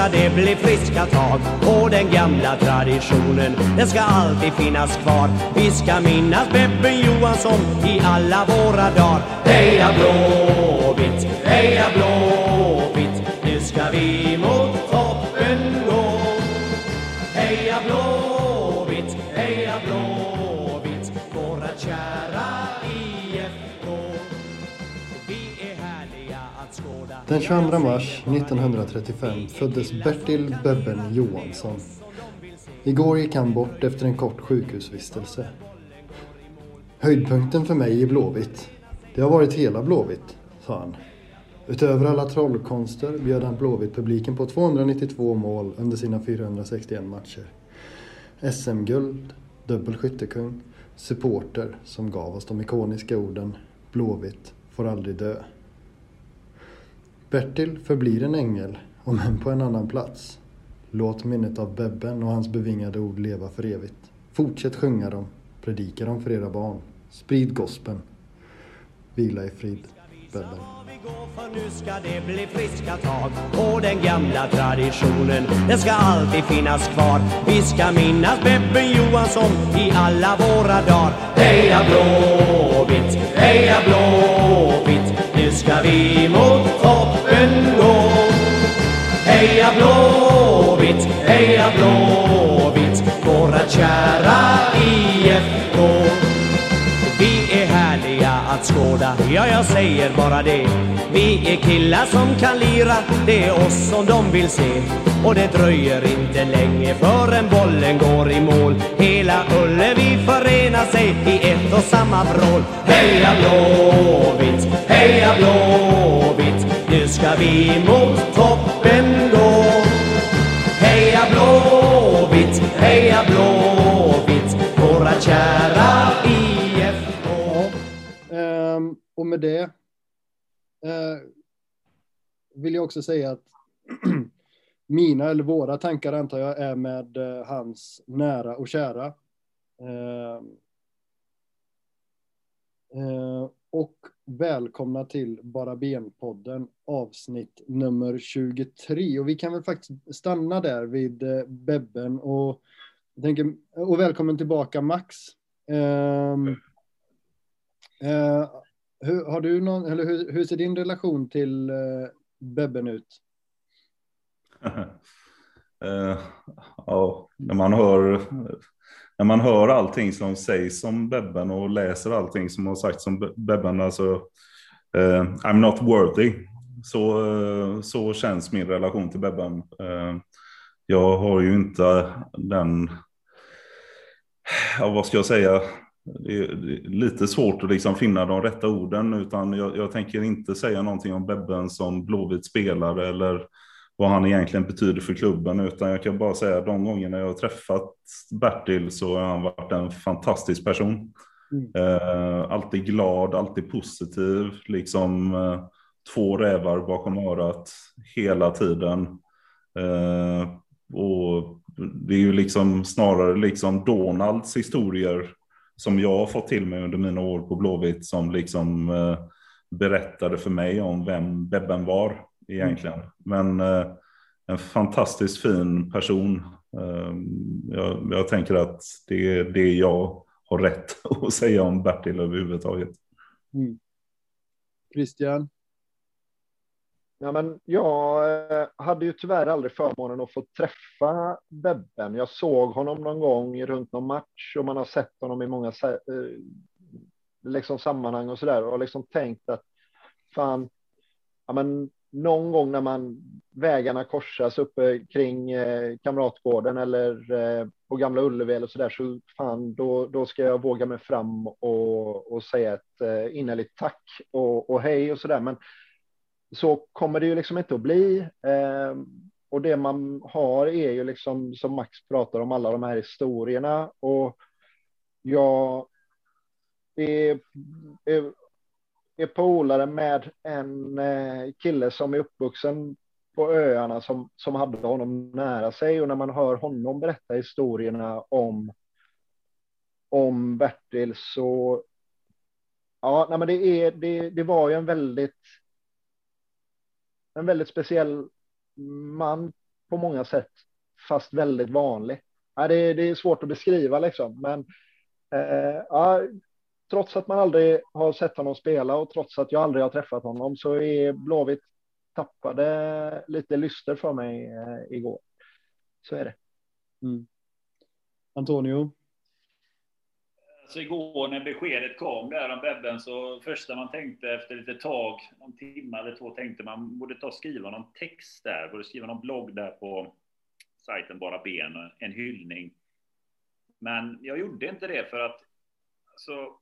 ska det bli friska tag. Och den gamla traditionen, den ska alltid finnas kvar. Vi ska minnas Bebben Johansson i alla våra dagar. Heja Blåvitt, heja Blåvitt, Den 22 mars 1935 föddes Bertil Bebben Johansson. Igår gick han bort efter en kort sjukhusvistelse. Höjdpunkten för mig är Blåvitt. Det har varit hela Blåvitt, sa han. Utöver alla trollkonster bjöd han Blåvitt-publiken på 292 mål under sina 461 matcher. SM-guld, dubbel skyttekung, supporter som gav oss de ikoniska orden Blåvitt får aldrig dö. Bertil förblir en ängel, om än på en annan plats. Låt minnet av Bebben och hans bevingade ord leva för evigt. Fortsätt sjunga dem, predika dem för era barn. Sprid gospeln. Vila i frid, Bebben. för nu ska det bli friska tag Och den gamla traditionen, den ska alltid finnas kvar Vi ska minnas Bebben Johansson i alla våra dagar Heja Blåvitt, heja Blåvitt nu ska vi mot toppen gå. Heja Blåvitt, heja Blåvitt Våra kära att skåda, ja jag säger bara det. Vi är killar som kan lira, det är oss som de vill se. Och det dröjer inte länge förrän bollen går i mål. Hela Ullevi förenar sig i ett och samma vrål. Heja Blåvitt, heja Blåvitt. Nu ska vi mot toppen gå. Heja Blåvitt, heja Blåvitt och med det eh, vill jag också säga att mina eller våra tankar antar jag är med eh, hans nära och kära. Ehm, eh, och välkomna till Bara Ben-podden avsnitt nummer 23. Och vi kan väl faktiskt stanna där vid eh, Bebben och, tänker, och välkommen tillbaka Max. Ehm, Eh, hur, har du någon, eller hur, hur ser din relation till uh, Bebben ut? uh, ja, när man hör när man hör allting som sägs om Bebben och läser allting som har sagts om Bebben, alltså uh, I'm not worthy. Så, uh, så känns min relation till Bebben. Jag har ju inte den, ja, vad ska jag säga, det är lite svårt att liksom finna de rätta orden, utan jag, jag tänker inte säga någonting om Bebben som Blåvitt spelare eller vad han egentligen betyder för klubben, utan jag kan bara säga att de gångerna jag har träffat Bertil så har han varit en fantastisk person. Mm. Eh, alltid glad, alltid positiv, liksom eh, två rävar bakom örat hela tiden. Eh, och det är ju liksom snarare liksom Donalds historier som jag har fått till mig under mina år på Blåvitt som liksom eh, berättade för mig om vem Bebben var egentligen. Men eh, en fantastiskt fin person. Eh, jag, jag tänker att det är det jag har rätt att säga om Bertil överhuvudtaget. Mm. Christian? Ja, men jag eh, hade ju tyvärr aldrig förmånen att få träffa Bebben. Jag såg honom någon gång runt någon match och man har sett honom i många eh, liksom sammanhang och så där och liksom tänkt att fan, ja, men någon gång när man vägarna korsas uppe kring eh, Kamratgården eller eh, på Gamla Ullevi eller så där så fan, då, då ska jag våga mig fram och, och säga ett eh, innerligt tack och, och hej och så där. Men så kommer det ju liksom inte att bli. Eh, och det man har är ju liksom som Max pratar om alla de här historierna och jag är, är, är polare med en eh, kille som är uppvuxen på öarna som, som hade honom nära sig och när man hör honom berätta historierna om om Bertil så ja, nej men det, är, det, det var ju en väldigt en väldigt speciell man på många sätt, fast väldigt vanlig. Ja, det, det är svårt att beskriva liksom, men eh, ja, trots att man aldrig har sett honom spela och trots att jag aldrig har träffat honom så är Blåvitt tappade lite lyster för mig eh, igår. Så är det. Mm. Antonio? Så igår när beskedet kom där om Bebben så första man tänkte efter lite tag, någon timme eller två, tänkte man borde ta och skriva någon text där, borde skriva någon blogg där på sajten Bara Ben, en hyllning. Men jag gjorde inte det för att alltså,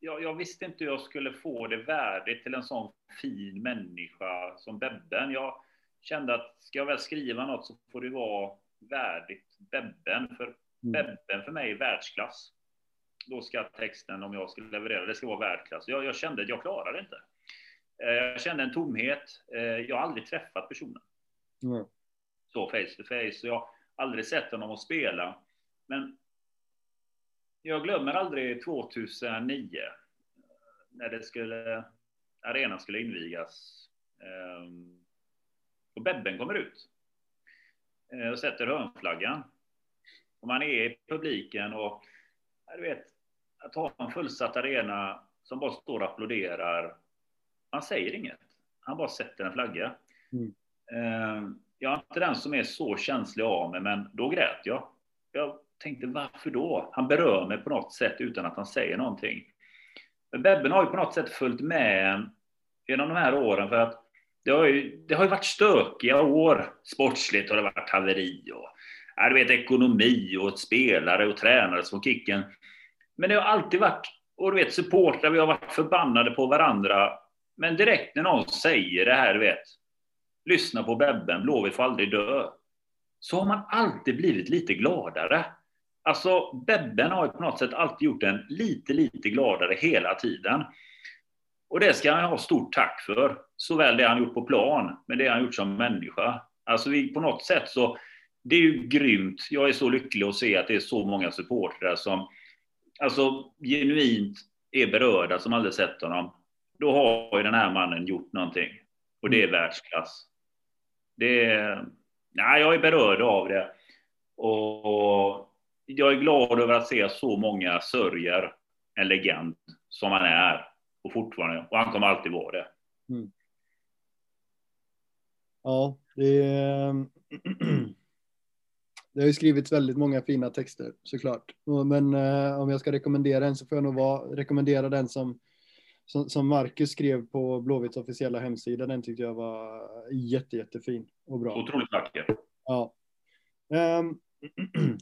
jag, jag, visste inte hur jag skulle få det värdigt till en sån fin människa som Bebben. Jag kände att ska jag väl skriva något så får det vara värdigt Bebben. För mm. Bebben för mig är världsklass. Då ska texten, om jag skulle leverera, det ska vara världsklass. Jag, jag kände att jag klarar det inte. Eh, jag kände en tomhet. Eh, jag har aldrig träffat personen. Mm. Så face to face. Jag har aldrig sett honom att spela. Men jag glömmer aldrig 2009 när det skulle, arenan skulle invigas. Ehm, och Bebben kommer ut eh, och sätter hörnflaggan. Och man är i publiken och du vet, att ha en fullsatt arena som bara står och applåderar. Man säger inget. Han bara sätter en flagga. Mm. Ehm, jag är inte den som är så känslig av mig, men då grät jag. Jag tänkte varför då? Han berör mig på något sätt utan att han säger någonting. Men Bebben har ju på något sätt följt med genom de här åren för att det har ju, det har ju varit stökiga år. Sportsligt har det varit haveri och ja, du vet, ekonomi och spelare och tränare som kicken. Men det har alltid varit, och du vet supportrar, vi har varit förbannade på varandra. Men direkt när någon säger det här, du vet, lyssna på Bebben, Blåvitt får aldrig dö. Så har man alltid blivit lite gladare. Alltså, Bebben har ju på något sätt alltid gjort en lite, lite gladare hela tiden. Och det ska han ha stort tack för. Såväl det han gjort på plan, men det han gjort som människa. Alltså vi, på något sätt så, det är ju grymt. Jag är så lycklig att se att det är så många supportrar som alltså genuint är berörda som aldrig sett honom. Då har ju den här mannen gjort någonting. Och det är världsklass. Det är, nej, jag är berörd av det. Och jag är glad över att se så många sörjer en legend som han är och fortfarande. Och han kommer alltid vara det. Mm. Ja, det, är, det har ju skrivits väldigt många fina texter såklart. Men eh, om jag ska rekommendera en så får jag nog vara, rekommendera den som, som, som Marcus skrev på Blåvitts officiella hemsida. Den tyckte jag var jätte, jättefin och bra. Otroligt vacker. Ja. Um,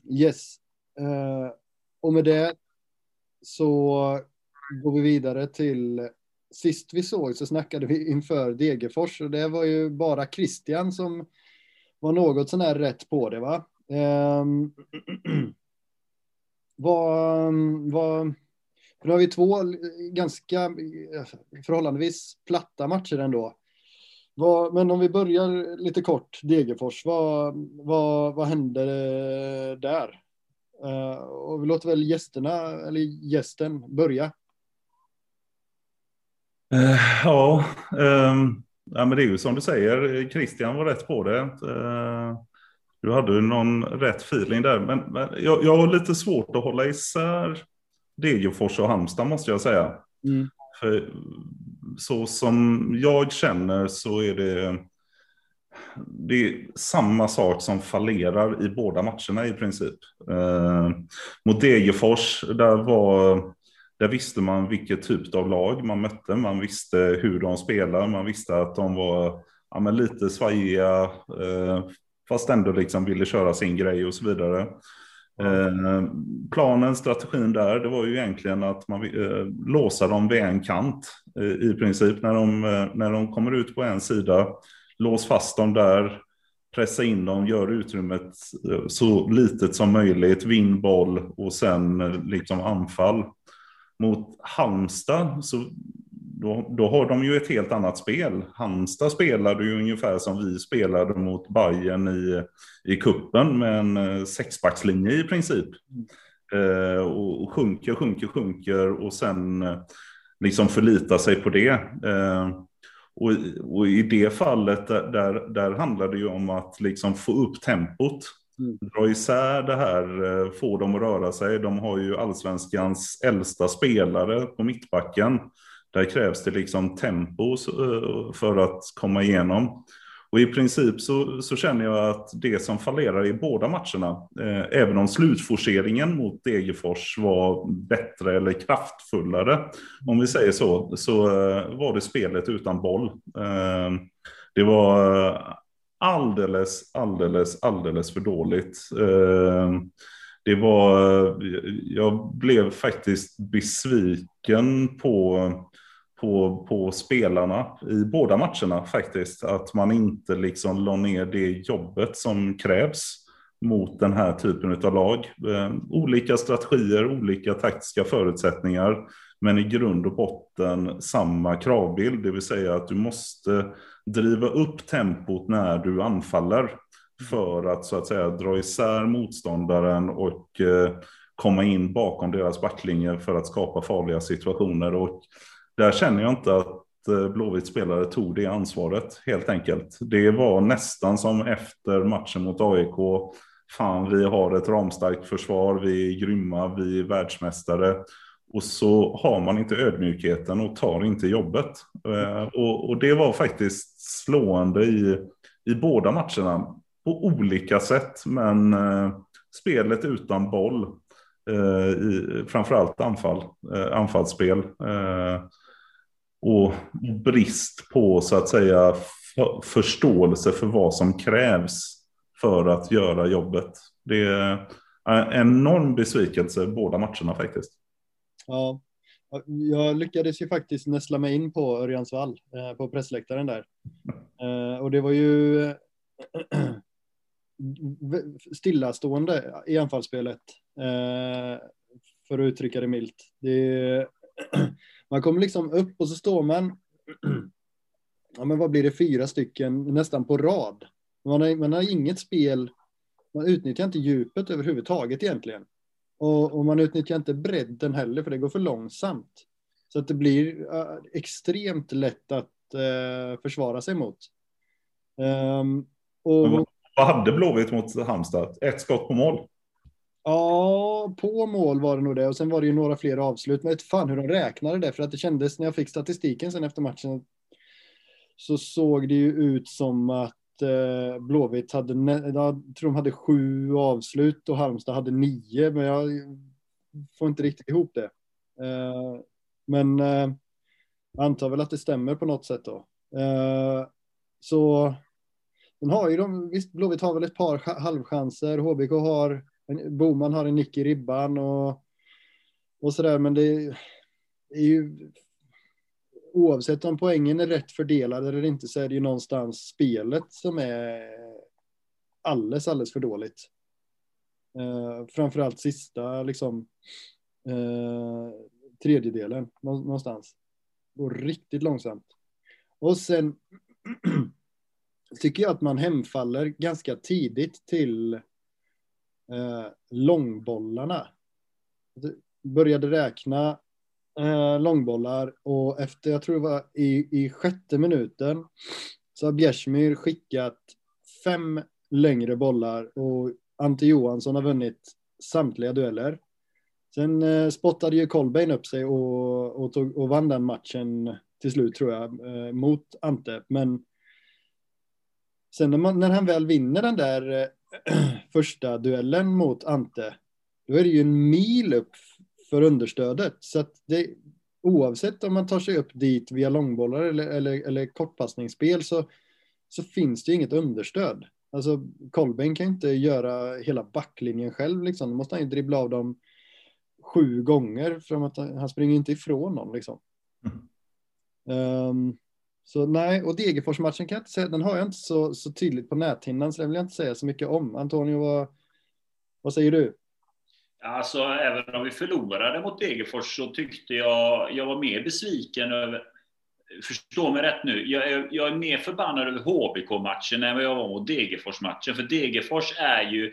yes. Uh, och med det så går vi vidare till sist vi såg så snackade vi inför Degerfors och det var ju bara Christian som var något sån här rätt på det va? Um, vad, ehm, vad, för nu har vi två ganska förhållandevis platta matcher ändå. Vad, men om vi börjar lite kort, Degerfors, vad, vad, vad hände eh, där? Uh, och vi låter väl gästerna, eller gästen, börja. Uh, ja, um, ja, men det är ju som du säger, Christian var rätt på det. Uh, du hade någon rätt feeling där, men, men jag, jag har lite svårt att hålla isär Degerfors och Halmstad måste jag säga. Mm. För så som jag känner så är det, det är samma sak som fallerar i båda matcherna i princip. Eh, mot Degerfors, där, var, där visste man vilket typ av lag man mötte. Man visste hur de spelar, man visste att de var ja, lite svajiga, eh, fast ändå liksom ville köra sin grej och så vidare. Eh, planen, strategin där, det var ju egentligen att man eh, låsa dem vid en kant eh, i princip. När de, eh, när de kommer ut på en sida, lås fast dem där, pressa in dem, gör utrymmet eh, så litet som möjligt, vinn boll och sen eh, liksom anfall. mot Halmstad så då, då har de ju ett helt annat spel. Halmstad spelade ju ungefär som vi spelade mot Bayern i, i kuppen med en eh, sexbackslinje i princip. Eh, och, och sjunker, sjunker, sjunker och sen eh, liksom förlita sig på det. Eh, och, och, i det fallet där, där, där handlar det ju om att liksom få upp tempot. Mm. Dra isär det här, eh, få dem att röra sig. De har ju allsvenskans äldsta spelare på mittbacken. Där krävs det liksom tempo eh, för att komma igenom. Och i princip så, så, känner jag att det som fallerar i båda matcherna, eh, även om slutforceringen mot Degerfors var bättre eller kraftfullare, om vi säger så, så eh, var det spelet utan boll. Eh, det var eh, alldeles, alldeles, alldeles för dåligt. Eh, det var, eh, jag blev faktiskt besviken på på, på spelarna i båda matcherna faktiskt. Att man inte liksom la ner det jobbet som krävs mot den här typen av lag. Eh, olika strategier, olika taktiska förutsättningar. Men i grund och botten samma kravbild, det vill säga att du måste driva upp tempot när du anfaller för att så att säga dra isär motståndaren och eh, komma in bakom deras backlinje för att skapa farliga situationer. Och där känner jag inte att eh, Blåvitt spelare tog det ansvaret helt enkelt. Det var nästan som efter matchen mot AIK. Fan, vi har ett ramstarkt försvar, vi är grymma, vi är världsmästare. Och så har man inte ödmjukheten och tar inte jobbet. Eh, och, och det var faktiskt slående i, i båda matcherna på olika sätt. Men eh, spelet utan boll, eh, i, framförallt anfall, eh, anfallsspel. Eh, och brist på så att säga förståelse för vad som krävs för att göra jobbet. Det är en enorm besvikelse båda matcherna faktiskt. Ja, jag lyckades ju faktiskt näsla mig in på Örjansvall eh, på pressläktaren där. Eh, och det var ju stillastående i anfallsspelet. Eh, för att uttrycka det milt. Det Man kommer liksom upp och så står man, ja men vad blir det, fyra stycken nästan på rad. Man har, man har inget spel, man utnyttjar inte djupet överhuvudtaget egentligen. Och, och man utnyttjar inte bredden heller för det går för långsamt. Så att det blir uh, extremt lätt att uh, försvara sig mot. Um, och, vad hade Blåvitt mot Halmstad? Ett skott på mål? Ja, på mål var det nog det. Och sen var det ju några fler avslut. Men vet fan hur de räknade det. För att det kändes när jag fick statistiken sen efter matchen. Så såg det ju ut som att eh, Blåvitt hade, jag tror de hade sju avslut och Halmstad hade nio. Men jag får inte riktigt ihop det. Eh, men eh, jag antar väl att det stämmer på något sätt då. Eh, så den har ju de, visst Blåvitt har väl ett par halvchanser. HBK har Boman har en nick i ribban och, och sådär, men det är ju oavsett om poängen är rätt fördelad eller inte så är det ju någonstans spelet som är alldeles, alldeles för dåligt. Eh, framförallt sista liksom eh, tredjedelen någonstans. Går riktigt långsamt. Och sen tycker jag att man hemfaller ganska tidigt till eh, långbollarna. Började räkna eh, långbollar och efter, jag tror det var i, i sjätte minuten, så har Bjärsmyr skickat fem längre bollar och Ante Johansson har vunnit samtliga dueller. Sen eh, spottade ju Kolbein upp sig och, och, tog, och vann den matchen till slut tror jag eh, mot Ante. Men sen när, man, när han väl vinner den där eh, första duellen mot Ante, då är det ju en mil upp för understödet. Så att det, oavsett om man tar sig upp dit via långbollar eller, eller, eller kortpassningsspel så, så finns det inget understöd. Alltså Kolbeinn kan inte göra hela backlinjen själv liksom. Då måste han ju dribbla av dem sju gånger för att han springer inte ifrån någon liksom. Mm. Um, så nej, och Degerfors-matchen kan jag inte säga, den har jag inte så, så tydligt på näthinnan, så den vill jag inte säga så mycket om. Antonio, vad, vad säger du? Alltså, även om vi förlorade mot Degerfors så tyckte jag, jag var mer besviken över, förstå mig rätt nu, jag är, jag är mer förbannad över HBK-matchen än vad jag var mot Degerfors-matchen. För Degerfors är ju,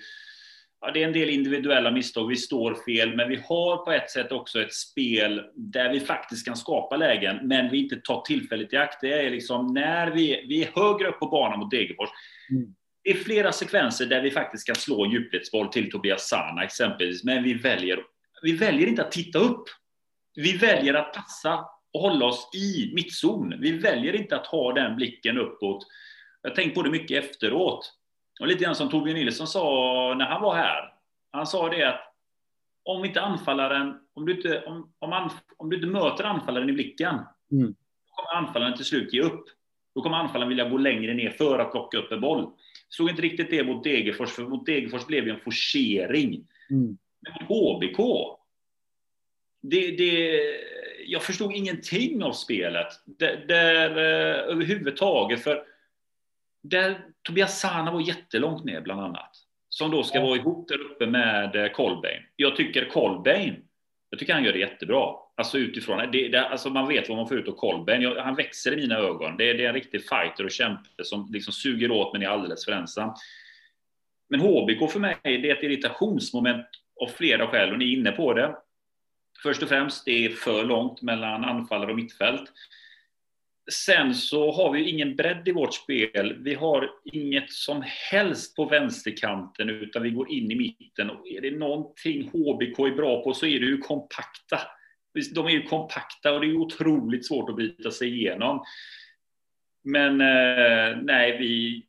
ja, det är en del individuella misstag, vi står fel, men vi har på ett sätt också ett spel där vi faktiskt kan skapa lägen, men vi inte tar tillfället i akt. Det är liksom när vi, vi är högre upp på banan mot Degerfors, mm det är flera sekvenser där vi faktiskt kan slå en djupledsboll till Tobias Sana exempelvis, men vi väljer, vi väljer inte att titta upp. Vi väljer att passa och hålla oss i mittzon. Vi väljer inte att ha den blicken uppåt. Jag har tänkt på det mycket efteråt. Och lite grann som Torbjörn Nilsson sa när han var här. Han sa det att om inte anfallaren, om du inte, om, om, anf, om du inte möter anfallaren i blicken, mm. då kommer anfallaren till slut ge upp. Då kommer anfallaren vilja gå längre ner för att plocka upp en boll. Såg inte riktigt det mot Degerfors, för mot Degerfors blev det en forcering. Mm. Men mot HBK, det, det, jag förstod ingenting av spelet. Där, där eh, överhuvudtaget, för där Tobias Sana var jättelångt ner bland annat. Som då ska vara ihop där uppe med Colbain. Eh, jag tycker Colbain, jag tycker han gör det jättebra. Alltså utifrån, det, det, alltså man vet vad man får ut av Kolben. Han växer i mina ögon. Det, det är en riktig fighter och kämpe som liksom suger åt men är alldeles för ensam. Men HBK för mig, det är ett irritationsmoment av flera skäl och ni är inne på det. Först och främst, det är för långt mellan anfallare och mittfält. Sen så har vi ingen bredd i vårt spel. Vi har inget som helst på vänsterkanten utan vi går in i mitten. Och är det någonting HBK är bra på så är det ju kompakta. De är ju kompakta och det är otroligt svårt att bryta sig igenom. Men eh, nej, vi,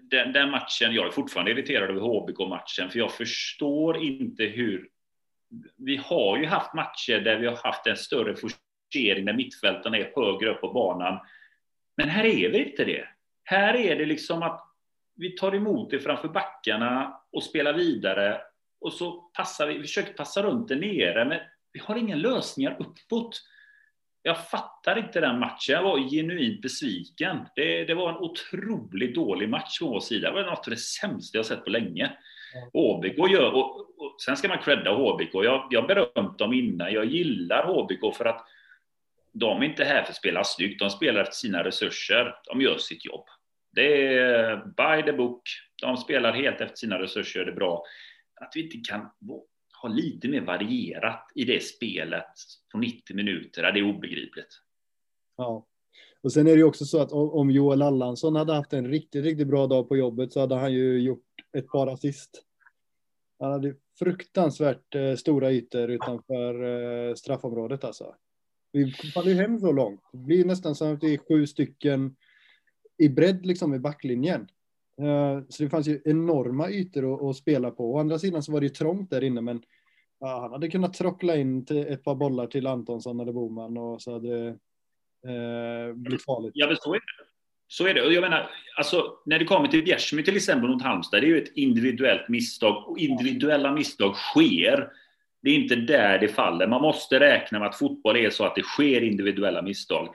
den, den, matchen, jag är fortfarande irriterad över HBK-matchen, för jag förstår inte hur... Vi har ju haft matcher där vi har haft en större differentiering där mittfältarna är högre upp på banan. Men här är vi inte det. Här är det liksom att vi tar emot det framför backarna och spelar vidare och så passar vi, vi försöker passa runt det nere, men vi har inga lösningar uppåt. Jag fattar inte den matchen. Jag var genuint besviken. Det, det var en otroligt dålig match från vår sida. Det var något av det sämsta jag sett på länge. HBK gör, och, och, sen ska man credda HBK. Jag, jag berömt dem innan. Jag gillar HBK för att de är inte här för att spela snyggt. De spelar efter sina resurser. De gör sitt jobb. Det är by the book. De spelar helt efter sina resurser, gör det bra. Att vi inte kan ha lite mer varierat i det spelet på 90 minuter, det är obegripligt. Ja, och sen är det ju också så att om Joel Allansson hade haft en riktigt, riktigt bra dag på jobbet så hade han ju gjort ett par assist. Han hade fruktansvärt eh, stora ytor utanför eh, straffområdet alltså. Vi faller ju hem så långt. Det blir nästan som att det är sju stycken i bredd liksom i backlinjen. Eh, så det fanns ju enorma ytor att, spela på. Å andra sidan så var det ju trångt där inne, men ja, han hade kunnat trockla in ett par bollar till Antonsson eller Boman och så hade det eh, blivit farligt. Ja, men så är det. Så är det. Och jag menar, alltså, när det kommer till Bjärsmyr till exempel mot Halmstad, det är ju ett individuellt misstag och individuella misstag sker. Det är inte där det faller. Man måste räkna med att fotboll är så att det sker individuella misstag.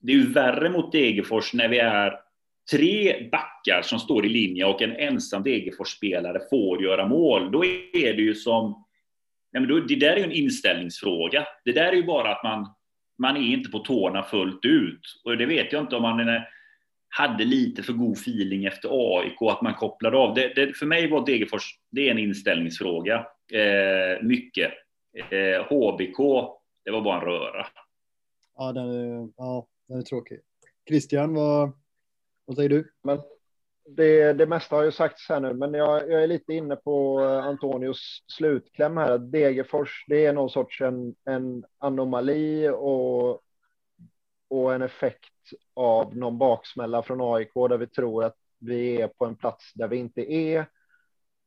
Det är ju värre mot Degerfors när vi är tre backar som står i linje och en ensam Degerfors-spelare får göra mål, då är det ju som... Nej men då, det där är ju en inställningsfråga. Det där är ju bara att man, man är inte på tårna fullt ut. Och det vet jag inte om man hade lite för god feeling efter AIK, att man kopplade av. Det, det, för mig var Degerfors, det är en inställningsfråga. Eh, mycket. Eh, HBK, det var bara en röra. Ja, den är, ja, den är tråkig. Christian, vad, vad säger du? Men det, det mesta har ju sagts här nu, men jag, jag är lite inne på eh, Antonios slutkläm här. Degerfors, det är någon sorts en, en anomali och, och en effekt av någon baksmälla från AIK där vi tror att vi är på en plats där vi inte är.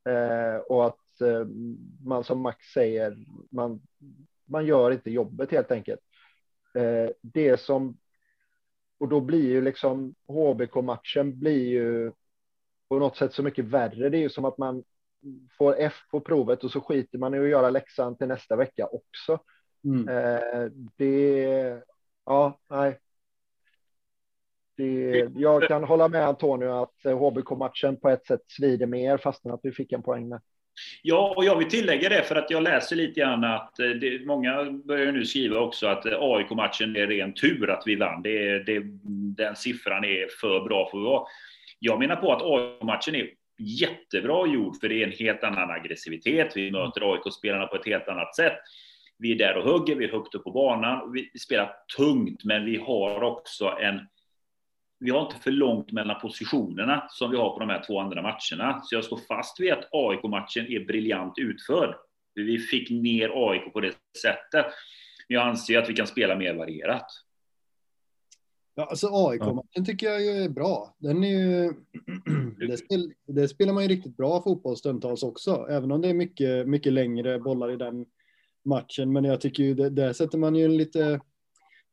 Eh, och att man som Max säger, man, man gör inte jobbet helt enkelt. Eh, det som och då blir ju liksom HBK-matchen blir ju på något sätt så mycket värre. Det är ju som att man får F på provet och så skiter man i att göra läxan till nästa vecka också. Mm. Eh, det, ja, nej. Det, jag kan hålla med Antonio att HBK-matchen på ett sätt svider mer fastän att vi fick en poäng med. Ja, och jag vill tillägga det för att jag läser lite grann att eh, det, många börjar nu skriva också att eh, AIK-matchen är ren tur att vi vann. Det, det, den siffran är för bra för att vara. Jag menar på att AIK-matchen är jättebra gjord för det är en helt annan aggressivitet. Vi möter AIK-spelarna på ett helt annat sätt. Vi är där och hugger, vi är högt upp på banan. Vi spelar tungt, men vi har också en vi har inte för långt mellan positionerna som vi har på de här två andra matcherna. Så jag står fast vid att AIK-matchen är briljant utförd. Vi fick ner AIK på det sättet. Men jag anser att vi kan spela mer varierat. Ja, alltså AIK-matchen tycker jag är bra. Den är ju... det, spel, det spelar man ju riktigt bra fotboll stundtals också, även om det är mycket, mycket längre bollar i den matchen. Men jag tycker ju, där sätter man ju en lite,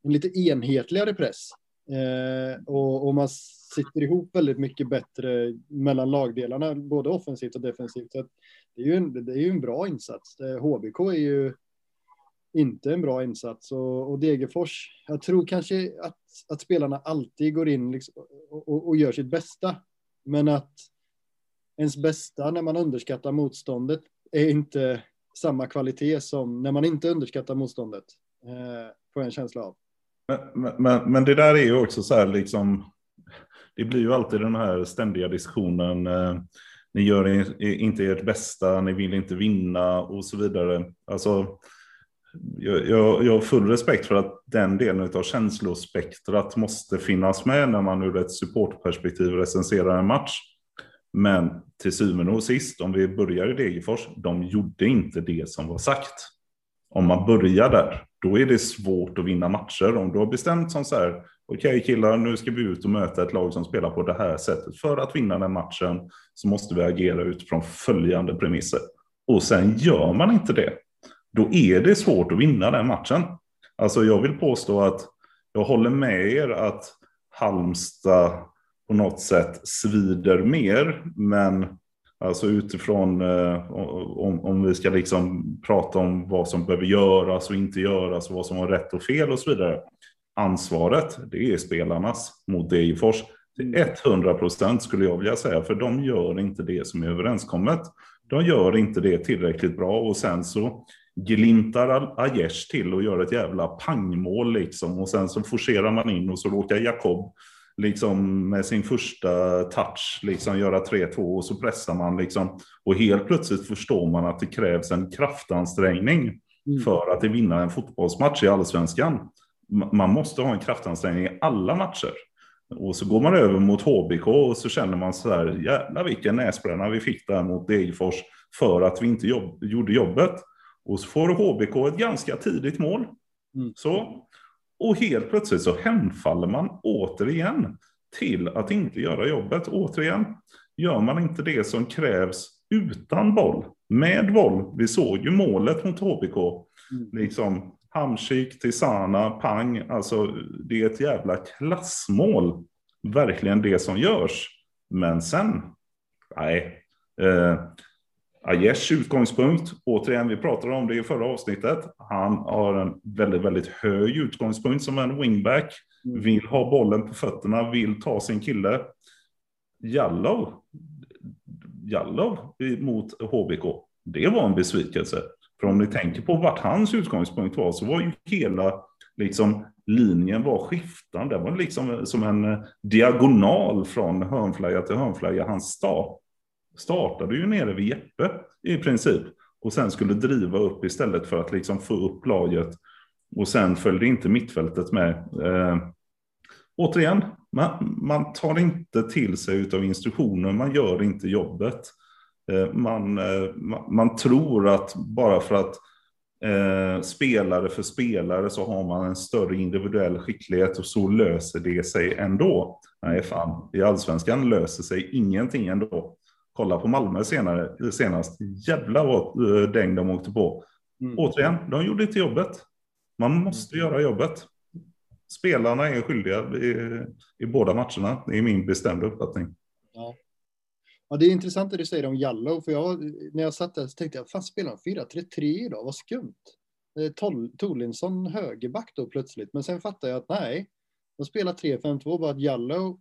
en lite enhetligare press. Eh, och, och, man sitter ihop väldigt mycket bättre mellan lagdelarna, både offensivt och defensivt. Så det, är ju en, det är ju en bra insats. Eh, HBK är ju inte en bra insats och, och Degerfors, jag tror kanske att, att spelarna alltid går in liksom och, och, och, gör sitt bästa. Men att ens bästa när man underskattar motståndet är inte samma kvalitet som när man inte underskattar motståndet. Eh, får jag en känsla av. Men, men, men, det där är ju också så här liksom. Det blir ju alltid den här ständiga diskussionen. Eh, ni gör inte ert bästa, ni vill inte vinna och så vidare. Alltså, jag, jag, jag har full respekt för att den delen av känslospektrat måste finnas med när man ur ett supportperspektiv recenserar en match. Men till syvende och sist, om vi börjar i Degerfors, de gjorde inte det som var sagt. Om man börjar där, då är det svårt att vinna matcher. Om du har bestämt som så här, okej okay, killar, nu ska vi ut och möta ett lag som spelar på det här sättet. För att vinna den matchen så måste vi agera utifrån följande premisser. Och sen gör man inte det, då är det svårt att vinna den matchen. Alltså jag vill påstå att jag håller med er att Halmstad på något sätt svider mer, men Alltså utifrån eh, om, om vi ska liksom prata om vad som behöver göras och inte göras och vad som var rätt och fel och så vidare. Ansvaret, det är spelarnas mot Degerfors. Till 100 procent skulle jag vilja säga, för de gör inte det som är överenskommet. De gör inte det tillräckligt bra och sen så glimtar Aiesh till och gör ett jävla pangmål liksom och sen så forcerar man in och så råkar Jakob liksom med sin första touch liksom göra 3-2 och så pressar man liksom och helt plötsligt förstår man att det krävs en kraftansträngning mm. för att vinna en fotbollsmatch i allsvenskan. Man måste ha en kraftansträngning i alla matcher. Och så går man över mot HBK och så känner man så här, jävlar vilken näsbränna vi fick där mot Degerfors för att vi inte jobb, gjorde jobbet. Och så får HBK ett ganska tidigt mål. Mm. Så och helt plötsligt så hemfaller man återigen till att inte göra jobbet. Återigen, gör man inte det som krävs utan boll, med boll. Vi såg ju målet mot HBK. Mm. Liksom Hamsik till Sana, pang. Alltså det är ett jävla klassmål. Verkligen det som görs. Men sen, nej. Eh, Aiesh utgångspunkt, återigen, vi pratade om det i förra avsnittet. Han har en väldigt, väldigt hög utgångspunkt som en wingback. Mm. Vill ha bollen på fötterna, vill ta sin kille. Jallow, Jallow mot HBK, det var en besvikelse. För om ni tänker på vart hans utgångspunkt var så var ju hela liksom, linjen var skiftande. Det var liksom som en diagonal från hörnflagga till hörnflagga. Hans start startade ju nere vid Jeppe i princip. Och sen skulle driva upp istället för att liksom få upp laget. Och sen följde inte mittfältet med. Eh, återigen, man, man tar inte till sig av instruktioner, man gör inte jobbet. Eh, man, eh, man, man, tror att bara för att eh, spelare för spelare så har man en större individuell skicklighet och så löser det sig ändå. Nej, fan, i allsvenskan löser sig ingenting ändå. Kolla på Malmö senare, senast. Jävla vad eh, däng de åkte på. Mm. Återigen, de gjorde inte jobbet. Man måste mm. göra jobbet. Spelarna är skyldiga i, i båda matcherna. Det är min bestämda uppfattning. Ja. Ja, det är intressant det du säger om Jallow, för jag, när jag satt där så tänkte jag, fan spelar han 4-3-3 idag? Vad skumt. Tolinsson högerback då plötsligt, men sen fattade jag att nej, de spelar 3-5-2, bara att Jallow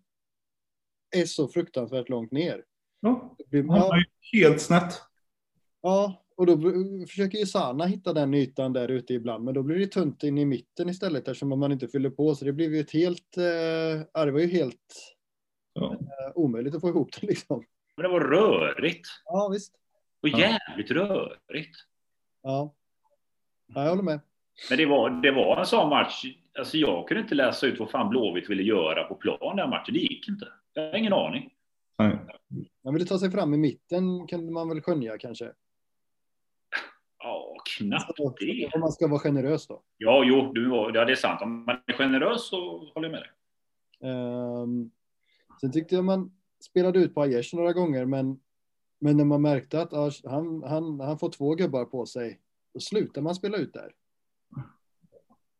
är så fruktansvärt långt ner. Ja, han är helt snett. Ja, och då försöker ju Sana hitta den ytan där ute ibland, men då blir det tunt in i mitten istället eftersom man inte fyller på. Så det blir ju ett helt, eh, det var ju helt Ja. eh, omöjligt att få ihop det liksom. Men det var rörigt. Ja, visst. Och Ja. jävligt rörigt. Ja. ja, jag håller med. Men det var, det var en sån match. Alltså jag kunde inte läsa ut vad fan Blåvitt ville göra på plan den matchen. Det gick inte. Jag har ingen aning. Nej. Man ville ta sig fram i mitten kunde man väl skönja kanske. Ja, knappt det. om man ska vara generös då. Ja, jo, du ja, det är sant. Om man är generös så håller jag med dig. Ehm, sen tyckte jag man spelade ut på Aiesh några gånger, men, men när man märkte att han, han, han får två gubbar på sig, då slutar man spela ut där.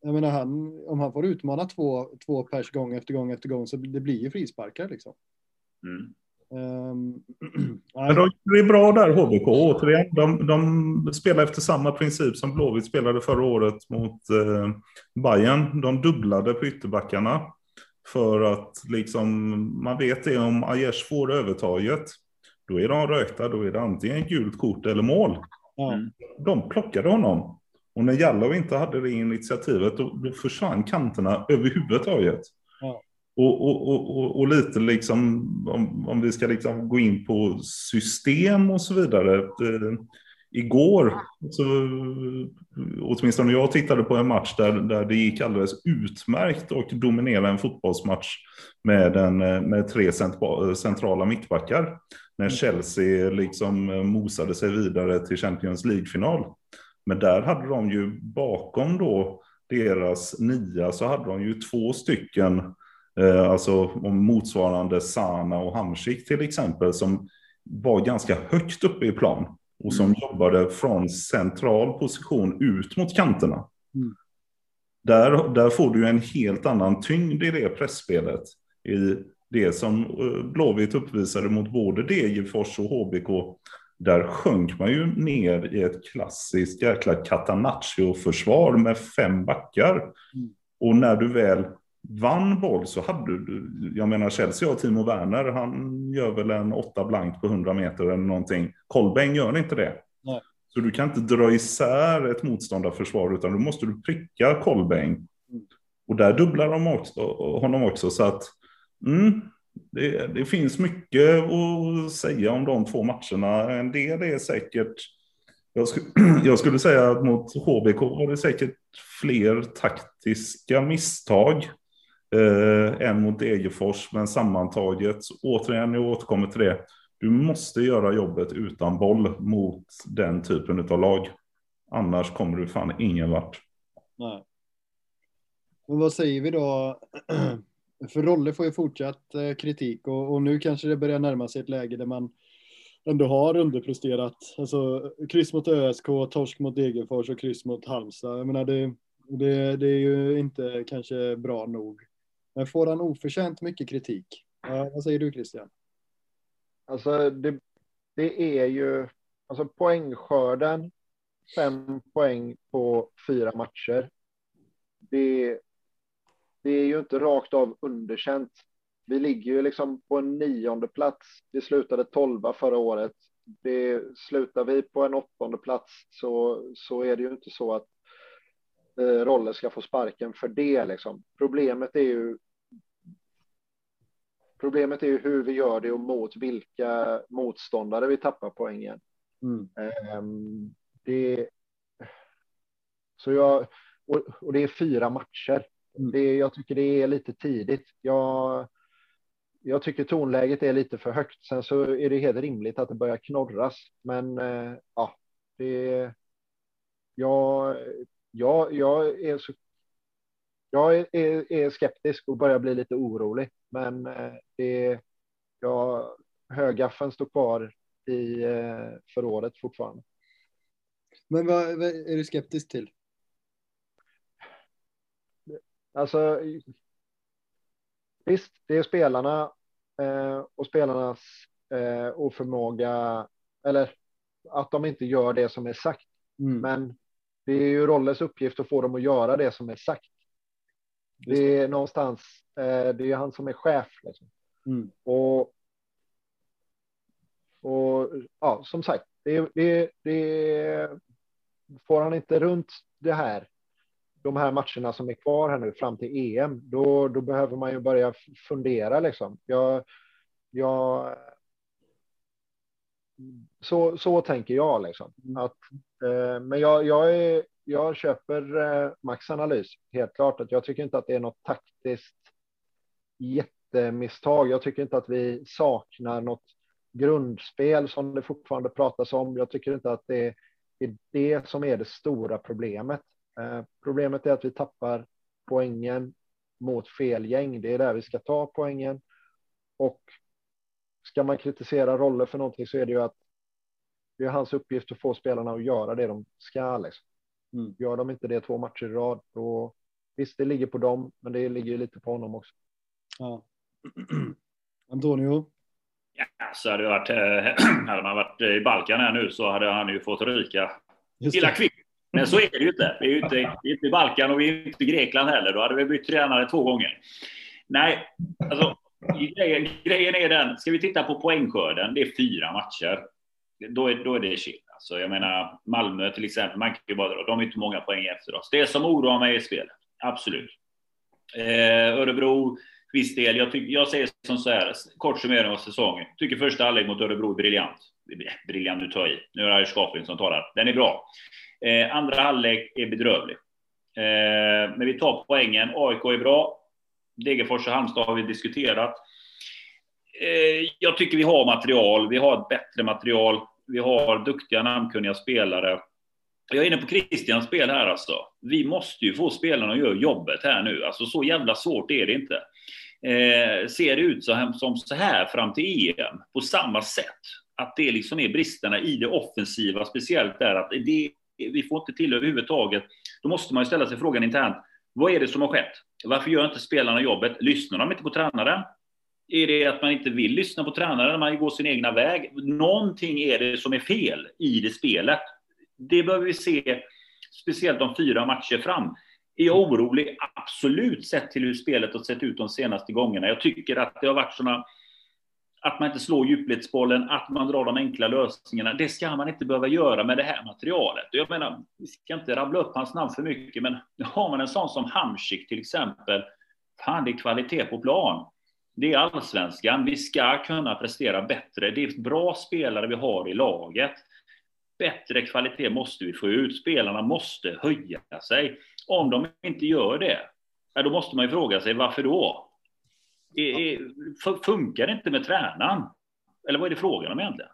Jag menar, han, om han får utmana två, två pers gång efter gång efter gång så det blir ju frisparkar liksom. Mm. Men de det är bra där, HBK. Återigen, de, de spelar efter samma princip som Blåvitt spelade förra året mot eh, Bayern. De dubblade på ytterbackarna. För att liksom, man vet det om Aiesh får övertaget. Då är de rökta, då är det antingen gult kort eller mål. Mm. De plockade honom. Och när Jallow inte hade det initiativet, då, då försvann kanterna överhuvudtaget. Ja. Och, och, och, och, lite liksom, om, om vi ska liksom gå in på system och så vidare. Eh, igår, så, åtminstone jag tittade på en match där, där det gick alldeles utmärkt och dominera en fotbollsmatch med, en, eh, med tre cent- centrala mittbackar. När Chelsea liksom eh, mosade sig vidare till Champions League-final. Men där hade de ju bakom då deras nia så hade de ju två stycken, eh, alltså om motsvarande Sana och Hamsik till exempel, som var ganska högt uppe i plan och som jobbade från central position ut mot kanterna. Mm. Där, där får du en helt annan tyngd i det pressspelet. I det som eh, Blåvitt uppvisade mot både Degerfors och HBK. Där sjönk man ju ner i ett klassiskt jäkla Catanaccio-försvar med fem backar. Mm. Och när du väl vann boll så hade du, jag menar Chelsea har Timo Werner, han gör väl en åtta blank på 100 meter eller någonting. Kolbäng gör inte det. Nej. Så du kan inte dra isär ett motståndarförsvar utan då måste du pricka Kolbäng. Mm. Och där dubblar de också, honom också så att mm, det, det finns mycket att säga om de två matcherna. En del är säkert jag, sk jag skulle säga att mot HBK var det säkert fler taktiska misstag eh, mot Degerfors. Men sammantaget, så återigen, jag återkommer till det. Du måste göra jobbet utan boll mot den typen av lag. Annars kommer du fan ingen vart. Nej. Men vad säger vi då? För Rolle får ju fortsatt eh, kritik och, och nu kanske det börjar närma sig ett läge där man ändå har underpresterat. Alltså kryss mot ÖSK, torsk mot Degerfors och kryss mot Halmstad. Jag menar det, det, det är ju inte kanske bra nog. Men får han oförtjänt mycket kritik? Vad säger du Christian? Alltså det, det är ju alltså poängskörden. Fem poäng på fyra matcher. Det, det är ju inte rakt av underkänt. Vi ligger ju liksom på en nionde plats. Vi slutade tolva förra året. Det, slutar vi på en åttonde plats så, så är det ju inte så att eh, Rolle ska få sparken för det. Liksom. Problemet är ju Problemet är ju hur vi gör det och mot vilka motståndare vi tappar poängen. Mm. Ehm, det, så jag, och, och det är fyra matcher. Mm. Det, jag tycker det är lite tidigt. Jag, jag tycker tonläget är lite för högt. Sen så är det helt rimligt att det börjar knorras. Men eh, ja, det... Jag, jag, jag är så jag är, är, skeptisk och börjar bli lite orolig. Men eh, det, ja, högaffeln står kvar i eh, förrådet fortfarande. Men vad, vad är du skeptisk till? Alltså, visst, det är spelarna eh, och spelarnas eh, oförmåga, eller att de inte gör det som är sagt. Mm. Men det är ju Rolles uppgift att få dem att göra det som är sagt. Det är någonstans, eh, det är han som är chef. Liksom. Mm. Och, och ja, som sagt, det, det, det, får han inte runt det här, de här matcherna som är kvar här nu fram till EM, då, då behöver man ju börja fundera liksom. Jag, jag, så, så tänker jag liksom. Att, eh, Eh, men jag, jag, är, jag köper eh, Max analys helt klart. Att jag tycker inte att det är något taktiskt jättemisstag. Jag tycker inte att vi saknar något grundspel som det fortfarande pratas om. Jag tycker inte att det är det som är det stora problemet. Eh, problemet är att vi tappar poängen mot fel gäng. Det är där vi ska ta poängen. Och ska man kritisera roller för någonting så är det ju att det är hans uppgift att få spelarna att göra det de ska. Liksom. Mm. Gör de inte det två matcher i rad, då visst, det ligger på dem, men det ligger lite på honom också. Ja. Antonio? Ja, så hade, varit, eh, hade man varit i Balkan här nu så hade han ju fått ryka illa kvickt. Men så är det ju inte. Vi är ju inte, vi är inte i Balkan och vi är inte i Grekland heller. Då hade vi bytt tränare två gånger. Nej, alltså grejen, grejen är den, ska vi titta på poängskörden, det är fyra matcher. Då är, då är det shit. Alltså, jag menar, Malmö till exempel, man kan ju bara dra. de är inte många poäng efter oss. Det som oroar mig är spelet, absolut. Eh, Örebro, viss del. Jag, tyck, jag säger som så här, kort summering av säsongen. Tycker första halvlek mot Örebro är briljant. Eh, briljant, nu tar jag i. Nu är det Skapin som talar. Den är bra. Eh, andra halvlek är bedrövlig. Eh, men vi tar poängen. AIK är bra. Degerfors och Halmstad har vi diskuterat. Eh, jag tycker vi har material. Vi har ett bättre material. Vi har duktiga, namnkunniga spelare. Jag är inne på Christians spel här alltså. Vi måste ju få spelarna att göra jobbet här nu. Alltså så jävla svårt är det inte. Eh, ser det ut så här, som så här fram till EM på samma sätt? Att det liksom är bristerna i det offensiva, speciellt där att det, vi får inte till överhuvudtaget. Då måste man ju ställa sig frågan internt. Vad är det som har skett? Varför gör inte spelarna jobbet? Lyssnar de inte på tränaren? Är det att man inte vill lyssna på tränaren, man går sin egna väg? Någonting är det som är fel i det spelet. Det behöver vi se, speciellt om fyra matcher fram. Är jag orolig? Absolut, sett till hur spelet har sett ut de senaste gångerna. Jag tycker att det har varit sådana att man inte slår djupledsbollen, att man drar de enkla lösningarna. Det ska man inte behöva göra med det här materialet. Jag menar, vi ska inte rabbla upp hans namn för mycket, men har man en sån som Hamsik till exempel, fan det är kvalitet på plan. Det är allsvenskan. Vi ska kunna prestera bättre. Det är bra spelare vi har i laget. Bättre kvalitet måste vi få ut. Spelarna måste höja sig. Om de inte gör det, då måste man ju fråga sig varför då? Funkar det inte med tränaren? Eller vad är det frågan om egentligen?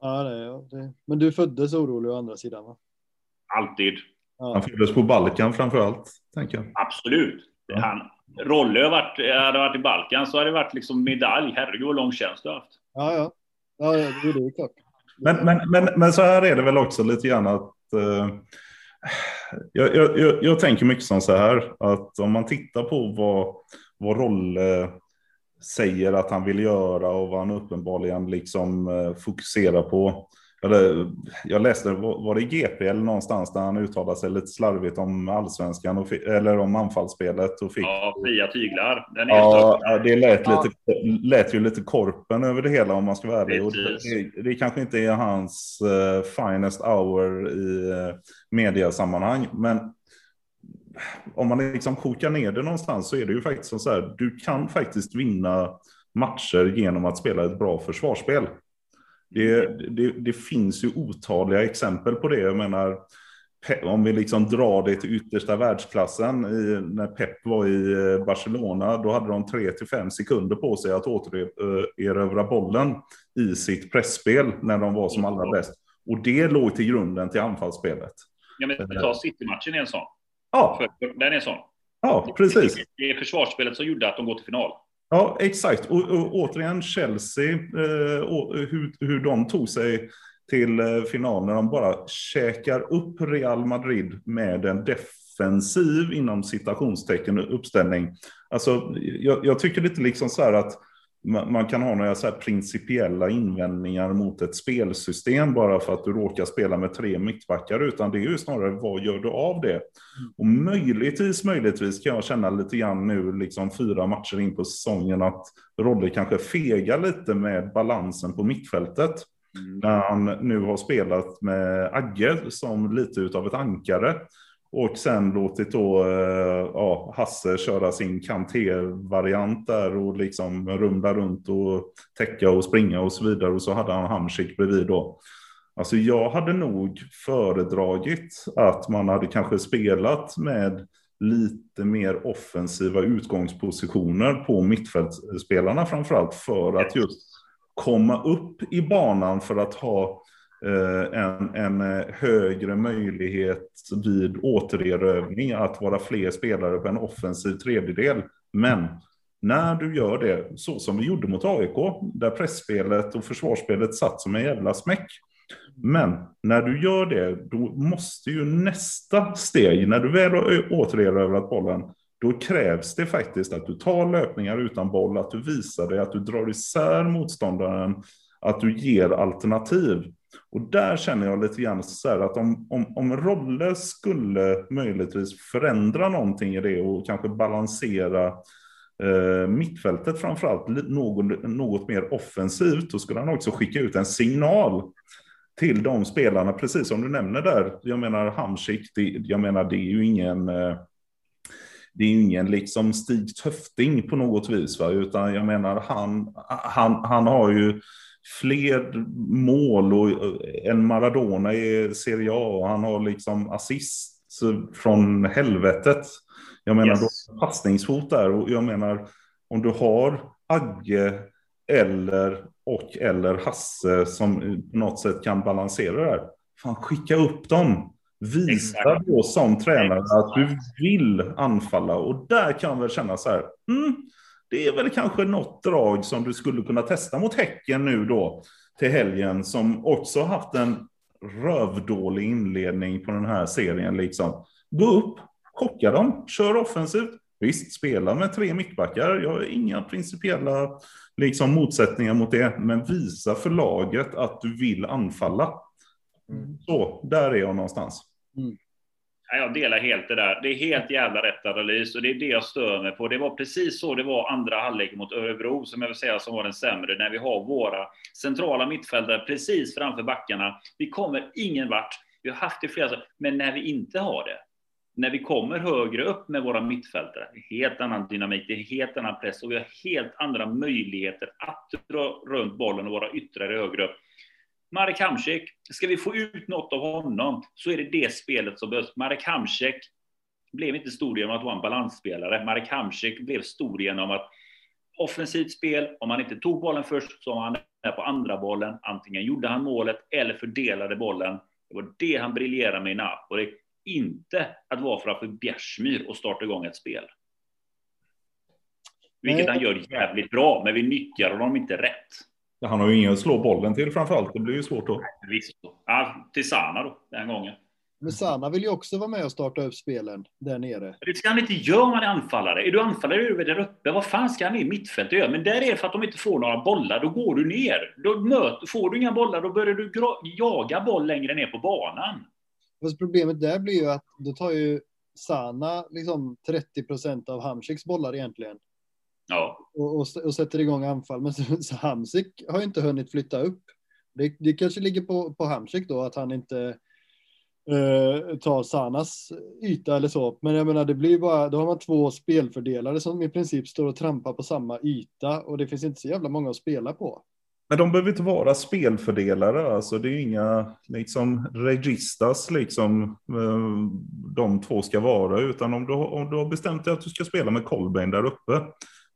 Ja, det, ja det. men du föddes orolig å andra sidan? Va? Alltid. Ja. Han föddes på Balkan framför allt, tänker jag. Absolut. Ja. Han, Rolle varit, hade varit i Balkan så hade det varit liksom medalj. Herregud vad lång tjänst du har haft. Ja, ja. Ja, det är det klart. Men, men, men, men så här är det väl också lite grann att uh, jag, jag, jag, tänker mycket som så här att om man tittar på vad, vad Rolle säger att han vill göra och vad han uppenbarligen liksom uh, fokuserar på eller, jag läste, var det GP eller någonstans där han uttalade sig lite slarvigt om allsvenskan och, eller om anfallsspelet. Och fick, ja, fria tyglar. Ja, det lät, lite, lät ju lite korpen över det hela om man ska vara ärlig. Det, det, kanske inte är hans uh, finest hour i uh, mediasammanhang, men om man liksom kokar ner det någonstans så är det ju faktiskt så här, du kan faktiskt vinna matcher genom att spela ett bra försvarsspel. Det, det, det, finns ju otaliga exempel på det. Jag menar, om vi liksom drar det till yttersta världsklassen, i, när Pep var i eh, Barcelona, då hade de 3 till 5 sekunder på sig att återerövra bollen i sitt pressspel när de var som allra bäst. Och det låg till grunden till anfallsspelet. Ja, men ta City-matchen är en sån. Ja. Den är en sån. Ja, precis. Det är försvarsspelet som gjorde att de går till final. Ja, exakt. Och, och återigen Chelsea, eh, och hur, hur de tog sig till eh, final när de bara käkar upp Real Madrid med en defensiv inom citationstecken uppställning. Alltså, jag, jag tycker lite liksom så här att man kan ha några så principiella invändningar mot ett spelsystem bara för att du råkar spela med tre mittbackar, utan det är ju snarare vad gör du av det? Och möjligtvis, möjligtvis kan jag känna lite grann nu, liksom fyra matcher in på säsongen, att Rodde kanske fegar lite med balansen på mittfältet. Mm. När han nu har spelat med Agge som lite utav ett ankare. Och sen låtit då eh, ja, Hasse köra sin kanter-variant där och liksom rumla runt och täcka och springa och så vidare. Och så hade han Hamsik bredvid då. Alltså jag hade nog föredragit att man hade kanske spelat med lite mer offensiva utgångspositioner på mittfältsspelarna framförallt för att just komma upp i banan för att ha Eh, en, en eh, högre möjlighet vid återerövring att vara fler spelare på en offensiv tredjedel. Men när du gör det så som vi gjorde mot AIK, där pressspelet och försvarsspelet satt som en jävla smäck, men när du gör det, då måste ju nästa steg, när du väl har återerövrat bollen, då krävs det faktiskt att du tar löpningar utan boll, att du visar dig, att du drar isär motståndaren, att du ger alternativ. Och där känner jag lite grann så här att om, om, om Rolle skulle möjligtvis förändra någonting i det och kanske balansera eh, mittfältet framförallt något, något mer offensivt, då skulle han också skicka ut en signal till de spelarna, precis som du nämner där. Jag menar Hamsik, det, jag menar det är ju ingen eh, det är ju ingen liksom Stig Töfting på något vis, va? utan jag menar han, han, han har ju fler mål och, eh, än Maradona i Serie A och han har liksom assist från helvetet. Jag menar, yes. då passningsfot där och jag menar om du har Agge eller och eller Hasse som på något sätt kan balansera det här. Fan, skicka upp dem. Visa då som tränare att du vill anfalla. Och där kan väl känna så här. Mm, det är väl kanske något drag som du skulle kunna testa mot Häcken nu då till helgen som också haft en rövdålig inledning på den här serien. Liksom. Gå upp, chocka dem, kör offensivt. Visst, spela med tre mittbackar. Jag har inga principiella liksom, motsättningar mot det, men visa för laget att du vill anfalla. Mm. Så, där är jag någonstans. Mm. Jag delar helt det där. Det är helt jävla rätt analys och det är det jag stör mig på. Det var precis så det var andra halvlek mot Örebro, som jag vill säga som var den sämre, när vi har våra centrala mittfältare precis framför backarna. Vi kommer ingen vart. Vi har haft det flera men när vi inte har det, när vi kommer högre upp med våra mittfältare, helt annan dynamik, det är helt annan press och vi har helt andra möjligheter att dra runt bollen och vara ytterligare högre upp. Marek Hamsik, ska vi få ut något av honom så är det det spelet som behövs. Marek Hamsik blev inte stor genom att vara en balansspelare. Marek Hamsik blev stor genom att offensivt spel, om han inte tog bollen först så var han där på andra bollen. Antingen gjorde han målet eller fördelade bollen. Det var det han briljerade med i Napoli inte att vara framför Bjärsmyr och starta igång ett spel. Vilket han gör jävligt bra, men vi nyttjar honom inte rätt. Han har ju ingen att slå bollen till framförallt. Det blir ju svårt då. Visst. Ja, till Sana då, den gången. Men Sana vill ju också vara med och starta upp spelen där nere. Det ska han inte göra om han är anfallare. Är du anfallare är du där uppe. Vad fan ska han i mittfältet göra? Men där är det för att de inte får några bollar. Då går du ner. Då möter, får du inga bollar, då börjar du jaga boll längre ner på banan. Fast problemet där blir ju att då tar ju Sana liksom 30 procent av Hamsiks bollar egentligen. Ja. Och, och, och, sätter igång anfall. Men så, så Hamsik har ju inte hunnit flytta upp. Det, det kanske ligger på, på Hamsik då att han inte eh, tar Sanas yta eller så. Men jag menar, det blir bara, då har man två spelfördelare som i princip står och trampar på samma yta och det finns inte så jävla många att spela på. Men de behöver inte vara spelfördelare, alltså det är inga liksom registas liksom eh, de två ska vara, utan om du, om du har bestämt dig att du ska spela med Colbain där uppe,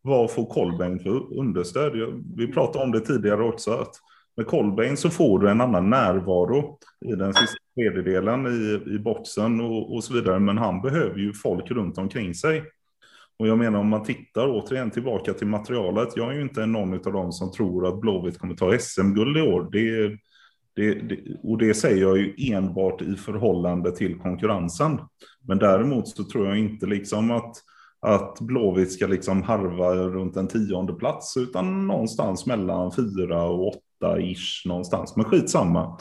vad får Colbain för understöd? Vi pratade om det tidigare också, att med Colbain så får du en annan närvaro i den sista tredjedelen i, i boxen och, och så vidare, men han behöver ju folk runt omkring sig. Och jag menar om man tittar återigen tillbaka till materialet. Jag är ju inte någon av dem som tror att Blåvitt kommer ta SM-guld i år. Det, det, det, och det säger jag ju enbart i förhållande till konkurrensen. Men däremot så tror jag inte liksom att, att Blåvitt ska liksom harva runt en tionde plats utan någonstans mellan fyra och åtta ish någonstans. Men skitsamma.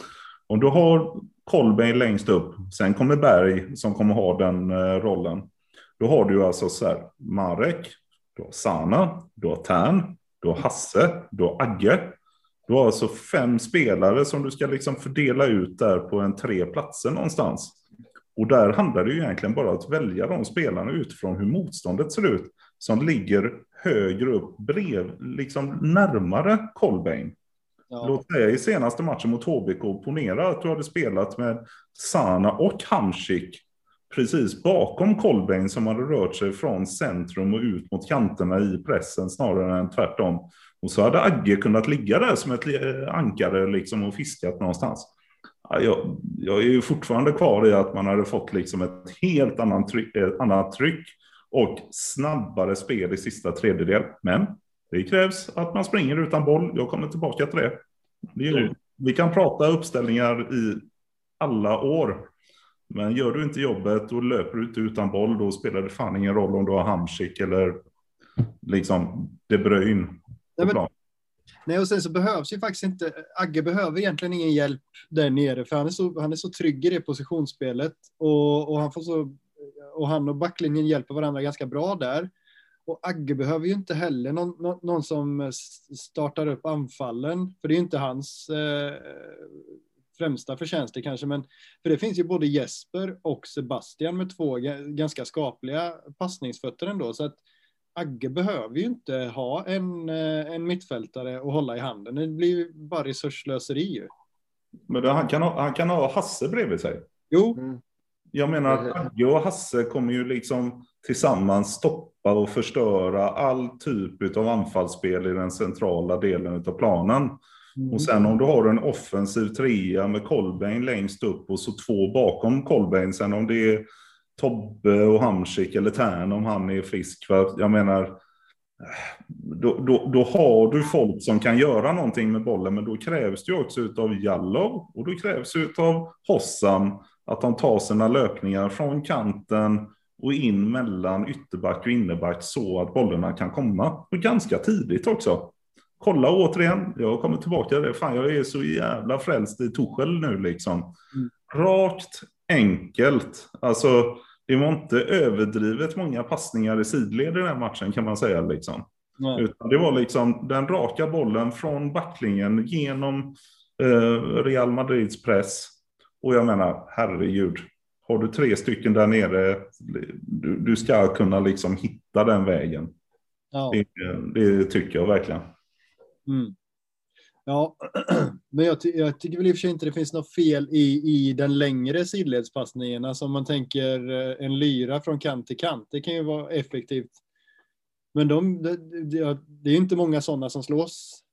Om du har Kolbeinn längst upp, sen kommer Berg som kommer ha den eh, rollen. Då har du alltså så här, Marek, du har Sana, du har Tern, du har Hasse, du har Agge. Du har alltså fem spelare som du ska liksom fördela ut där på en tre platser någonstans. Och där handlar det ju egentligen bara att välja de spelarna utifrån hur motståndet ser ut. Som ligger högre upp, brev, liksom närmare Colbain. Ja. Låt säga i senaste matchen mot HBK, ponera att du hade spelat med Sana och Hamsik precis bakom Colbain som hade rört sig från centrum och ut mot kanterna i pressen snarare än tvärtom. Och så hade Agge kunnat ligga där som ett eh, ankare liksom och fiskat någonstans. Jag, jag är ju fortfarande kvar i att man hade fått liksom ett helt annan tryck, ett annat tryck och snabbare spel i sista tredjedel. Men det krävs att man springer utan boll. Jag kommer tillbaka till det. det är, vi kan prata uppställningar i alla år. Men gör du inte jobbet och löper du inte utan boll, då spelar det fan ingen roll om du har Hamsik eller liksom De Bruyne. Nej, men, nej, och sen så behövs ju faktiskt inte, Agge behöver egentligen ingen hjälp där nere, för han är så, han är så trygg i det positionsspelet och, och han får så, och han och backlinjen hjälper varandra ganska bra där. Och Agge behöver ju inte heller någon, någon, någon som startar upp anfallen, för det är ju inte hans eh, främsta förtjänster kanske, men för det finns ju både Jesper och Sebastian med två ganska skapliga passningsfötter ändå, så att Agge behöver ju inte ha en, eh, en mittfältare att hålla i handen. Det blir ju bara resurslöseri ju. Men då, han, kan ha, han kan ha Hasse bredvid sig. Jo. Mm. Jag menar att Agge och Hasse kommer ju liksom tillsammans stoppa och förstöra all typ av anfallsspel i den centrala delen av planen. Mm. Och sen om du har en offensiv trea med Kolbein längst upp och så två bakom Kolbein. Sen om det är Tobbe och Hamsik eller Tern om han är frisk. För jag menar, då, då, då, har du folk som kan göra någonting med bollen, men då krävs det också av Jallow och då krävs det av Hossam att de tar sina löpningar från kanten och in mellan ytterback och innerback så att bollarna kan komma. Och ganska tidigt också. Kolla återigen, jag kommer tillbaka till det. Fan, jag är så jävla frälst i Tuchel nu liksom. Mm. Rakt, enkelt. Alltså, det var inte överdrivet många passningar i sidled i den matchen kan man säga. Liksom. Utan det var liksom den raka bollen från backlinjen genom eh, Real Madrids press. Och jag menar, herregud, har du tre stycken där nere, du, du ska kunna liksom hitta den vägen. Ja. Det, det, tycker jag verkligen. Mm. Ja, men jag, jag, tycker väl i och för sig inte det finns något fel i, i den längre sidledspassningen. Alltså om man tänker eh, en lyra från kant till kant, det kan ju vara effektivt. Men de, det, det, det är inte många sådana som slås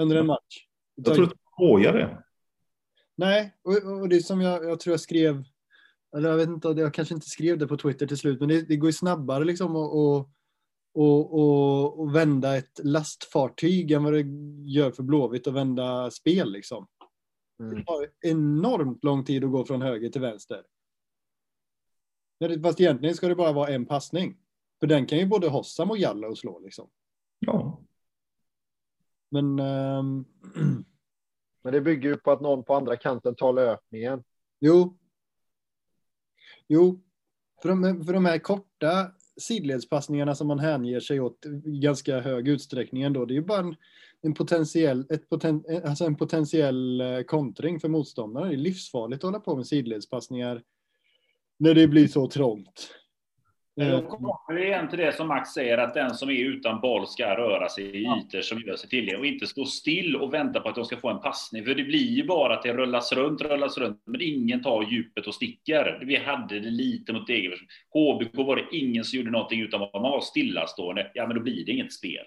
under en match. Jag tror inte skojar det. Nej, och, och det som jag, jag tror jag skrev, eller jag vet inte, jag kanske inte skrev det på Twitter till slut, men det, det går ju snabbare liksom att och, och, och, vända ett lastfartyg än vad det gör för Blåvitt att vända spel. Liksom. Mm. Det tar enormt lång tid att gå från höger till vänster. Fast egentligen ska det bara vara en passning. För den kan ju både Hossam och Jalla och slå liksom. Ja. Men... Um... Men det bygger ju på att någon på andra kanten tar löpningen. Jo. Jo. För de, för de här korta sidledspassningarna som man hänger sig åt i ganska hög utsträckning ändå. Det är ju bara en, en potentiell, ett poten, alltså en potentiell eh, kontring för motståndaren. Det är livsfarligt att hålla på med sidledspassningar när det blir så trångt. Då kommer vi igen till det som Max säger, att den som är utan boll ska röra sig i ytor som gör sig tillgängliga och inte stå still och vänta på att de ska få en passning. För det blir ju bara att det rullas runt, rullas runt, men ingen tar djupet och sticker. Vi hade det lite mot Degerfors. HBK var det ingen som gjorde någonting utan man var stillastående. Ja, men då blir det inget spel.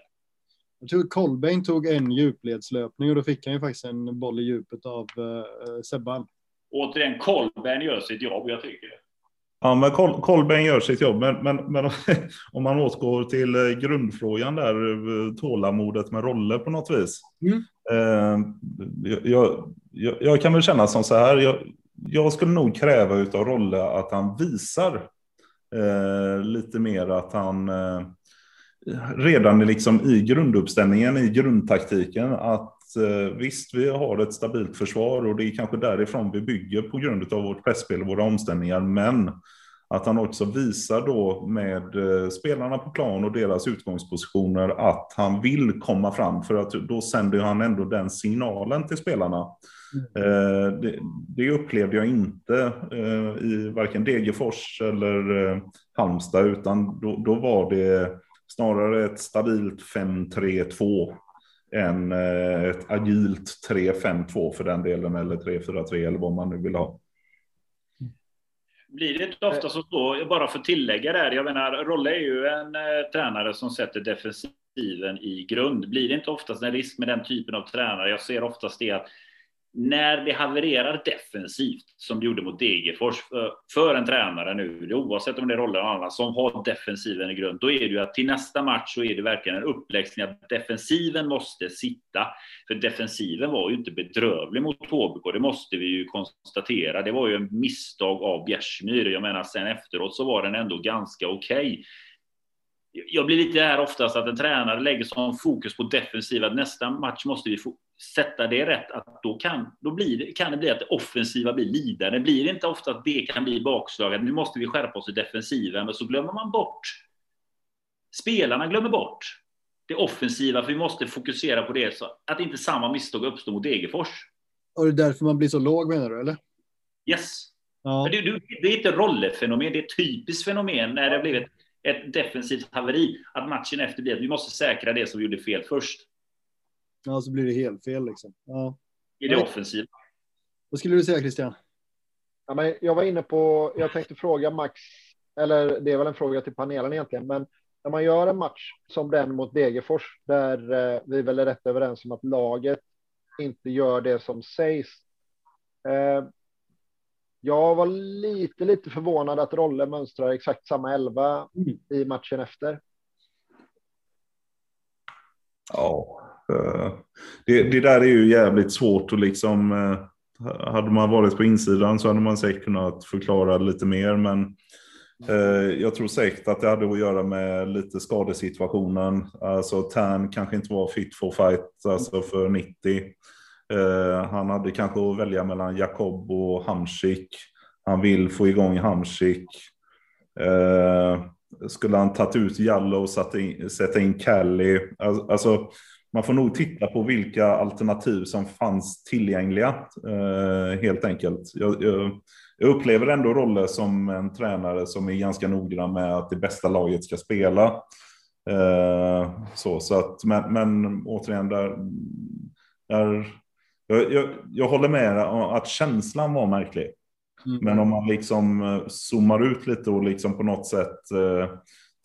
Jag tror Kolbeinn tog en djupledslöpning och då fick han ju faktiskt en boll i djupet av uh, Sebban. Återigen, Kolbeinn gör sitt jobb, jag tycker det. Ja, men Kol Kolbeinn gör sitt jobb. Men, men, men om man återgår till eh, grundfrågan där, eh, tålamodet med roller på något vis. Mm. Eh, jag, jag, jag, kan väl känna som så här. Jag, jag skulle nog kräva av Rolle att han visar eh, lite mer att han eh, redan liksom i grunduppställningen, i grundtaktiken, att visst, vi har ett stabilt försvar och det är kanske därifrån vi bygger på grund av vårt pressspel och våra omställningar, men att han också visar då med eh, spelarna på plan och deras utgångspositioner att han vill komma fram. För att då sänder han ändå den signalen till spelarna. Mm. Det, det, upplevde jag inte i varken Degerfors eller Halmstad, utan då, då var det snarare ett stabilt 5-3-2 än eh, ett agilt 3-5-2 för den delen, eller 3-4-3 eller vad man nu vill ha. Blir det inte ofta så, då, bara för att tillägga där, jag menar, Rolle är ju en eh, tränare som sätter defensiven i grund. Blir det inte oftast en risk med den typen av tränare? Jag ser oftast det att när det havererar defensivt, som det gjorde mot Degerfors, eh, för en tränare nu, oavsett om det är roller eller annat, som har defensiven i grund, då är det ju att till nästa match så är det verkligen en uppläxning att defensiven måste sitta. För defensiven var ju inte bedrövlig mot HBK, det måste vi ju konstatera. Det var ju en misstag av Bjärsmyr. Jag menar, sen efteråt så var den ändå ganska okej. Okay jag blir lite här oftast att en tränare lägger sån fokus på defensiva att nästa match måste vi sätta det rätt. Att då kan, då blir det, kan det bli att det offensiva blir lidande. Blir det inte ofta att det kan bli bakslag, att nu måste vi skärpa oss i defensiven, men så glömmer man bort. Spelarna glömmer bort det offensiva, för vi måste fokusera på det så att inte samma misstag uppstår mot Degerfors. Och det är därför man blir så låg menar du, eller? Yes. Ja. Det, det, är inte rollefenomen, det är ett typiskt fenomen när det har blivit ett defensivt haveri, att matchen efter blir att vi måste säkra det som vi gjorde fel först. Ja, så blir det helt fel liksom. Ja. I det offensiva. Vad skulle du säga Christian? Ja, men jag var inne på, jag tänkte fråga Max, eller det är väl en fråga till panelen egentligen, men när man gör en match som den mot Degerfors, där eh, vi väl är rätt överens om att laget inte gör det som sägs. Jag var lite, lite förvånad att Rolle mönstrar exakt samma elva mm. i matchen efter. Ja, eh, det, det där är ju jävligt svårt och liksom eh, hade man varit på insidan så hade man säkert kunnat förklara lite mer. Men eh, jag tror säkert att det hade att göra med lite skadesituationen. Alltså Tern kanske inte var fit for fight alltså för 90. Eh, han hade kanske att välja mellan Jakob och Hamsik. Han vill få igång Hamsik. Eh, skulle han tagit ut Jallow och sätta in, sätta in Kelly? Alltså, man får nog titta på vilka alternativ som fanns tillgängliga eh, helt enkelt. Jag, jag, jag, upplever ändå Rolle som en tränare som är ganska noggrann med att det bästa laget ska spela. Så, så att, men, men återigen, där, där jag, jag, jag håller med att känslan var märklig. Mm. Men om man liksom eh, zoomar ut lite och liksom på något sätt eh,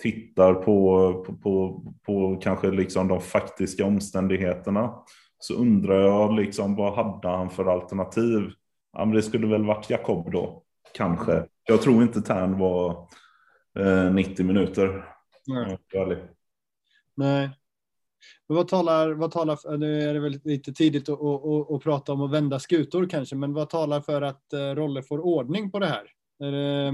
tittar på, på, på, på kanske liksom de faktiska omständigheterna så undrar jag liksom vad hade han för alternativ? Ja, men det skulle väl varit Jakob då, kanske. Jag tror inte Tern var eh, 90 minuter. Nej. Nej. Men vad talar, vad talar nu är det väl lite tidigt att, att, att, att, prata om att vända skutor kanske, men vad talar för att eh, Rolle får ordning på det här? Det,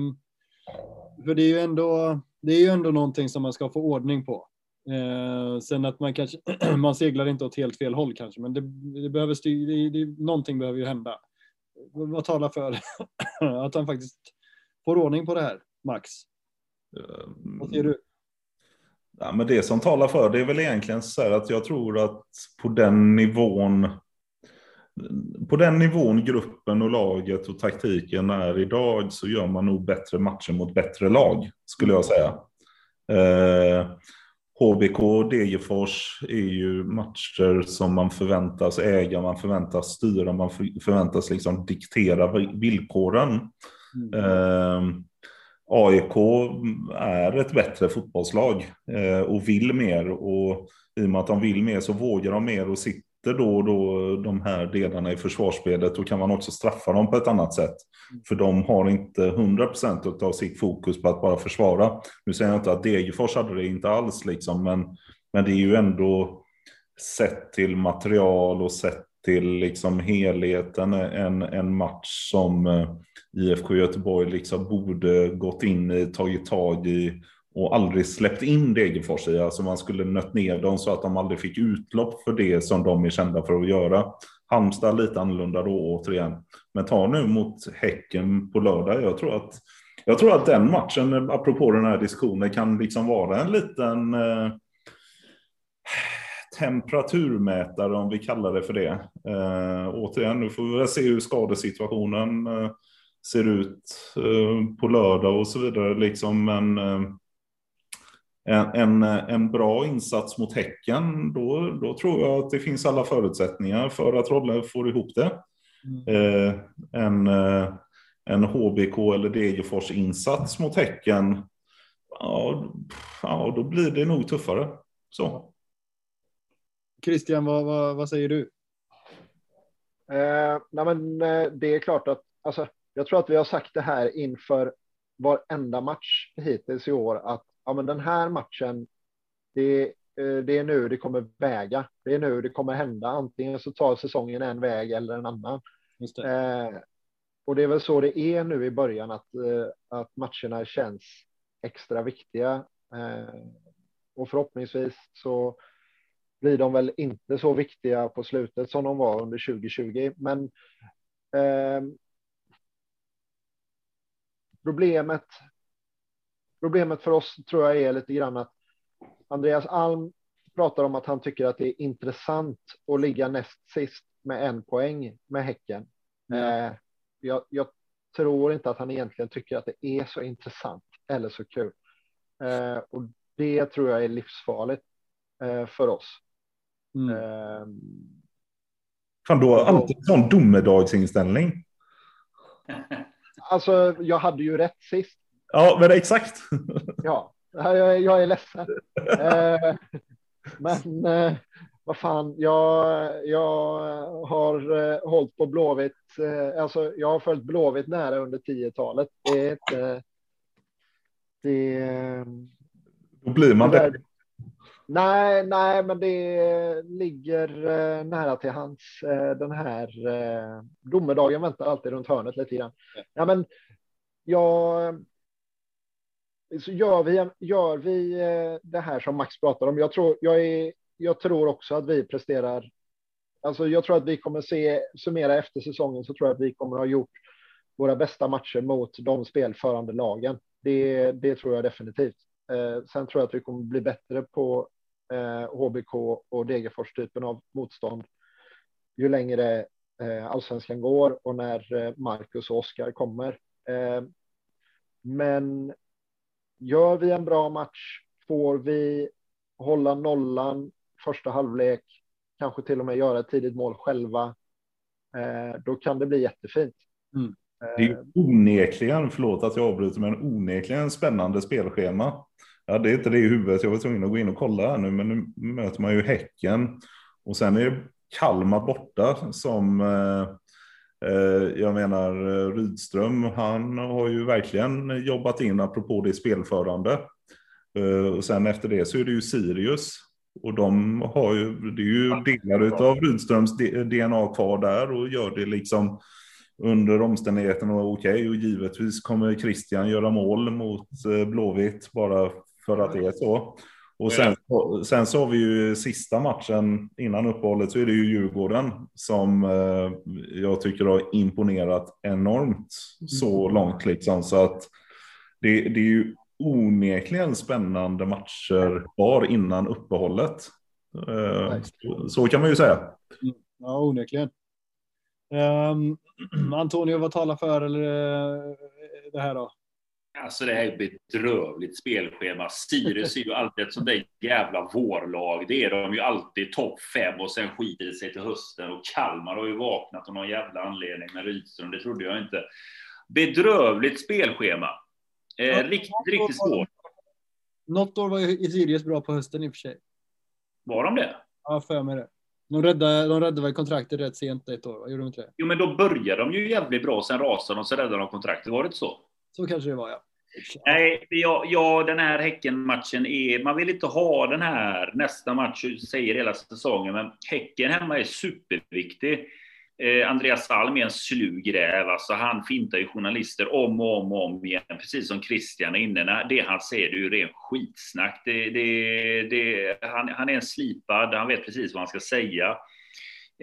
för det är ju ändå, det är ju ändå någonting som man ska få ordning på. Eh, sen att man kanske, man seglar inte åt helt fel håll kanske, men det, det behöver styr, det, det, någonting behöver ju hända. Vad talar för att han faktiskt får ordning på det här, Max? Vad säger du? Ja, men det som talar för det är väl egentligen så att jag tror att på den nivån på den nivån gruppen och laget och taktiken är idag så gör man nog bättre matcher mot bättre lag, skulle jag säga. Eh, HBK och Degerfors är ju matcher som man förväntas äga, man förväntas styra, man förväntas liksom diktera villkoren. Mm. Eh, AIK är ett bättre fotbollslag eh, och vill mer och i och med att de vill mer så vågar de mer och sitter då då de här delarna i försvarsspelet då kan man också straffa dem på ett annat sätt. För de har inte 100% av sitt fokus på att bara försvara. Nu säger jag inte att Degerfors hade det inte alls liksom, men, men det är ju ändå sett till material och sett till liksom helheten en, en match som eh, IFK Göteborg liksom borde gått in i, tagit tag i och aldrig släppt in Degerfors i. Alltså man skulle nött ner dem så att de aldrig fick utlopp för det som de är kända för att göra. Halmstad lite annorlunda då återigen. Men ta nu mot Häcken på lördag. Jag tror att, Jag tror att den matchen, apropå den här diskussionen, kan liksom vara en liten eh, temperaturmätare, om vi kallar det för det. Eh, återigen, nu får vi väl se hur skadesituationen eh, ser ut eh, på lördag och så vidare. Liksom, eh, en, en, en, bra insats mot Häcken, då, då tror jag att det finns alla förutsättningar för att Rolle får ihop det. Mm. Eh, en, eh, en HBK eller Degerfors insats mot Häcken, ja, ja, då blir det nog tuffare. Så. Christian, vad, vad, vad säger du? Eh, nej men, eh, det är klart att alltså, jag tror att vi har sagt det här inför varenda match hittills i år att ja, men den här matchen, det, eh, det är nu det kommer väga. Det är nu det kommer hända. Antingen så tar säsongen en väg eller en annan. Det. Eh, och det är väl så det är nu i början, att, eh, att matcherna känns extra viktiga. Eh, och förhoppningsvis så blir de väl inte så viktiga på slutet som de var under 2020. Men eh, problemet, problemet för oss tror jag är lite grann att Andreas Alm pratar om att han tycker att det är intressant att ligga näst sist med en poäng med Häcken. Mm. Eh, jag, jag, tror inte att han egentligen tycker att det är så intressant eller så kul. Eh, och det tror jag är livsfarligt eh, för oss. Mm. Eh, Fan, du har alltid en sån domedagsinställning. Alltså, jag hade ju rätt sist. Ja, men exakt. ja, jag, jag är ledsen. eh, men eh, vad fan, jag, jag har eh, hållit på Blåvitt. Eh, alltså, jag har följt Blåvitt nära under 10-talet. Det är inte... Det, Då blir man det. Nej, nej, men det ligger eh, nära till hans. Eh, den här eh, domedagen väntar alltid runt hörnet lite grann. Ja, men jag. Så gör vi, gör vi det här som Max pratar om. Jag tror, jag, är, jag tror också att vi presterar. Alltså, jag tror att vi kommer se summera efter säsongen så tror jag att vi kommer ha gjort våra bästa matcher mot de spelförande lagen. Det, det tror jag definitivt. Eh, sen tror jag att vi kommer bli bättre på HBK och Degerfors typen av motstånd ju längre eh, allsvenskan går och när eh, Marcus och Oskar kommer. Eh, men gör vi en bra match, får vi hålla nollan första halvlek, kanske till och med göra ett tidigt mål själva, eh, då kan det bli jättefint. Mm. Det är onekligen, förlåt att jag avbryter, men onekligen spännande spelschema. Ja, det är inte det i huvudet. Jag var tvungen att gå in och kolla här nu, men nu möter man ju Häcken. Och sen är det Kalmar borta som eh, eh jag menar Rydström, han har ju verkligen jobbat in apropå det spelförande. Eh, och sen efter det så är det ju Sirius. Och de har ju, det är ju delar av Rydströms DNA kvar där och gör det liksom under omständigheterna okej. Okay. Och givetvis kommer Christian göra mål mot eh, Blåvitt bara för att det är så. Och sen, sen så har vi ju sista matchen innan uppehållet så är det ju Djurgården som eh, jag tycker har imponerat enormt så mm. långt liksom. Så att det, det är ju onekligen spännande matcher kvar innan uppehållet. Eh, så kan man ju säga. Mm. Ja, onekligen. Um, Antonio, vad talar för eller, eh, det här då? Alltså det här är bedrövligt spelschema. Sirius är ju alltid ett sånt där jävla vårlag. Det är de ju alltid topp fem och sen skiter det sig till hösten. Och Kalmar har ju vaknat av någon jävla anledning med Rydström. Det trodde jag inte. Bedrövligt spelschema. Eh, riktigt, riktigt svårt. Något år var ju Sirius bra på hösten i och för sig. Var de det? Ja, för mig det. De räddade, de räddade väl kontraktet rätt sent ett år, Gjorde de inte det? Jo, men då började de ju jävligt bra, sen rasade de, så räddade de kontraktet. Var det inte så? Så kanske det var, ja. Nej, ja, ja, den här Häcken-matchen är... Man vill inte ha den här nästa match, säger hela säsongen, men Häcken hemma är superviktig. Eh, Andreas Alm är en slug räv. Alltså, han fintar ju journalister om och om och om igen, precis som Christian är inne. Det han säger det är ju rent skitsnack. Det, det, det, han, han är en slipad, han vet precis vad han ska säga.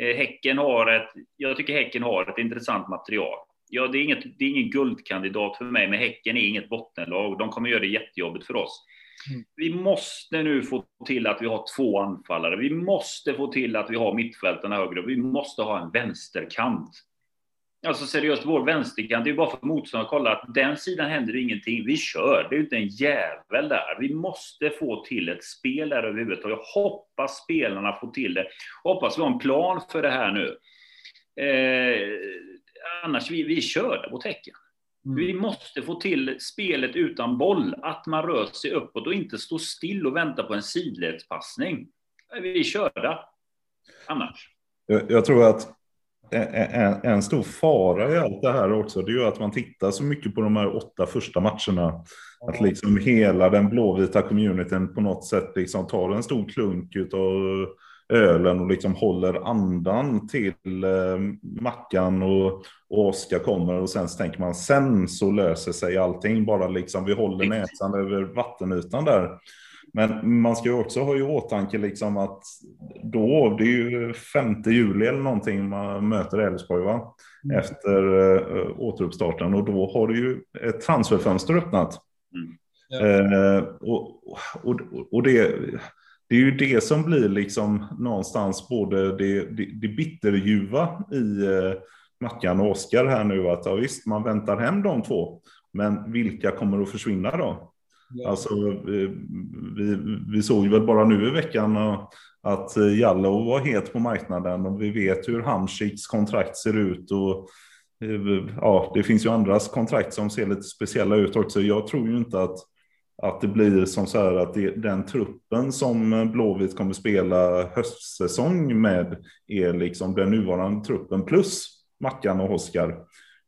Eh, Häcken har ett, jag tycker Häcken har ett intressant material. Ja, det är, inget, det är ingen guldkandidat för mig, men Häcken är inget bottenlag. De kommer göra det jättejobbigt för oss. Mm. Vi måste nu få till att vi har två anfallare. Vi måste få till att vi har mittfältarna högre. Vi måste ha en vänsterkant. Alltså seriöst, vår vänsterkant, det är bara för motståndaren att kolla att den sidan händer ingenting. Vi kör, det är inte en jävel där. Vi måste få till ett spel där överhuvudtaget. Och jag hoppas spelarna får till det. Hoppas vi har en plan för det här nu. Eh, annars vi, vi körda mot Häcken. Mm. Vi måste få till spelet utan boll, att man rör sig uppåt och inte står still och väntar på en sidledspassning. Vi är körda annars. Jag, jag tror att en, en, stor fara i allt det här också, det är ju att man tittar så mycket på de här åtta första matcherna. Att liksom hela den blåvita communityn på något sätt liksom tar en stor klunk av ölen och liksom håller andan till eh, Mackan och, och Oskar kommer och sen så tänker man sen så löser sig allting. Bara liksom vi håller näsan över vattenytan där. Men man ska ju också ha i åtanke liksom att då, det är ju 5 juli eller någonting man möter Elfsborg va? Mm. Efter uh, återuppstarten och då har du ju ett transferfönster öppnat. Mm. Ja. Uh, och, och, och det, det är ju det som blir liksom någonstans både det, det, det bitterljuva i uh, Mackan och Oskar här nu att ja, visst, man väntar hem de två. Men vilka kommer att försvinna då? Ja. Alltså, vi, vi såg ju väl bara nu i veckan att Jallow var het på marknaden och vi vet hur Hamsiks kontrakt ser ut. Och, ja, det finns ju andras kontrakt som ser lite speciella ut också. Jag tror ju inte att, att det blir som så här att det, den truppen som Blåvitt kommer spela höstsäsong med är liksom den nuvarande truppen plus Mackan och Oskar.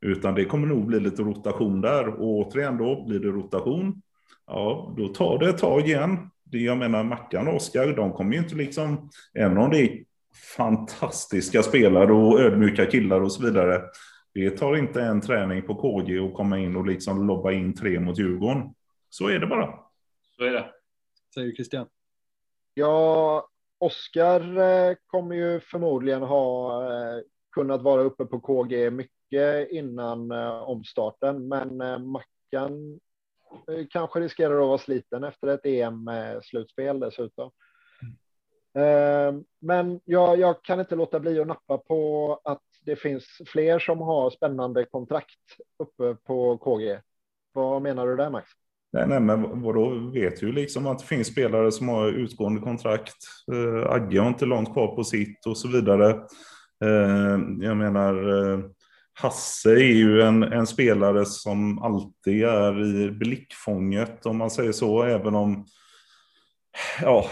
Utan det kommer nog bli lite rotation där och återigen då blir det rotation ja, då tar det ett tag igen. Det, jag menar, Mackan och Oskar, de kommer ju inte liksom, även om det är fantastiska spelare och ödmjuka killar och så vidare, det tar inte en träning på KG och komma in och liksom lobba in tre mot Djurgården. Så är det bara. Så är det. Säger Christian. Ja, Oskar eh, kommer ju förmodligen ha eh, kunnat vara uppe på KG mycket innan eh, omstarten, men Mackan kanske riskerar att vara sliten efter ett EM-slutspel dessutom. Eh, men jag, jag, kan inte låta bli att nappa på att det finns fler som har spännande kontrakt uppe på KG. Vad menar du där Max? Nej, nej men vadå, vet ju liksom att det finns spelare som har utgående kontrakt. Eh, Agge har inte långt kvar på sitt och så vidare. Eh, jag menar, eh, Hasse är ju en, en, spelare som alltid är i blickfånget om man säger så, även om Ja,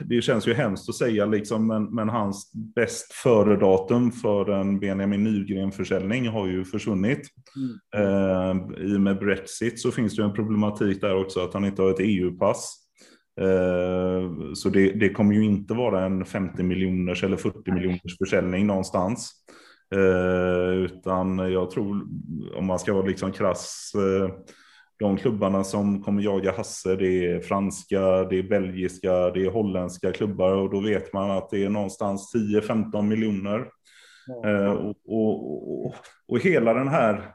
det känns ju hemskt att säga liksom, men, men hans bäst före-datum för en Benjamin Nygren-försäljning har ju försvunnit. Mm. Eh, I och med Brexit så finns det ju en problematik där också att han inte har ett EU-pass. Eh, så det, det, kommer ju inte vara en 50 miljoners eller 40 miljoners försäljning någonstans. Eh, utan jag tror, om man ska vara liksom krass, eh, de klubbarna som kommer jaga Hasse, det är franska, det är belgiska, det är holländska klubbar och då vet man att det är någonstans 10-15 miljoner. Eh, och, och, och, och, hela den här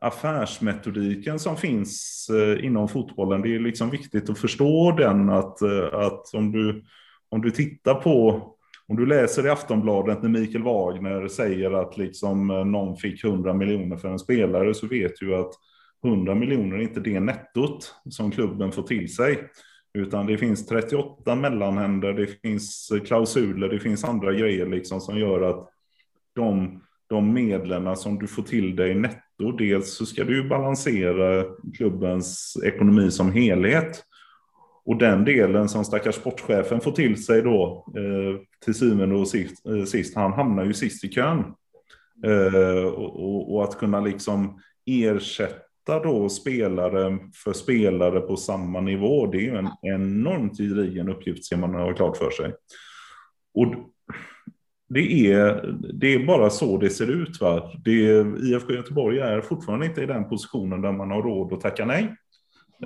affärsmetodiken som finns eh, inom fotbollen, det är liksom viktigt att förstå den att, eh, att om, du, om du tittar på om du läser i Aftonbladet när Mikael Wagner säger att liksom någon fick 100 miljoner för en spelare så vet du att 100 miljoner är inte det nettot som klubben får till sig. Utan det finns 38 mellanhänder, det finns klausuler, det finns andra grejer liksom som gör att de, de medlen som du får till dig netto, dels så ska du balansera klubbens ekonomi som helhet. Och den delen som stackars sportchefen får till sig då eh, till syvende och sist, eh, sist, han hamnar ju sist i kön. Eh, och, och, att kunna liksom ersätta då spelare för spelare på samma nivå, det är ju en enormt gedigen uppgift ska man ha klart för sig. Och det är, det är bara så det ser ut. Va? Det, IFK Göteborg är fortfarande inte i den positionen där man har råd att tacka nej.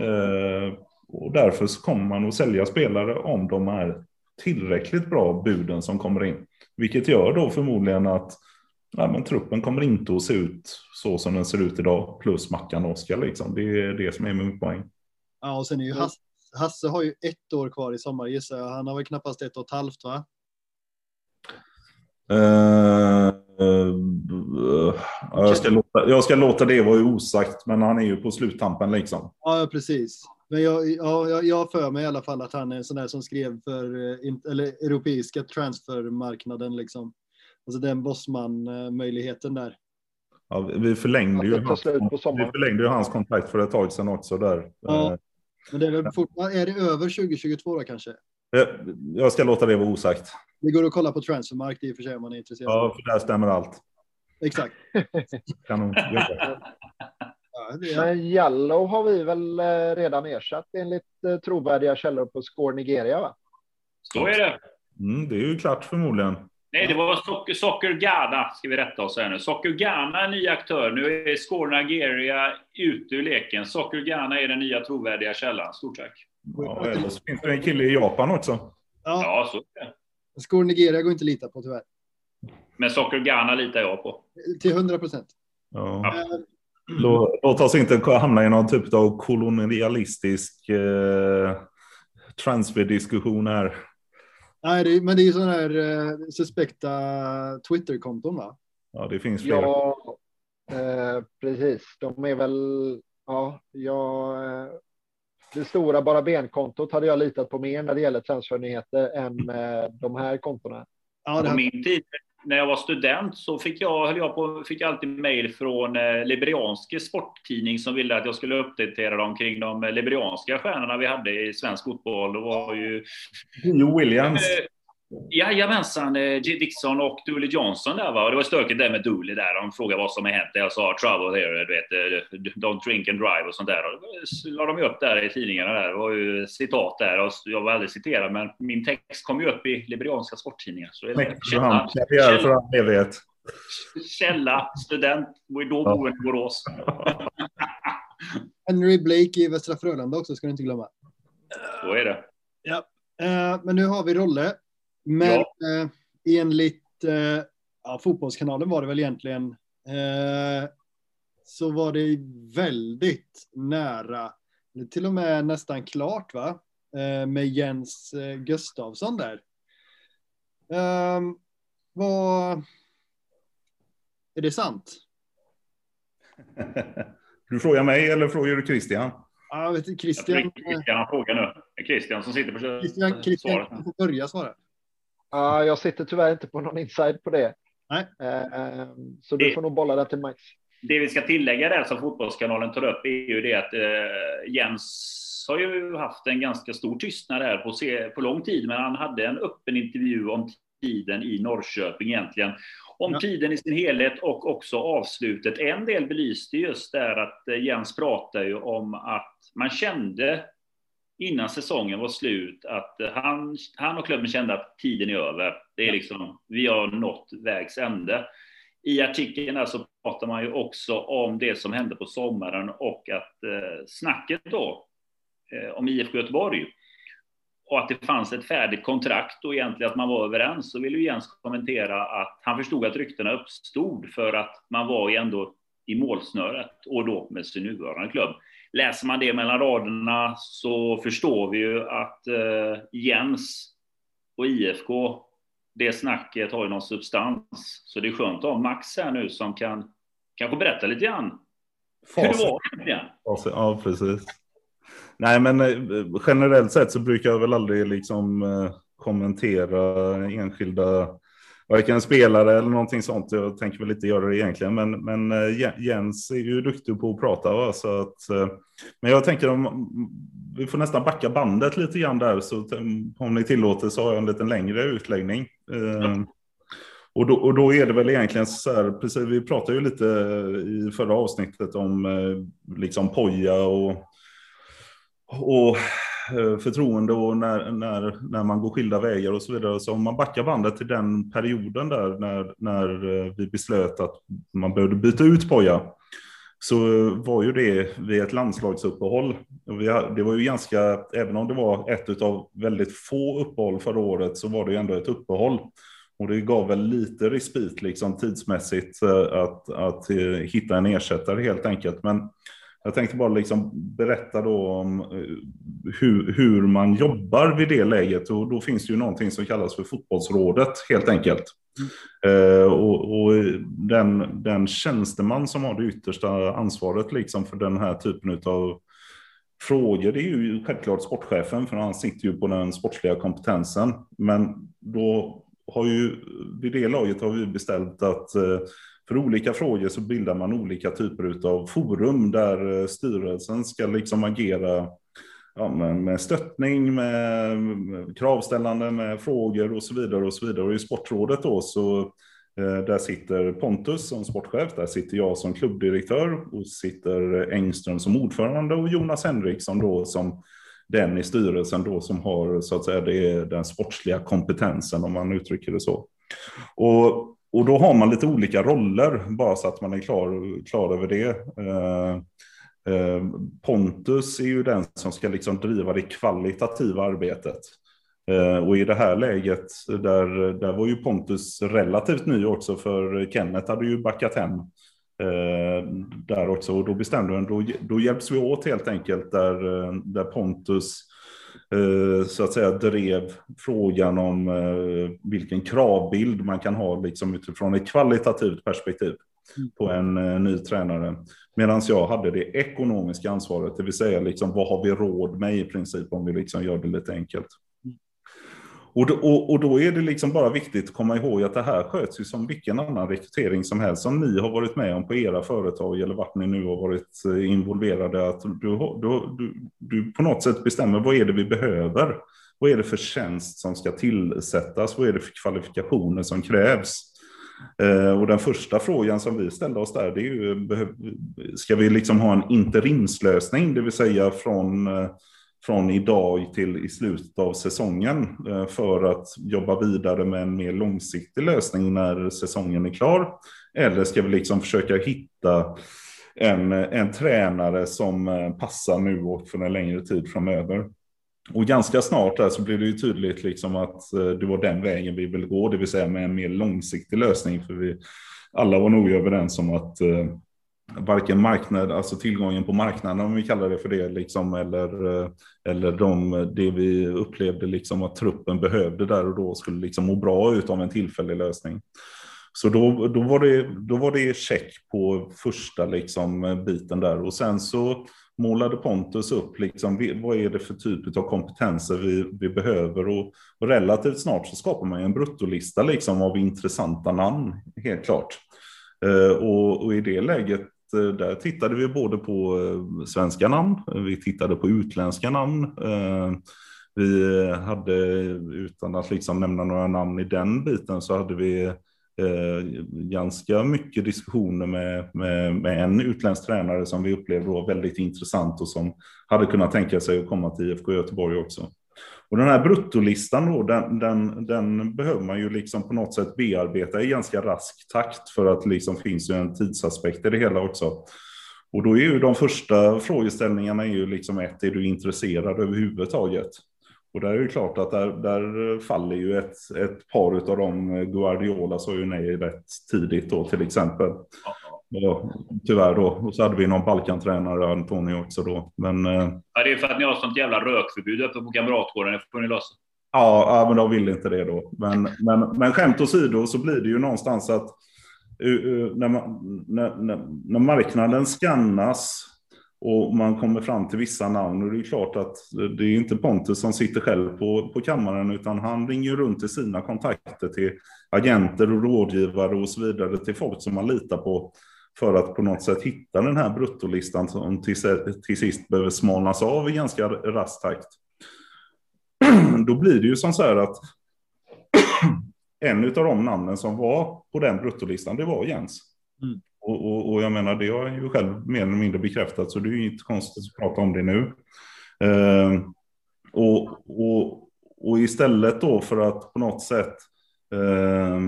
Eh, och därför så kommer man att sälja spelare om de är tillräckligt bra buden som kommer in. Vilket gör då förmodligen att Ja, men truppen kommer inte att se ut så som den ser ut idag, plus Mackan och Oskar. Liksom. Det är det som är min poäng. Ja, och sen är ju Hasse, Hasse har ju ett år kvar i sommar gissar jag. Han har väl knappast ett och ett halvt va? Uh, uh, jag, ska låta, jag ska låta det vara osagt, men han är ju på sluttampen liksom. Ja, precis. Men jag, ja, jag, jag för mig i alla fall att han är en sån där som skrev för eh, eller, europeiska transfermarknaden. Liksom. Alltså den bossman-möjligheten där. Ja, vi förlängde, ju hans, vi förlängde ju hans kontrakt för ett tag sedan också där. Ja, men det är, väl fortfarande, är det över 2022 då kanske? Jag ska låta det vara osagt. Det går att kolla på Transfermarkt i och för sig om man är intresserad. Ja, för där stämmer allt. Exakt. Kanon. Men Jallow har vi väl eh, redan ersatt enligt eh, trovärdiga källor på Score Nigeria va? Så är det. Mm, det är ju klart förmodligen. Nej, det var Socker, Socker Ghana, ska vi rätta oss här nu. Socker Ghana är ny aktör. Nu är Score Nigeria ute ur leken. Socker Ghana är den nya trovärdiga källan. Stort tack. Ja, eller så finns det en kille i Japan också. Ja, ja så är det. Skor Nigeria går inte att lita på tyvärr. Men Socker Ghana litar jag på. Till 100 procent. Ja. Låt oss inte hamna i någon typ av kolonialistisk eh, transferdiskussion här. Nej, det, men det är ju sådana här eh, suspekta Twitter-konton va? Ja, det finns flera. Ja, eh, precis. De är väl, ja, jag, eh, det stora bara benkontot hade jag litat på mer när det gäller transfernyheter än eh, de här kontona. Ja, det... På min tid när jag var student så fick jag, höll jag på, fick jag alltid mejl från eh, liberiansk sporttidning som ville att jag skulle uppdatera dem kring de liberianska stjärnorna vi hade i svensk fotboll. Det var ju... Williams. Eh, Jajamensan, eh, Dixon och Dooley Johnson där va. Och det var stökigt där med Dooley där. De frågade vad som har hänt. Jag sa trouble here, du vet, eh, don't drink and drive och sånt där. Och så la de ju upp där i tidningarna där. Det var ju citat där. Och jag var aldrig citerad, men min text kom ju upp i liberianska sporttidningar. Så det är källa, källa, för all evighet. Källa, student, då boende i Borås. Henry Blake i Västra Frölunda också, ska du inte glömma. Så är det. Ja, uh, men nu har vi Rolle. Men ja. eh, enligt eh, ja, Fotbollskanalen var det väl egentligen eh, så var det väldigt nära, till och med nästan klart va, eh, med Jens eh, Gustavsson där. Ehm, vad... Är det sant? Du frågar mig eller frågar du Christian? Ja, jag vet inte, Christian. Jag Christian frågar nu. Det är Christian som sitter på Christian, Christian får börja svara. Uh, jag sitter tyvärr inte på någon inside på det. Nej. Uh, så du får nog bolla det till Max. Det vi ska tillägga där som Fotbollskanalen tar upp är ju det att uh, Jens har ju haft en ganska stor tystnad här på, se, på lång tid, men han hade en öppen intervju om tiden i Norrköping egentligen. Om ja. tiden i sin helhet och också avslutet. En del belyste just där att Jens pratar ju om att man kände innan säsongen var slut att han, han och klubben kände att tiden är över. Det är liksom, vi har nått vägs ände. I artikeln där så pratar man ju också om det som hände på sommaren och att eh, snacket då eh, om IFK Göteborg och att det fanns ett färdigt kontrakt och egentligen att man var överens så vill ju Jens kommentera att han förstod att ryktena uppstod för att man var ju ändå i målsnöret och då med sin nuvarande klubb läser man det mellan raderna så förstår vi ju att eh, Jens och IFK, det snacket har ju någon substans. Så det är skönt att ha Max här nu som kan kanske berätta lite grann hur det var egentligen. Ja, precis. Nej, men eh, generellt sett så brukar jag väl aldrig liksom eh, kommentera enskilda varken spelare eller någonting sånt. Jag tänker väl inte göra det egentligen, men, men eh, Jens är ju duktig på att prata. Va? Så att, eh, men jag tänker om vi får nästan backa bandet lite grann där, så eh, om ni tillåter så har jag en lite längre utläggning. Mm. Och då, och då, är det väl egentligen så här, precis, vi pratade ju lite i förra avsnittet om liksom poja och, och Eh, förtroende och när, när, när man går skilda vägar och så vidare. Så om man backar bandet till den perioden där när, när eh, vi beslöt att man behövde byta ut Poja så var ju det vid ett landslagsuppehåll. Det var ju ganska, även om det var ett av väldigt få uppehåll förra året så var det ju ändå ett uppehåll. Och det gav väl lite respit liksom tidsmässigt eh, att, att hitta en ersättare helt enkelt. Men jag tänkte bara liksom berätta då om hur, hur man jobbar vid det läget. Och då finns det ju någonting som kallas för fotbollsrådet helt enkelt. Mm. och, och den, den tjänsteman som har det yttersta ansvaret liksom för den här typen av frågor, det är ju självklart sportchefen, för han sitter ju på den sportsliga kompetensen. Men då har ju, vid det laget har vi beställt att eh, för olika frågor så bildar man olika typer av forum där eh, styrelsen ska liksom agera ja, med, med stöttning, med kravställande, med frågor och så vidare. Och så vidare. Och i sportrådet då så eh, där sitter Pontus som sportchef, där sitter jag som klubbdirektör och sitter Engström som ordförande och Jonas Henriksson då som den i styrelsen då som har så att säga det den sportsliga kompetensen om man uttrycker det så. Och, och då har man lite olika roller bara så att man är klar, klar över det. Eh, eh, Pontus är ju den som ska liksom driva det kvalitativa arbetet. Eh, och i det här läget, där, där var ju Pontus relativt ny också, för Kenneth hade ju backat hem eh, där också. Och då bestämde han, då, då hjälps vi åt helt enkelt, där, eh, där Pontus så att säga drev frågan om eh, vilken kravbild man kan ha liksom utifrån ett kvalitativt perspektiv på en eh, ny tränare. Medan jag hade det ekonomiska ansvaret, det vill säga liksom, vad har vi råd med i princip om vi liksom gör det lite enkelt. Och då, och, och då, är det liksom bara viktigt att komma ihåg att det här sköts ju som vilken annan rekrytering som helst som ni har varit med om på era företag eller vart ni nu har varit eh, involverade. Att du, du, du, du på något sätt bestämmer vad är det vi behöver? Vad är det för tjänst som ska tillsättas? Vad är det för kvalifikationer som krävs? Eh, och den första frågan som vi ställde oss där, det är ju, ska vi liksom ha en interimslösning, det vill säga från eh, från idag till i slutet av säsongen eh, för att jobba vidare med en mer långsiktig lösning när säsongen är klar? Eller ska vi liksom försöka hitta en, en tränare som eh, passar nu och för en längre tid framöver? Och ganska snart där så blev det ju tydligt liksom att eh, det var den vägen vi ville gå, det vill säga med en mer långsiktig lösning. För vi alla var nog överens om att varken marknad, alltså tillgången på marknaden om vi kallar det för det, liksom, eller, eh, eller de, det vi upplevde liksom att truppen behövde där och då skulle liksom må bra ut av en tillfällig lösning. Så då, då, var det, då var det check på första liksom, biten där och sen så målade Pontus upp liksom, vad är det för typ av kompetenser vi, vi behöver och, och relativt snart så skapar man en bruttolista liksom, av intressanta namn, helt klart. Eh, och, och, i det läget Eh, där tittade vi både på eh, svenska namn, vi tittade på utländska namn. Eh, vi hade, utan att liksom nämna några namn i den biten, så hade vi ganska mycket diskussioner med, med, med, en utländsk tränare som vi upplevde var väldigt intressant och som hade kunnat tänka sig att komma till IFK Göteborg också. Och den här bruttolistan då, den, den, den, behöver man ju liksom på något sätt bearbeta i ganska rask takt för att liksom finns ju en tidsaspekt i det hela också. Och då är ju de första frågeställningarna är ju liksom ett, är du intresserad överhuvudtaget? Och där är det klart att där, där faller ju ett, ett par av de Guardiola sa ju nej rätt tidigt då till exempel. Ja, tyvärr då. Och så hade vi någon Balkantränare, Antonio också då. Men, eh, ja, det är för att ni har sånt jävla rökförbud uppe på Kamratgården. Det får ni lösa. Ja, ja, men de vill inte det då. Men, men, men skämt åsido så blir det ju någonstans att uh, när, man, när, när, när marknaden skannas och man kommer fram till vissa namn. Och det är klart att det är inte Pontus som sitter själv på, på kammaren, utan han ringer runt till sina kontakter till agenter och rådgivare och så vidare, till folk som man litar på för att på något sätt hitta den här bruttolistan som till, till sist behöver smalnas av i ganska rask takt. Då blir det ju som så här att en av de namnen som var på den bruttolistan, det var Jens. Mm. Och, och, och, jag menar, det har jag ju själv mer eller mindre bekräftat, så det är ju inte konstigt att prata om det nu. Eh, och, och, och istället då för att på något sätt eh,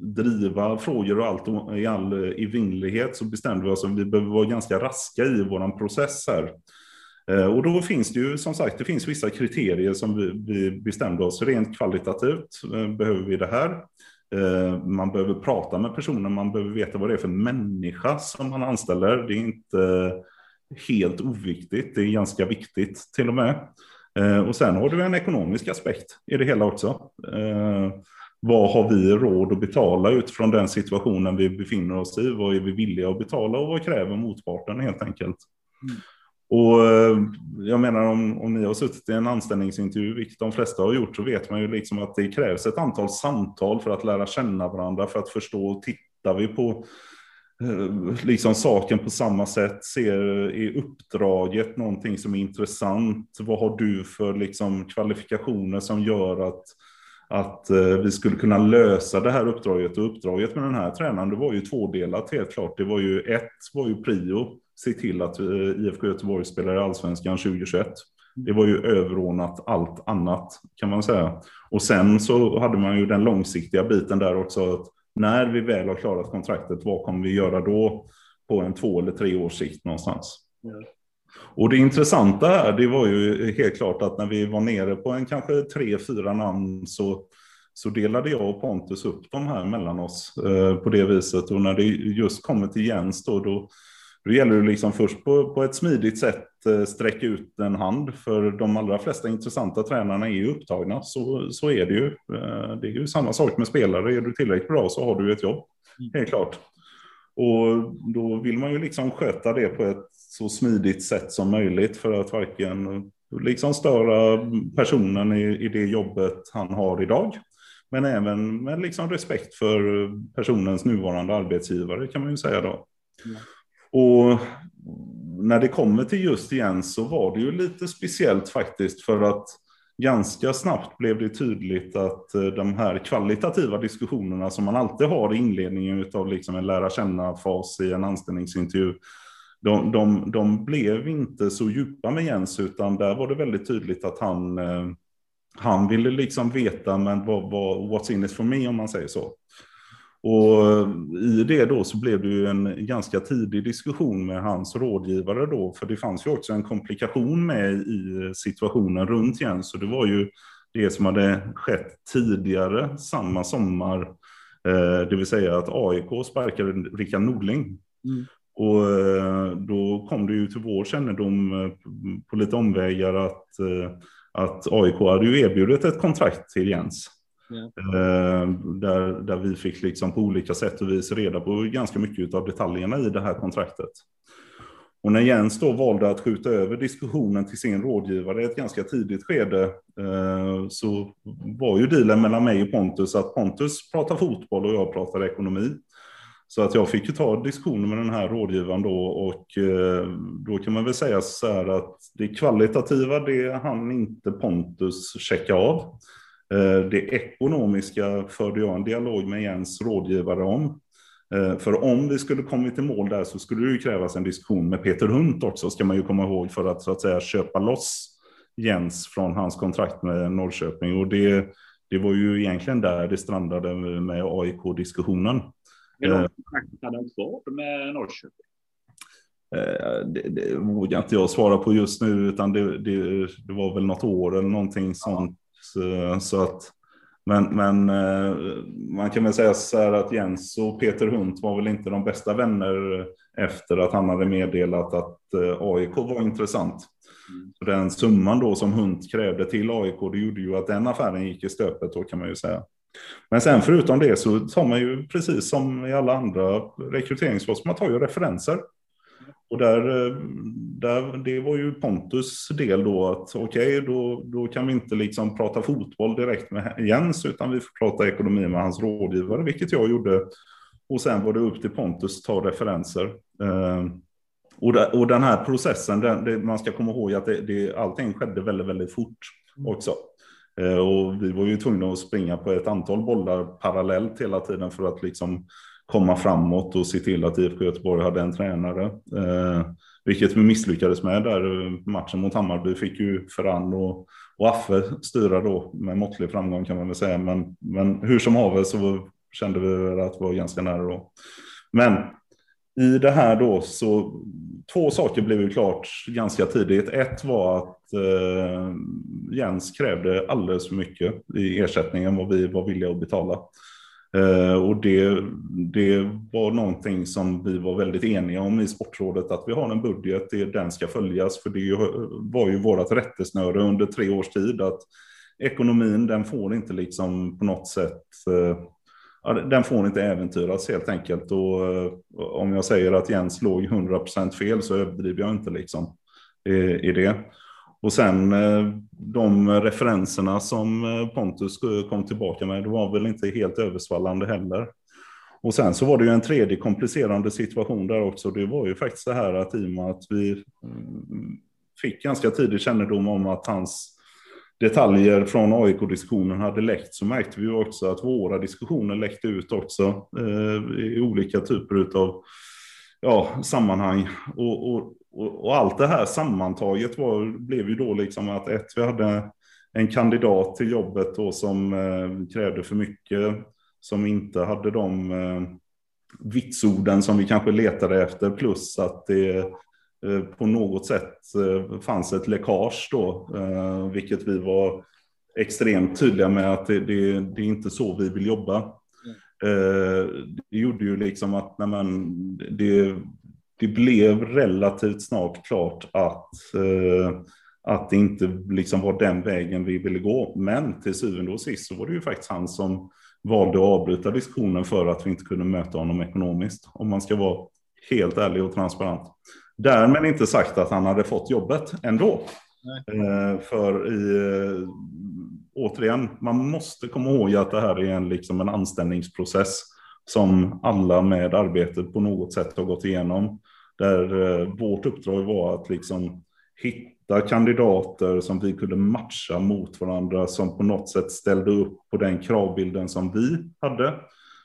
driva frågor och allt i all eh, evinnerlighet så bestämde vi oss att vi behöver vara ganska raska i vår process här. Eh, och då finns det ju som sagt, det finns vissa kriterier som vi, vi bestämde oss rent kvalitativt. Eh, behöver vi det här? Ehm, man behöver prata med personen, man behöver veta vad det är för människa som man anställer. Det är inte helt oviktigt, det är ganska viktigt till och med. Ehm, och sen har du en ekonomisk aspekt i det hela också. Ehm, vad har vi råd att betala utifrån den situationen vi befinner oss i? Vad är vi villiga att betala och vad kräver motparten helt enkelt? Mm. Och eh, jag menar om, om ni har suttit i en anställningsintervju, vilket de flesta har gjort, så vet man ju liksom att det krävs ett antal samtal för att lära känna varandra, för att förstå, tittar vi på eh, liksom saken på samma sätt, ser i uppdraget någonting som är intressant, vad har du för liksom kvalifikationer som gör att att eh, vi skulle kunna lösa det här uppdraget. Och uppdraget med den här tränaren det var ju tvådelat helt klart. Det var ju ett var ju prio, se till att eh, IFK Göteborg spelar i allsvenskan 2021. Det var ju överordnat allt annat kan man säga. Och sen så hade man ju den långsiktiga biten där också. Att när vi väl har klarat kontraktet, vad kommer vi göra då på en två eller tre års sikt någonstans? Ja. Och det intressanta här, det var ju helt klart att när vi var nere på en kanske tre, fyra namn så, så delade jag och Pontus upp de här mellan oss eh, på det viset. Och när det just kommer till Jens då, då, då gäller det liksom först på, på ett smidigt sätt eh, sträcka ut en hand. För de allra flesta intressanta tränarna är ju upptagna, så, så är det ju. Eh, det är ju samma sak med spelare, är du tillräckligt bra så har du ett jobb, helt klart. Och då vill man ju liksom sköta det på ett så smidigt sätt som möjligt för att varken liksom störa personen i, i det jobbet han har idag. Men även med liksom respekt för personens nuvarande arbetsgivare kan man ju säga då. Mm. Och när det kommer till just Jens så var det ju lite speciellt faktiskt för att ganska snabbt blev det tydligt att eh, de här kvalitativa diskussionerna som man alltid har i inledningen av liksom en lära känna-fas i en anställningsintervju, de, de, de, blev inte så djupa med Jens, utan där var det väldigt tydligt att han, eh, han ville liksom veta men vad, vad, what's in it for me om man säger så. Och eh, i det då så blev det ju en ganska tidig diskussion med hans rådgivare då, för det fanns ju också en komplikation med i situationen runt Jens. Så det var ju det som hade skett tidigare samma sommar, eh, det vill säga att AIK sparkade Rickard Nordling. Mm. Och eh, då kom det ju till vår kännedom eh, på lite omvägar att, att AIK hade ju erbjudit ett kontrakt till Jens. Yeah. Där, där vi fick liksom på olika sätt och vis reda på ganska mycket av detaljerna i det här kontraktet. Och när Jens då valde att skjuta över diskussionen till sin rådgivare i ett ganska tidigt skede eh, så var ju dealen mellan mig och Pontus att Pontus pratar fotboll och jag pratar ekonomi. Så att jag fick ju ta diskussionen med den här rådgivaren då och eh, då kan man väl säga så här att det kvalitativa det han inte Pontus checka av. Eh, det ekonomiska förde jag en dialog med Jens rådgivare om. Eh, för om vi skulle kommit i mål där så skulle det ju krävas en diskussion med Peter Hunt också, ska man ju komma ihåg, för att så att säga köpa loss Jens från hans kontrakt med Norrköping. Och det, det var ju egentligen där det strandade med AIK-diskussionen. Hur långt kontrakt hade han kvar med Norrköping? Eh, det, det vågar inte jag svara på just nu, utan det, det, det var väl något år eller någonting sånt så, så att, men, men eh, man kan väl säga så här att Jens och Peter Hunt var väl inte de bästa vänner efter att han hade meddelat att eh, AIK var intressant. Mm. Så den summan då som Hunt krävde till AIK, det gjorde ju att den affären gick i stöpet då kan man ju säga. Men sen förutom det så tar man ju precis som i alla andra rekryteringsfas, man tar ju referenser. Och där, eh, där, det var ju Pontus del då att okej, okay, då, då kan vi inte liksom prata fotboll direkt med Jens, utan vi får prata ekonomi med hans rådgivare, vilket jag gjorde. Och sen var det upp till Pontus att ta referenser. Eh, och, där, och den här processen, den, det, man ska komma ihåg att det, det, allting skedde väldigt, väldigt fort också. Eh, och vi var ju tvungna att springa på ett antal bollar parallellt hela tiden för att liksom komma framåt och se till att IFK Göteborg hade en tränare. Eh, vilket vi misslyckades med där. Eh, matchen mot Hammarby fick ju Ferran och, och Affe styra då med måttlig framgång kan man väl säga. Men, men hur som haver så kände vi att vi var ganska nära då. Men i det här då så två saker blev ju klart ganska tidigt. Ett var att eh, Jens krävde alldeles för mycket i ersättningen vad vi var villiga att betala. Eh, och det, det var någonting som vi var väldigt eniga om i Sportrådet, att vi har en budget, det, den ska följas, för det var ju vårt rättesnöre under tre års tid, att ekonomin, den får inte liksom på något sätt, eh, ja, den får inte äventyras helt enkelt. Och eh, om jag säger att Jens låg 100% fel så överdriver jag inte liksom i, i det. Och sen eh, de referenserna som eh, Pontus kom tillbaka med, det var väl inte helt översvallande heller. Och sen så var det ju en tredje komplicerande situation där också. Det var ju faktiskt det här att i och med att vi mm, fick ganska tidig kännedom om att hans detaljer från AIK-diskussionen hade läckt så märkte vi också att våra diskussioner läckte ut också eh, i olika typer av ja, sammanhang. Och, och, och, och, allt det här sammantaget var, blev ju då liksom att ett, vi hade en kandidat till jobbet då som eh, krävde för mycket, som inte hade de eh, vitsorden som vi kanske letade efter, plus att det eh, Eh, på något sätt eh, fanns ett läckage då, eh, vilket vi var extremt tydliga med att det, det, det är inte så vi vill jobba. Det gjorde ju liksom att när man, det, det blev relativt snart klart att, att det inte liksom var den vägen vi ville gå. Men till syvende och sist så var det ju faktiskt han som valde att avbryta diskussionen för att vi inte kunde möta honom ekonomiskt. Om man ska vara helt ärlig och transparent. Därmed inte sagt att han hade fått jobbet ändå. Eh, för i, eh, återigen, man måste komma ihåg att det här är en, liksom en anställningsprocess som alla med arbetet på något sätt har gått igenom. Där eh, vårt uppdrag var att liksom hitta kandidater som vi kunde matcha mot varandra, som på något sätt ställde upp på den kravbilden som vi hade,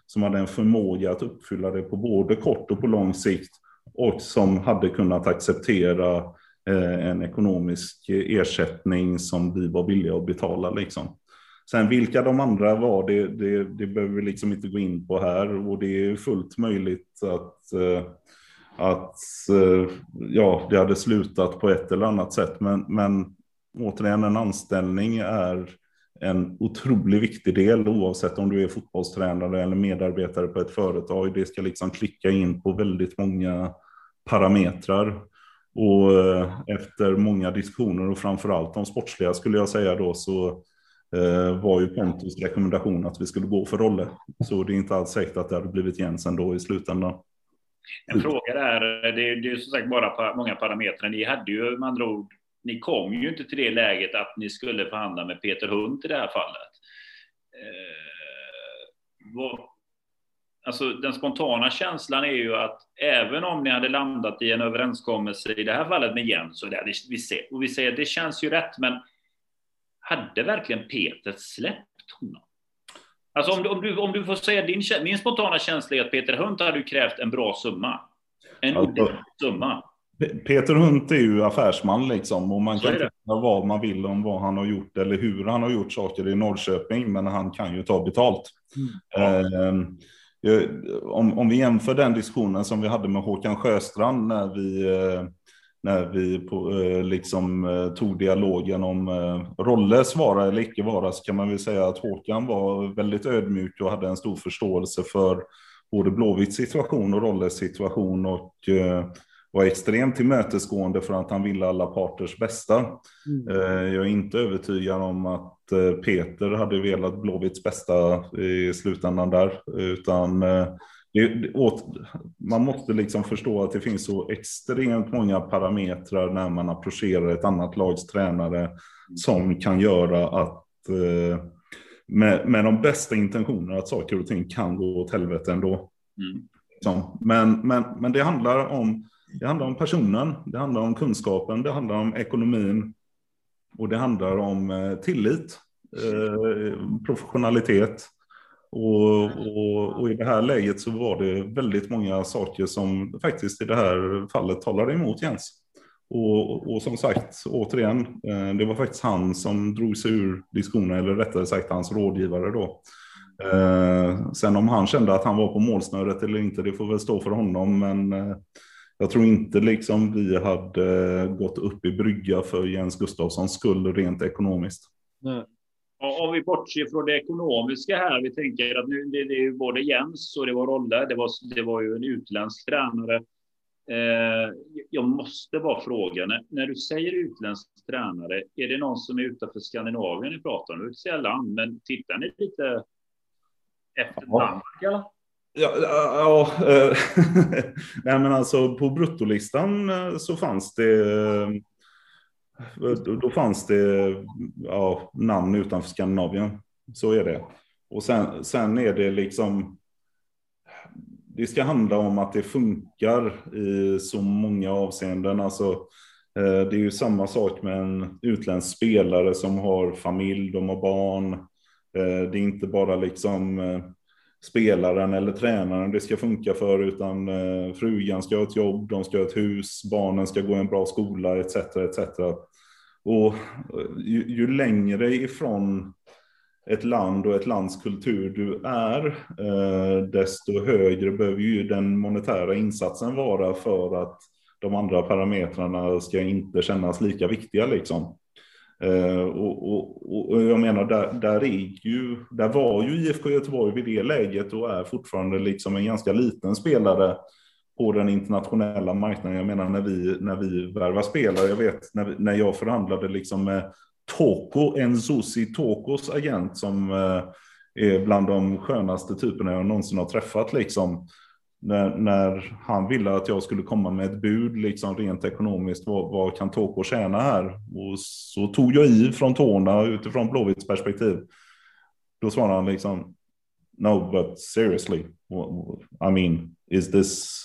som hade en förmåga att uppfylla det på både kort och på lång sikt och som hade kunnat acceptera eh, en ekonomisk ersättning som vi var villiga att betala. Liksom. Sen vilka de andra var, det, det, det behöver vi liksom inte gå in på här och det är fullt möjligt att eh, att eh, ja, det hade slutat på ett eller annat sätt. Men, men återigen, en anställning är en otroligt viktig del oavsett om du är fotbollstränare eller medarbetare på ett företag. Det ska liksom klicka in på väldigt många parametrar. Och eh, efter många diskussioner och framförallt de sportsliga skulle jag säga då så eh, var ju Pontus rekommendation att vi skulle gå för Rolle. Så det är inte alls säkert att det hade blivit Jens ändå i slutändan. En fråga där, eh, det är, det är som sagt bara många parametrar. Ni hade ju med andra ord, ni kom ju inte till det läget att ni skulle förhandla med Peter Hunt i det här fallet. Eh, vad, alltså den spontana känslan är ju att även om ni hade landat i en överenskommelse i det här fallet med Jens och det, vi ser, och vi säger det känns ju rätt, men hade verkligen Peter släppt honom? Alltså om du, om du, om du får säga din, min spontana känsla är att Peter Hunt hade krävt en bra summa. En alltså, summa. Peter Hunt är ju affärsman liksom och man kan tycka vad man vill om vad han har gjort eller hur han har gjort saker i Norrköping, men han kan ju ta betalt. Mm. Eh, om, om vi jämför den diskussionen som vi hade med Håkan Sjöstrand när vi eh, när vi på, eh, liksom eh, tog dialogen om eh, Rolles vara eller icke vara så kan man väl säga att Håkan var väldigt ödmjuk och hade en stor förståelse för både Blåvitts situation och Rolles situation och var extremt tillmötesgående för att han ville alla parters bästa. Mm. Jag är inte övertygad om att Peter hade velat Blåvitts bästa i slutändan där, utan det, åt, man måste liksom förstå att det finns så extremt många parametrar när man approcherar ett annat lags tränare som kan göra att eh, med, med de bästa intentionerna att saker och ting kan gå åt helvete ändå. Mm. Så, men, men, men det handlar om det handlar om personen, det handlar om kunskapen, det handlar om ekonomin och det handlar om eh, tillit, eh, professionalitet. Och, och, och, i det här läget så var det väldigt många saker som faktiskt i det här fallet talade emot Jens. Och, och som sagt, återigen, eh, det var faktiskt han som drog sig ur diskussionen, eller rättare sagt hans rådgivare då. Eh, sen om han kände att han var på målsnöret eller inte, det får väl stå för honom, men jag tror inte liksom vi hade gått upp i brygga för Jens Gustafssons skull rent ekonomiskt. Nej. Om vi bortser från det ekonomiska här, vi tänker att nu, det, det är ju både Jens och det var Rolle, det var, det var ju en utländsk tränare. Eh, jag måste bara fråga, när, när, du säger utländsk tränare, är det någon som är utanför Skandinavien ni pratar om? Det är sällan, men tittar ni lite efter ja. Danmark? Ja, ja, ja eh, nej men alltså på bruttolistan eh, så fanns det eh, då fanns det ja, namn utanför Skandinavien. Så är det. Och sen, sen är det liksom. Det ska handla om att det funkar i så många avseenden. Alltså, det är ju samma sak med en utländsk spelare som har familj, de har barn. Det är inte bara liksom spelaren eller tränaren det ska funka för, utan eh, frugan ska ha ett jobb, de ska ha ett hus, barnen ska gå i en bra skola etc. etc. Och eh, ju, ju längre ifrån ett land och ett lands kultur du är, eh, desto högre behöver ju den monetära insatsen vara för att de andra parametrarna ska inte kännas lika viktiga. Liksom. Eh, och, och, och, jag menar, där, där, är ju, där var ju IFK Göteborg vid det läget och är fortfarande liksom en ganska liten spelare på den internationella marknaden. Jag menar när vi, när vi värvar spelare, jag vet när, när jag förhandlade liksom med Toko, Enzusi Tokos agent som eh, är bland de skönaste typerna jag någonsin har träffat. Liksom. När, när, han ville att jag skulle komma med ett bud liksom rent ekonomiskt, vad, vad kan Toko tjäna här? Och så tog jag i från tårna utifrån Blåvitts perspektiv. Då svarade han liksom, no but seriously, I mean, is this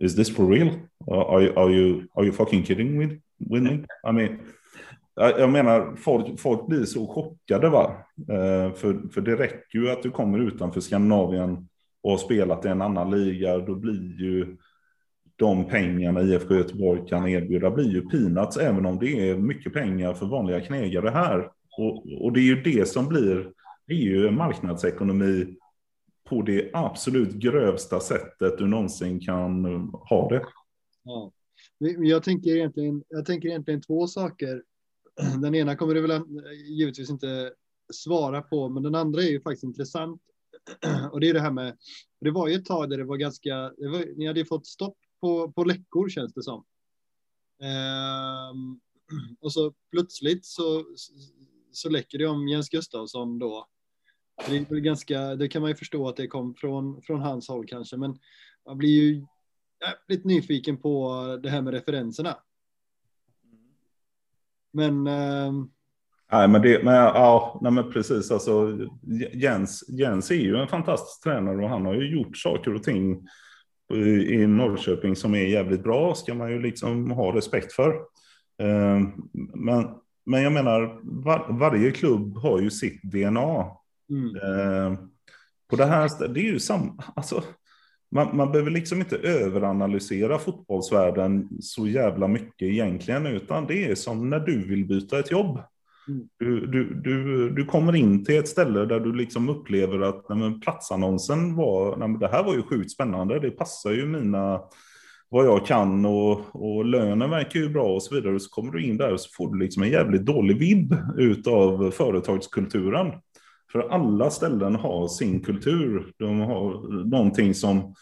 is this for real? Uh, are, you, are you, are you fucking kidding with, with me? I mean, jag menar, folk, folk blir så chockade va? Eh, för, för det räcker ju att du kommer utanför Skandinavien och har spelat i en annan liga, då blir ju de pengarna IFK Göteborg kan erbjuda blir ju peanuts, även om det är mycket pengar för vanliga knegare här. Och, och det är ju det som blir, det är ju marknadsekonomi på det absolut grövsta sättet du någonsin kan um, ha det. Ja. Jag tänker, egentligen, jag tänker egentligen två saker. Den ena kommer du väl eh, givetvis inte svara på, men den andra är ju faktiskt intressant. Och det är det här med, det var ju ett tag där det var ganska, det var, ni hade fått stopp på, på läckor känns det som. Ehm, och så plötsligt så, så läcker det om Jens Gustafsson då det, är ganska, det kan man ju förstå att det kom från, från hans håll kanske, men man blir ju jävligt nyfiken på det här med referenserna. Men... Nej, men, det, men, ja, nej, men precis. Alltså, Jens, Jens är ju en fantastisk tränare och han har ju gjort saker och ting i Norrköping som är jävligt bra. Ska man ju liksom ha respekt för. Ehm, men, men jag menar, var, varje klubb har ju sitt DNA. Mm. Eh, på det här det är ju samma, alltså, man, man behöver liksom inte överanalysera fotbollsvärlden så jävla mycket egentligen, utan det är som när du vill byta ett jobb. Mm. Du, du, du, du kommer in till ett ställe där du liksom upplever att nej, men platsannonsen var, nej, men det här var ju sjukt spännande, det passar ju mina, vad jag kan och, och lönen verkar ju bra och så vidare. Så kommer du in där och så får du liksom en jävligt dålig vibb utav företagskulturen. För alla ställen har sin kultur. De har någonting som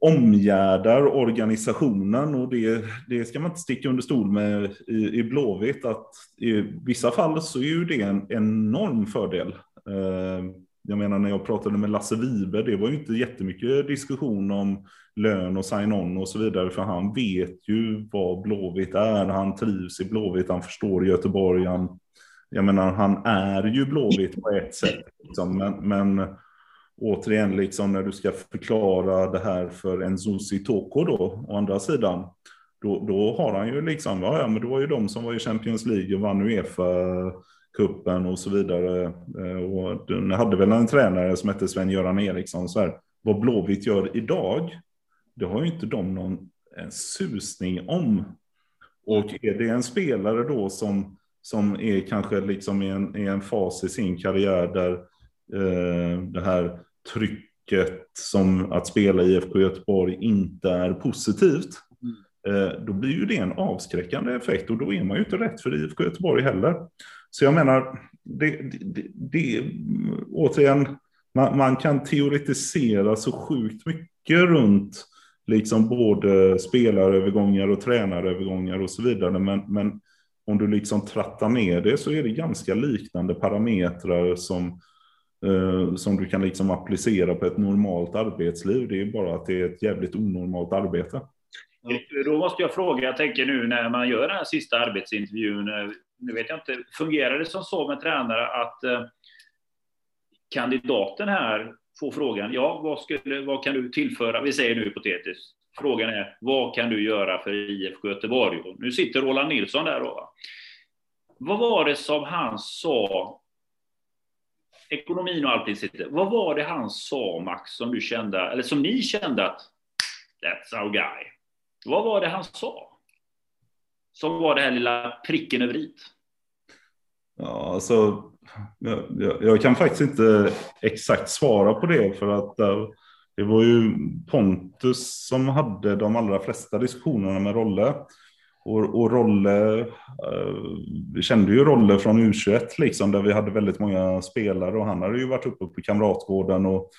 omgärdar organisationen och det, det ska man inte sticka under stol med i, i Blåvitt att i vissa fall så är ju det en enorm fördel. Eh, jag menar när jag pratade med Lasse Wiber, det var ju inte jättemycket diskussion om lön och sign-on och så vidare, för han vet ju vad Blåvitt är, han trivs i Blåvitt, han förstår Göteborg, han jag menar, han är ju blåvitt på ett sätt. Liksom, men, men återigen, liksom, när du ska förklara det här för en Zuzi Toko då, å andra sidan, då, då har han ju liksom, ja, ja, men det var ju de som var i Champions League och vann Uefa-cupen och så vidare. Eh, och den hade väl en tränare som hette Sven-Göran Eriksson. Så här, vad Blåvitt gör idag, det har ju inte de någon en susning om. Och är det en spelare då som som är kanske liksom i en, i en fas i sin karriär där eh, det här trycket som att spela i IFK Göteborg inte är positivt. Mm. eh, då blir ju det en avskräckande effekt och då är man ju inte rätt för IFK Göteborg heller. Så jag menar, det, det, det, återigen, man, man, kan teoretisera så sjukt mycket runt liksom både spelarövergångar och tränarövergångar och så vidare. Men, men om du liksom trattar ner det så är det ganska liknande parametrar som, Eh, som du kan liksom applicera på ett normalt arbetsliv. Det är bara att det är ett jävligt onormalt arbete. Då måste jag fråga, jag tänker nu när man gör den här sista arbetsintervjun, eh, nu vet jag inte, fungerar det som så med tränare att eh, kandidaten här får frågan, ja, vad, skulle, vad kan du tillföra? Vi säger nu hypotetiskt. Frågan är, vad kan du göra för IFK Göteborg? Och nu sitter Roland Nilsson där. Då. Vad var det som han sa? Ekonomin och allting sitter. Vad var det han sa, Max, som du kände, eller som ni kände att that's our guy? Vad var det han sa? Som var det här lilla pricken över i? Ja, alltså, jag, jag, jag, kan faktiskt inte exakt svara på det för att eh, det var ju Pontus som hade de allra flesta diskussionerna med Rolle. Och, och Rolle, eh, vi kände ju Rolle från U21 liksom, där vi hade väldigt många spelare och han hade ju varit uppe på Kamratgården och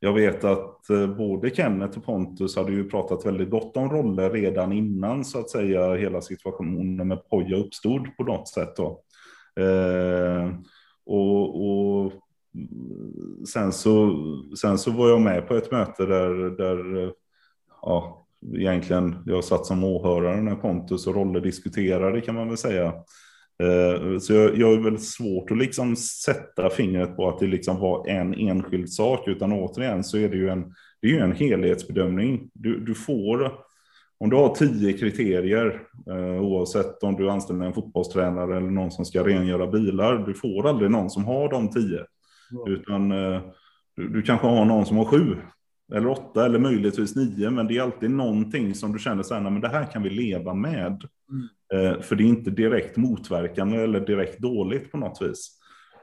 jag vet att eh, både Kenneth och Pontus hade ju pratat väldigt gott om Rolle redan innan så att säga hela situationen med Poja uppstod på något sätt då. Eh, och, och, sen, så, sen så var jag med på ett möte där, där eh, ja, egentligen jag satt som åhörare när Pontus och Rolle diskuterade kan man väl säga. Eh, så jag, jag är väl svårt att liksom sätta fingret på att det liksom var en enskild sak, utan återigen så är det ju en, det är ju en helhetsbedömning. Du, du får om du har tio kriterier, eh, oavsett om du anställer en fotbollstränare eller någon som ska rengöra bilar, du får aldrig någon som har de tio. Utan eh, du, du, kanske har någon som har sju, eller åtta, eller möjligtvis nio, men det är alltid någonting som du känner så här, men det här kan vi leva med. Mm. Eh, för det är inte direkt motverkande eller direkt dåligt på något vis.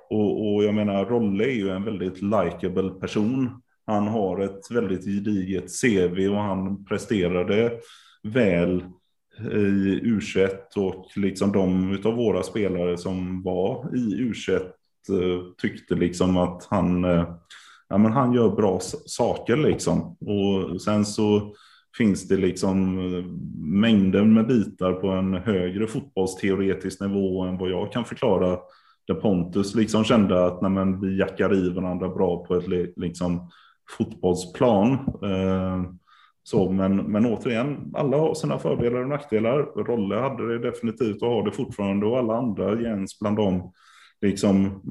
Och, och jag menar, Rolle är ju en väldigt likable person. Han har ett väldigt gediget CV och han presterade väl i U21 och liksom de av våra spelare som var i U21 eh, tyckte liksom att han, eh, ja, men han gör bra saker liksom. Och sen så finns det liksom eh, mängder med bitar på en högre fotbollsteoretisk nivå än vad jag kan förklara. Där Pontus liksom kände att nej, vi jackar i varandra bra på ett liksom, fotbollsplan. Eh, så, men, men återigen, alla har sina fördelar och nackdelar. Rolle hade det definitivt och har det fortfarande och alla andra, Jens bland dem, liksom,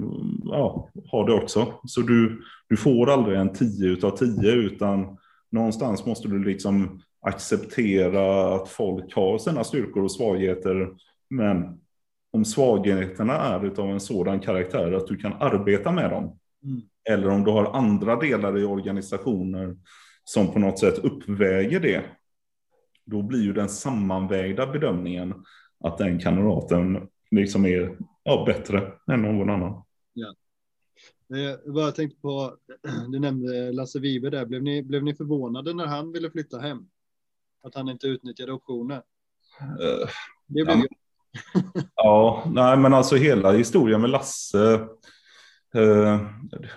ja, har det också. Så du, du får aldrig en 10 utav 10 utan någonstans måste du liksom acceptera att folk har sina styrkor och svagheter. Men om svagheterna är av en sådan karaktär att du kan arbeta med dem. Mm. Eller om du har andra delar i organisationer som på något sätt uppväger det, då blir ju den sammanvägda bedömningen att den kandidaten liksom är ja, bättre än någon annan. Ja. Jag bara tänkte på, du nämnde Lasse Wibe där, blev ni, blev ni förvånade när han ville flytta hem? Att han inte utnyttjade optionen? Uh, det blev ja. ja, nej men alltså hela historien med Lasse Eh,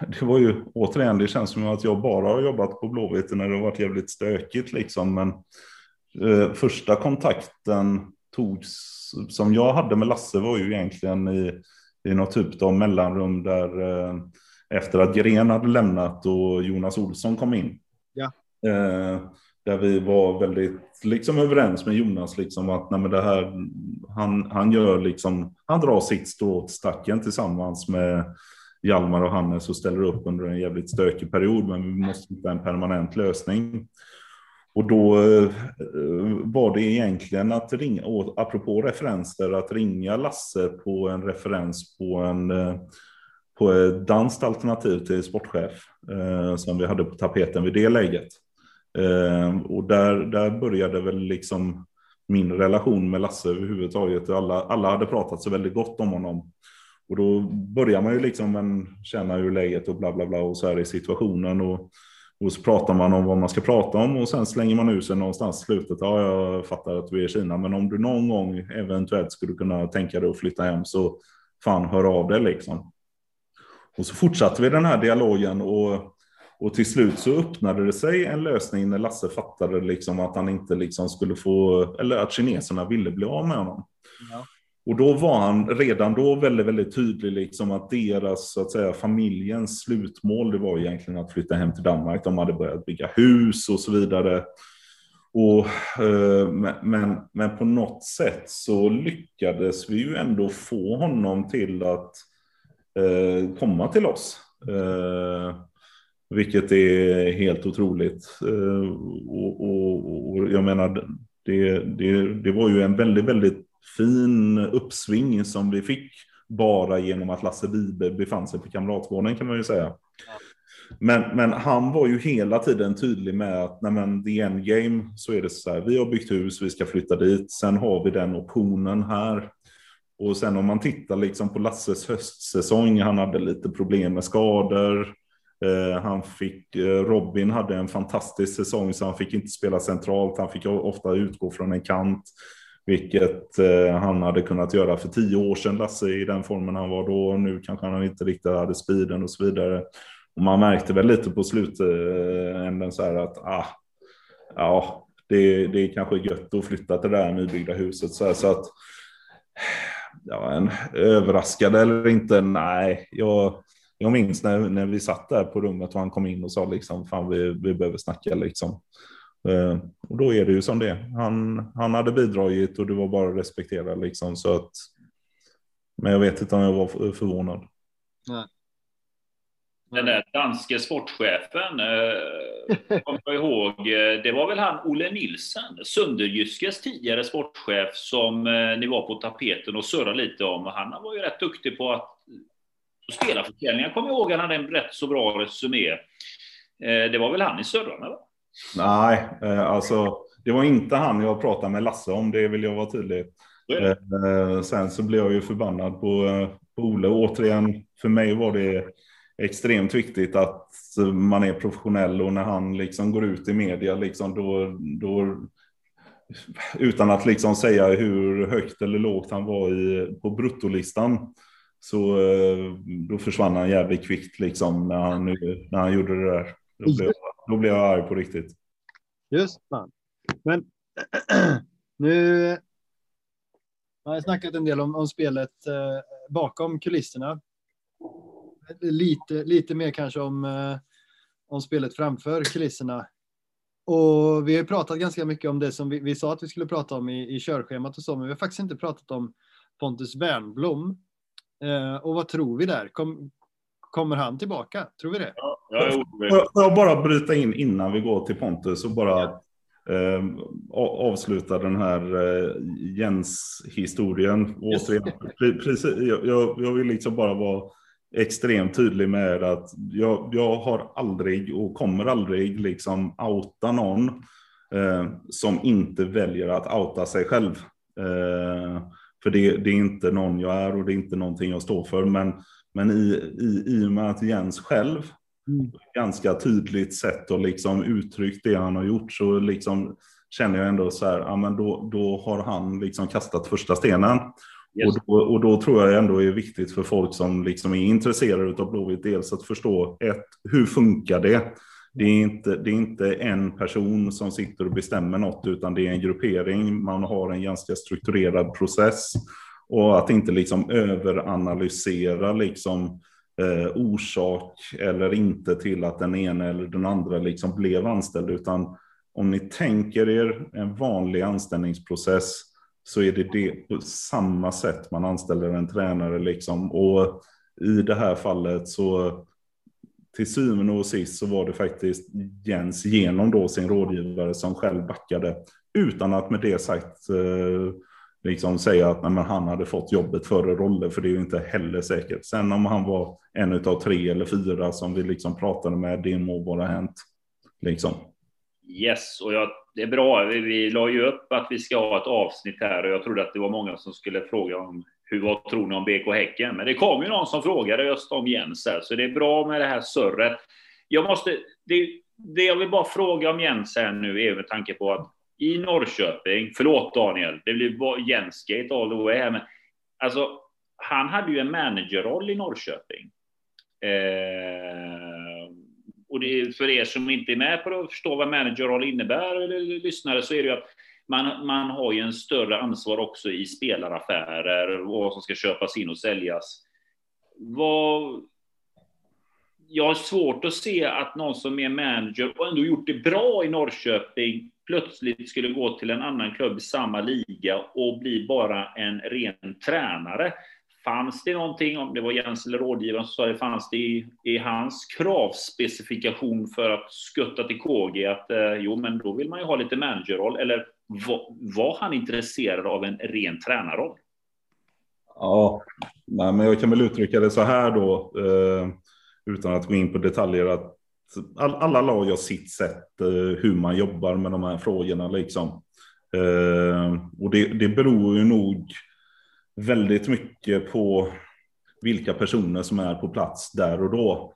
det var ju återigen, det känns som att jag bara har jobbat på Blåvitt när det har varit jävligt stökigt liksom. Men eh, första kontakten togs, som jag hade med Lasse var ju egentligen i, i något typ av mellanrum där eh, efter att Gren hade lämnat och Jonas Olsson kom in. Ja. där vi var väldigt liksom överens med Jonas liksom att nej, det här, han, han gör liksom, han drar sitt strå åt stacken tillsammans med Hjalmar och Hannes och ställer upp under en jävligt stökig period, men vi måste hitta en permanent lösning. Och då eh, var det egentligen att ringa, apropå referenser, att ringa Lasse på en referens på en eh, på ett danskt alternativ till sportchef eh, som vi hade på tapeten vid det läget. Eh, och där, där började väl liksom min relation med Lasse överhuvudtaget. Alla, alla hade pratat så väldigt gott om honom. Och då börjar man ju liksom en, känna hur läget och bla bla bla och så här i situationen. Och och så pratar man om vad man ska prata om och sen slänger man ut sig någonstans i slutet. Ja, jag fattar att du är i Kina, men om du någon gång eventuellt skulle kunna tänka dig att flytta hem så fan hör av dig liksom. Och så fortsatte vi den här dialogen och, och till slut så öppnade det sig en lösning när Lasse fattade liksom att han inte liksom skulle få, eller att kineserna ville bli av med honom. Ja. Och då var han redan då väldigt, väldigt tydlig liksom att deras, så att säga, familjens slutmål, det var egentligen att flytta hem till Danmark. De hade börjat bygga hus och så vidare. Och, eh, men, men på något sätt så lyckades vi ju ändå få honom till att eh, komma till oss. Eh, vilket är helt otroligt. Eh, och, och, och, jag menar, det, det, det var ju en väldigt, väldigt fin uppsving som vi fick bara genom att Lasse Vibe befann sig på Kamratgården kan man ju säga. Men, men han var ju hela tiden tydlig med att när man the end game så är det så här. Vi har byggt hus, vi ska flytta dit. Sen har vi den optionen här. Och sen om man tittar liksom på Lasses höstsäsong. Han hade lite problem med skador. Eh, han fick, eh, Robin hade en fantastisk säsong så han fick inte spela centralt. Han fick ofta utgå från en kant. Vilket eh, han hade kunnat göra för tio år sedan, Lasse, i den formen han var då. Nu kanske han inte riktigt hade speeden och så vidare. Och man märkte väl lite på slutänden så här att ah, ja, det, det är kanske gött att flytta till det där nybyggda huset. Så, här, så att ja, en överraskad eller inte, nej. Jag, jag minns när, när vi satt där på rummet och han kom in och sa liksom, fan vi, vi behöver snacka liksom. Eh, och då är det ju som det han, han hade bidragit och det var bara att respektera liksom. Så att, men jag vet inte om jag var förvånad. Nej. Den där danske sportchefen, eh, kommer jag ihåg, eh, det var väl han Olle Nilsen, Sunderjyskes tidigare sportchef, som eh, ni var på tapeten och surrade lite om. Han var ju rätt duktig på att spela försäljningar, kommer jag ihåg, han hade en rätt så bra resumé. Eh, det var väl han i Sörrarna? Va? Nej, eh, alltså det var inte han jag pratade med Lasse om, det vill jag vara tydlig. Eh, sen så blev jag ju förbannad på, på Ole. Återigen, för mig var det extremt viktigt att man är professionell och när han liksom går ut i media liksom då, då utan att liksom säga hur högt eller lågt han var i, på bruttolistan så då försvann han jävligt kvickt liksom när han, när han gjorde det där. Då blev, då blev jag arg på riktigt. Just man. Men nu jag har snackat en del om, om spelet eh, bakom kulisserna. Lite, lite mer kanske om, eh, om spelet framför kulisserna. Och vi har pratat ganska mycket om det som vi, vi sa att vi skulle prata om i, i körschemat och så, men vi har faktiskt inte pratat om Pontus Wernblom. Eh, och vad tror vi där? Kom, kommer han tillbaka? Tror vi det? Ja, Får jag bara bryta in innan vi går till Pontus och bara eh, avsluta den här eh, Jens-historien. Precis, jag, jag vill liksom bara vara extremt tydlig med att jag, jag har aldrig och kommer aldrig liksom outa någon eh, som inte väljer att outa sig själv. Eh, för det, det, är inte någon jag är och det är inte någonting jag står för. Men, men i, i, i och med att Jens själv Mm. Ganska tydligt sätt och liksom uttryckt det han har gjort så liksom känner jag ändå så här, ja men då, då har han liksom kastat första stenen. Yes. Och, då, och då tror jag ändå är viktigt för folk som liksom är intresserade av Blåvitt dels att förstå ett, hur funkar det? Det är, inte, det är inte en person som sitter och bestämmer något, utan det är en gruppering. Man har en ganska strukturerad process. Och att inte liksom överanalysera liksom eh, orsak eller inte till att den ena eller den andra liksom blev anställd, utan om ni tänker er en vanlig anställningsprocess så är det, det på samma sätt man anställer en tränare liksom. Och i det här fallet så till syvende och sist så var det faktiskt Jens genom då sin rådgivare som själv backade utan att med det sagt eh, liksom säga att nej, han hade fått jobbet före Rolle, för det är ju inte heller säkert. Sen om han var en av tre eller fyra som vi liksom pratade med, det må vara hänt. Liksom. Yes, och jag, det är bra. Vi, vi la ju upp att vi ska ha ett avsnitt här och jag trodde att det var många som skulle fråga om hur vad tror ni om BK Häcken? Men det kom ju någon som frågade just om Jens här, så det är bra med det här surret. Jag måste, det, det jag vill bara fråga om Jens här nu är med tanke på att i Norrköping, förlåt Daniel, det blir Jensgate all the way här, men alltså han hade ju en managerroll i Norrköping. Eh, och det, för er som inte är med på att förstå vad managerroll innebär, eller lyssnare, så är det ju att man, man har ju en större ansvar också i spelaraffärer och vad som ska köpas in och säljas. Vad, jag har svårt att se att någon som är manager och ändå gjort det bra i Norrköping plötsligt skulle gå till en annan klubb i samma liga och bli bara en ren tränare. Fanns det någonting, om det var Jens eller rådgivaren som sa det, fanns det i, i hans kravspecifikation för att skutta till KG att eh, jo, men då vill man ju ha lite managerroll, eller var, var han intresserad av en ren tränarroll? Ja, nej, men jag kan väl uttrycka det så här då, eh, utan att gå in på detaljer, att all, alla lag har sitt sätt eh, hur man jobbar med de här frågorna liksom. Eh, och det, det beror ju nog väldigt mycket på vilka personer som är på plats där och då.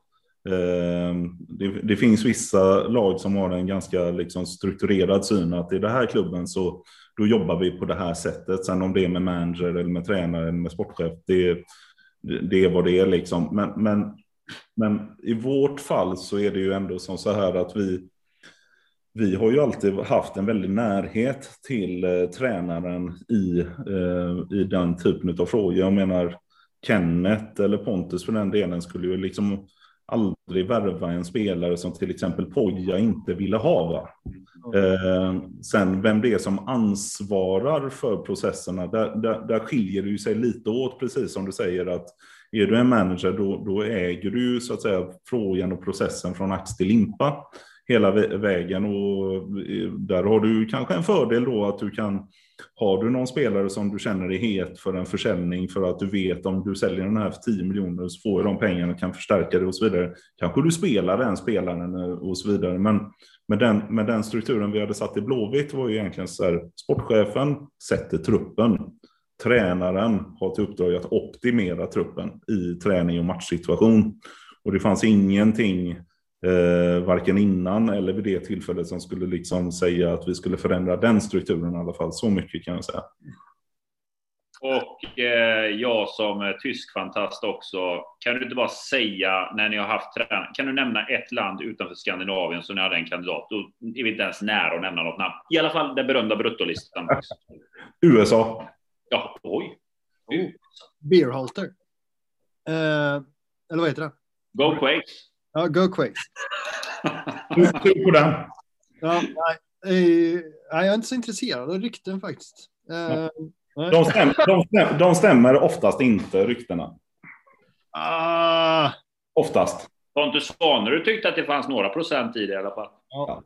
Eh, det, det, finns vissa lag som har en ganska liksom strukturerad syn att i den här klubben så då jobbar vi på det här sättet. Sen om det är med manager eller med tränare eller med sportchef, det, det är vad det är liksom. Men, men, men i vårt fall så är det ju ändå som så här att vi vi har ju alltid haft en väldig närhet till eh, tränaren i, eh, i den typen av frågor. Jag menar Kenneth eller Pontus för den delen skulle ju liksom aldrig värva en spelare som till exempel Poja inte ville ha. Va? Eh, sen vem det är som ansvarar för processerna, där, där, där skiljer det ju sig lite åt, precis som du säger att är du en manager då, då äger du så att säga frågan och processen från ax till limpa hela vägen och eh, där har du kanske en fördel då att du kan har du någon spelare som du känner är het för en försäljning för att du vet om du säljer den här för 10 miljoner så får du de pengarna och kan förstärka det och så vidare. Kanske du spelar den spelaren eh, och så vidare. Men med den, med den strukturen vi hade satt i Blåvitt var ju egentligen så här, sportchefen sätter truppen. Tränaren har till uppdrag att optimera truppen i träning och matchsituation. Och det fanns ingenting eh, varken innan eller vid det tillfället som skulle liksom säga att vi skulle förändra den strukturen i alla fall. Så mycket kan jag säga. Och eh, jag som tysk fantast också. Kan du inte bara säga när ni har haft tränare, kan du nämna ett land utanför Skandinavien som ni hade en kandidat? Då är vi inte ens nära att nämna något namn. I alla fall den berömda bruttolistan. USA. Ja, oj. Oh. Beerhalter. Eh, eller vad heter det? Go Quakes. Ja, go Quakes. Tur på den. Ja, nej, eh, jag är inte så intresserad av rykten faktiskt. Eh, de, stämmer, de, stämmer, de stämmer oftast inte, ryktena. Ah. Oftast. Pontus Svanerud tyckte att det fanns några procent i det i alla fall. Ja.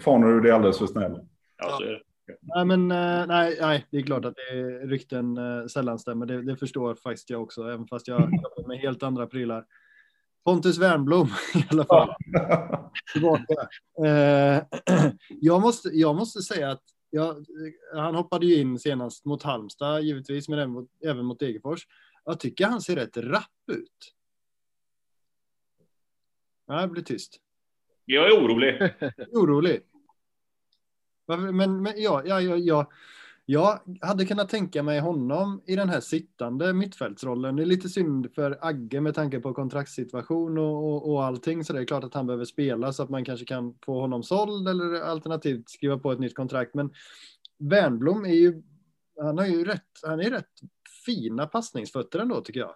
Fanerud är alldeles för snäll. Ja, så är det. Nej, men eh, nej, nej, det är klart att det är rykten sällan stämmer. Det, det förstår faktiskt jag också, även fast jag jobbar med helt andra prylar. Pontus Wernblom i alla fall. Tillbaka. Eh, jag, måste, jag måste säga att jag, han hoppade ju in senast mot Halmstad givetvis, men även mot, även mot Degerfors. Jag tycker han ser rätt rapp ut. Nej, jag blir tyst. Jag är orolig. orolig. Men, men ja, ja, ja, ja, jag hade kunnat tänka mig honom i den här sittande mittfältsrollen. Det är lite synd för Agge med tanke på kontraktssituation och, och, och allting. Så det är klart att han behöver spela så att man kanske kan få honom såld eller alternativt skriva på ett nytt kontrakt. Men Wernblom är ju, han har ju rätt, han är rätt fina passningsfötter ändå tycker jag.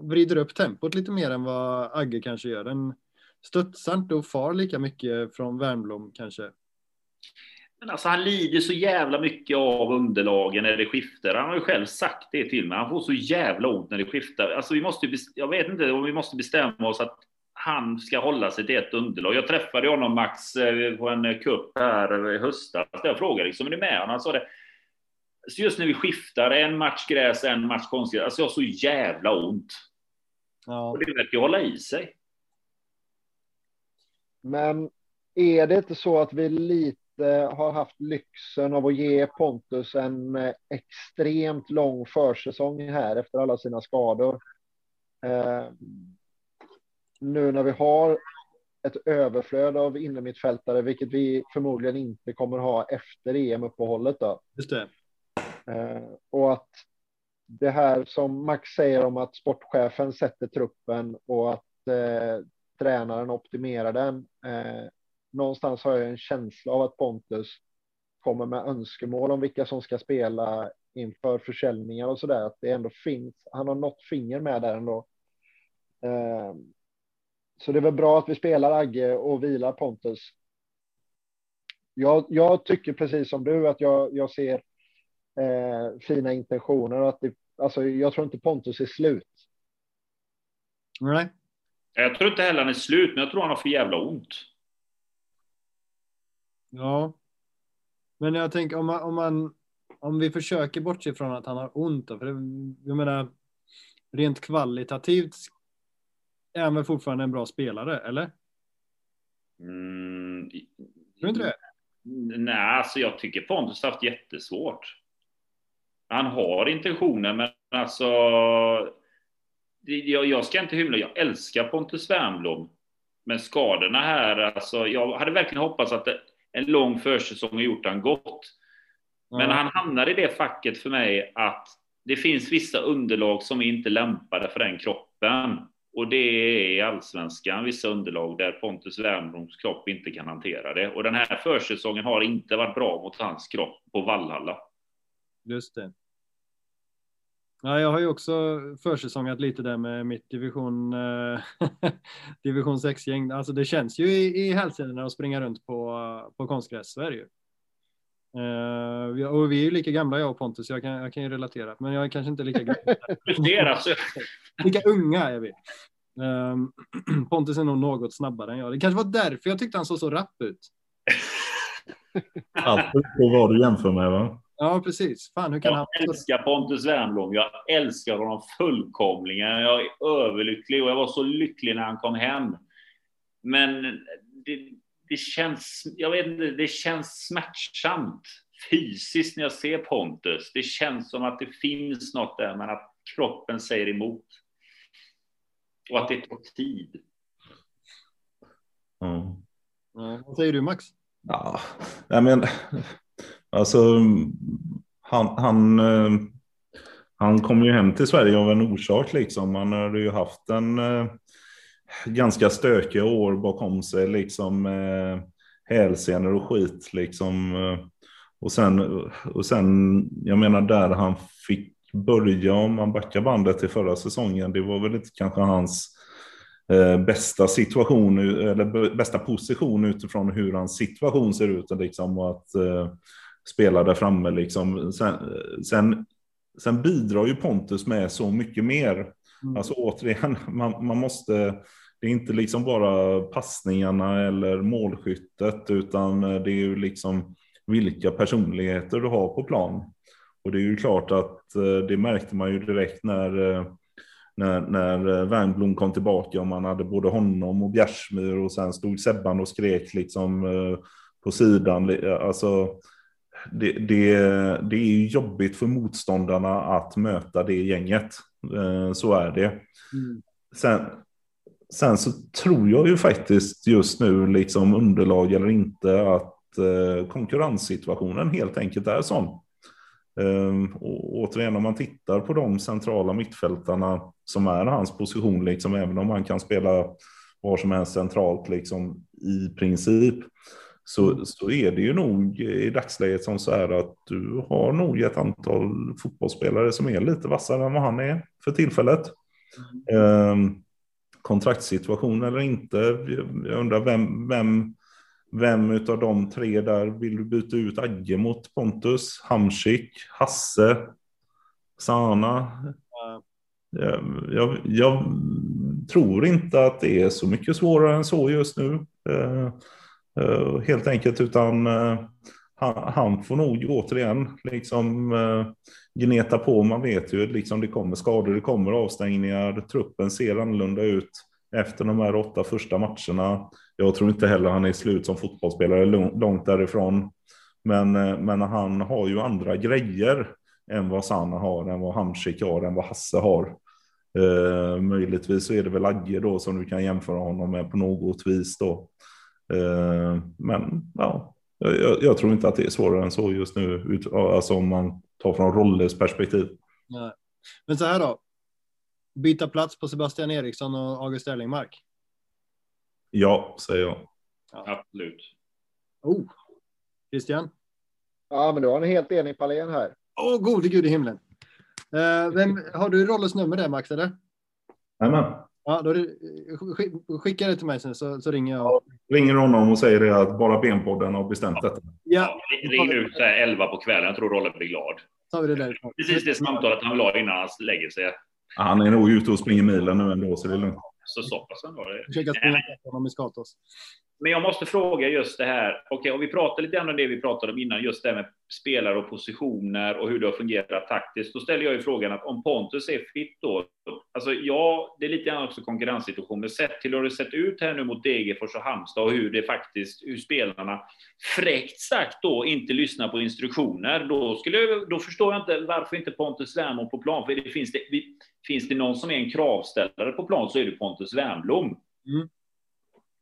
Vrider upp tempot lite mer än vad Agge kanske gör. Den studsar inte och far lika mycket från Wernblom kanske. Men alltså han lider så jävla mycket av underlagen när det skiftar. Han har ju själv sagt det till mig. Han får så jävla ont när det skiftar. Alltså vi måste, jag vet inte om vi måste bestämma oss att han ska hålla sig till ett underlag. Jag träffade honom, Max, eh, på en kupp här i höstas. Jag frågade liksom, är du med? Han sa det. Så just när vi skiftar, en match gräs, en match konstgräs. Alltså jag har så jävla ont. Ja. Och det verkar hålla i sig. Men är det inte så att vi lite har haft lyxen av att ge Pontus en eh, extremt lång försäsong här efter alla sina skador. Eh, nu när vi har ett överflöd av innermittfältare, vilket vi förmodligen inte kommer ha efter EM-uppehållet. Då. Just det. Eh, och att det här som Max säger om att sportchefen sätter truppen och att eh, tränaren optimerar den. Eh, någonstans har jag en känsla av att Pontus kommer med önskemål om vilka som ska spela inför försäljningar och så där. Att det ändå finns. Han har något finger med där ändå. Eh, så det är väl bra att vi spelar Agge och vilar Pontus. Jag, jag tycker precis som du att jag, jag ser eh, fina intentioner och att det, alltså, jag tror inte Pontus är slut. Nej. Jag tror inte heller han är slut, men jag tror han har för jävla ont. Ja. Men jag tänker om man, om man om vi försöker bortse från att han har ont då, för det, jag menar rent kvalitativt är han väl fortfarande en bra spelare, eller? Mm, Tror du inte det? Nej, alltså jag tycker Pontus har haft jättesvårt. Han har intentioner, men alltså... Jag, jag ska inte hymla, jag älskar Pontus Wernbloom. Men skadorna här, alltså jag hade verkligen hoppats att det, en lång försäsong har gjort han gott. Men Ja. han hamnar i det facket för mig att det finns vissa underlag som är inte lämpade för den kroppen. Och det är i allsvenskan vissa underlag där Pontus Wernbloms kropp inte kan hantera det. Och den här försäsongen har inte varit bra mot hans kropp på Vallhalla. Just det. Ja, jag har ju också försäsongat lite där med mitt division, eh, division 6-gäng. Alltså det känns ju i, i hälsenorna att springa runt på, på konstgräs, så är det ju. Eh, vi- och vi är ju lika gamla jag och Pontus, så jag kan, jag kan ju relatera. Men jag är kanske inte lika gammal. Lika unga är vi. Ehm, Pontus är nog något snabbare än jag. Det kanske var därför jag tyckte han såg så rapp ut. Allt på vad du jämför med va? Ja, precis. Fan, hur kan han... jag älskar Pontus Wernbloom. Jag älskar honom fullkomligen. Jag är överlycklig och jag var så lycklig när han kom hem. Men det, det känns, jag vet inte, det känns smärtsamt fysiskt när jag ser Pontus. Det känns som att det finns något där, men att kroppen säger emot. Och att det tar tid. Ja. Ja, vad säger du Max? Ja, men alltså han, han, eh, han kom ju hem till Sverige av en orsak liksom. Han hade ju haft en eh, ganska stökiga år bakom sig liksom hälsenor och skit liksom. Eh, och sen, och sen, jag menar där han fick börja, om man backar bandet till förra säsongen, det var väl inte kanske hans eh, bästa situation, eller bästa position utifrån hur hans situation ser ut. Liksom, och att eh, spela där framme. Liksom. Sen, sen, sen bidrar ju Pontus med så mycket mer. Mm. Alltså återigen, man, man måste... Det är inte liksom bara passningarna eller målskyttet, utan eh, det är ju liksom vilka personligheter du har på plan. Och det är ju klart att eh, det märkte man ju direkt när eh, när, när Wernbloom kom tillbaka och man hade både honom och Bjärsmyr och sen stod Sebban och skrek liksom eh, på sidan. Alltså, det, det, det är ju jobbigt för motståndarna att möta det gänget. Eh, Så är det. Mm. Sen, sen så tror jag ju faktiskt just nu, liksom underlag eller inte, att eh, konkurrenssituationen helt enkelt är sån. Um, och återigen, om man tittar på de centrala mittfältarna som är hans position, liksom, även om man kan spela var som helst centralt liksom, i princip, så, så är det ju nog i dagsläget som så är att du har nog ett antal fotbollsspelare som är lite vassare än vad han är för tillfället. Um, kontraktssituation eller inte. Jag undrar vem, vem, vem av de tre där vill du byta ut Agge mot Pontus, Hamsik, Hasse, Sana? Ja. Jag, jag, jag tror inte att det är så mycket svårare än så just nu. Eh, eh, Eh, helt enkelt, utan eh, han, får nog återigen liksom eh, gneta på. Man vet ju liksom det kommer skador, det kommer avstängningar. Truppen ser annorlunda ut efter de här åtta första matcherna. Jag tror inte heller han är slut som fotbollsspelare långt därifrån. Men, men han har ju andra grejer än vad Sanna har, än vad Hamsik har, än vad Hasse har. Eh, möjligtvis så är det väl Agge då som du kan jämföra honom med på något vis då. Eh, men ja, jag, jag, tror inte att det är svårare än så just nu, ut, alltså om man tar från Rolles perspektiv. Nej. Men så här då, byta plats på Sebastian Eriksson och August Erlingmark? Ja, säger jag. Ja. Absolut. Oh. Christian? Ja, men du har en helt enig Palén här. Åh, oh, gode gud i himlen. Uh, vem, har du Rolles nummer där, Max? Eller? Jajamän. Ja, då det, skicka det till mig sen så, så ringer jag. Ja, ringer honom och säger det att bara benpodden har bestämt ja. detta. Ja, ring ut 11 på kvällen. Jag tror Rolle blir glad. Tar vi det där. Precis det samtalet han vill ha innan han lägger sig. Ja, han är nog ute och springer milen nu ändå, så det är lugnt. Så så pass ändå. Försöka springa honom i Skatos. Men jag måste fråga just det här. Okej, okay, och vi pratade lite grann om det vi pratade om innan, just det här med spelare och positioner och hur det har fungerat taktiskt. Då ställer jag ju frågan att om Pontus är fit då, alltså ja, det är lite grann också konkurrenssituation, men sett till hur det sett ut här nu mot Degerfors och Halmstad och hur det faktiskt, hur spelarna fräckt sagt då inte lyssnar på instruktioner, då skulle jag, då förstår jag inte varför inte Pontus Wernbloom på plan, för det finns det, finns det någon som är en kravställare på plan så är det Pontus Wernbloom. Mm.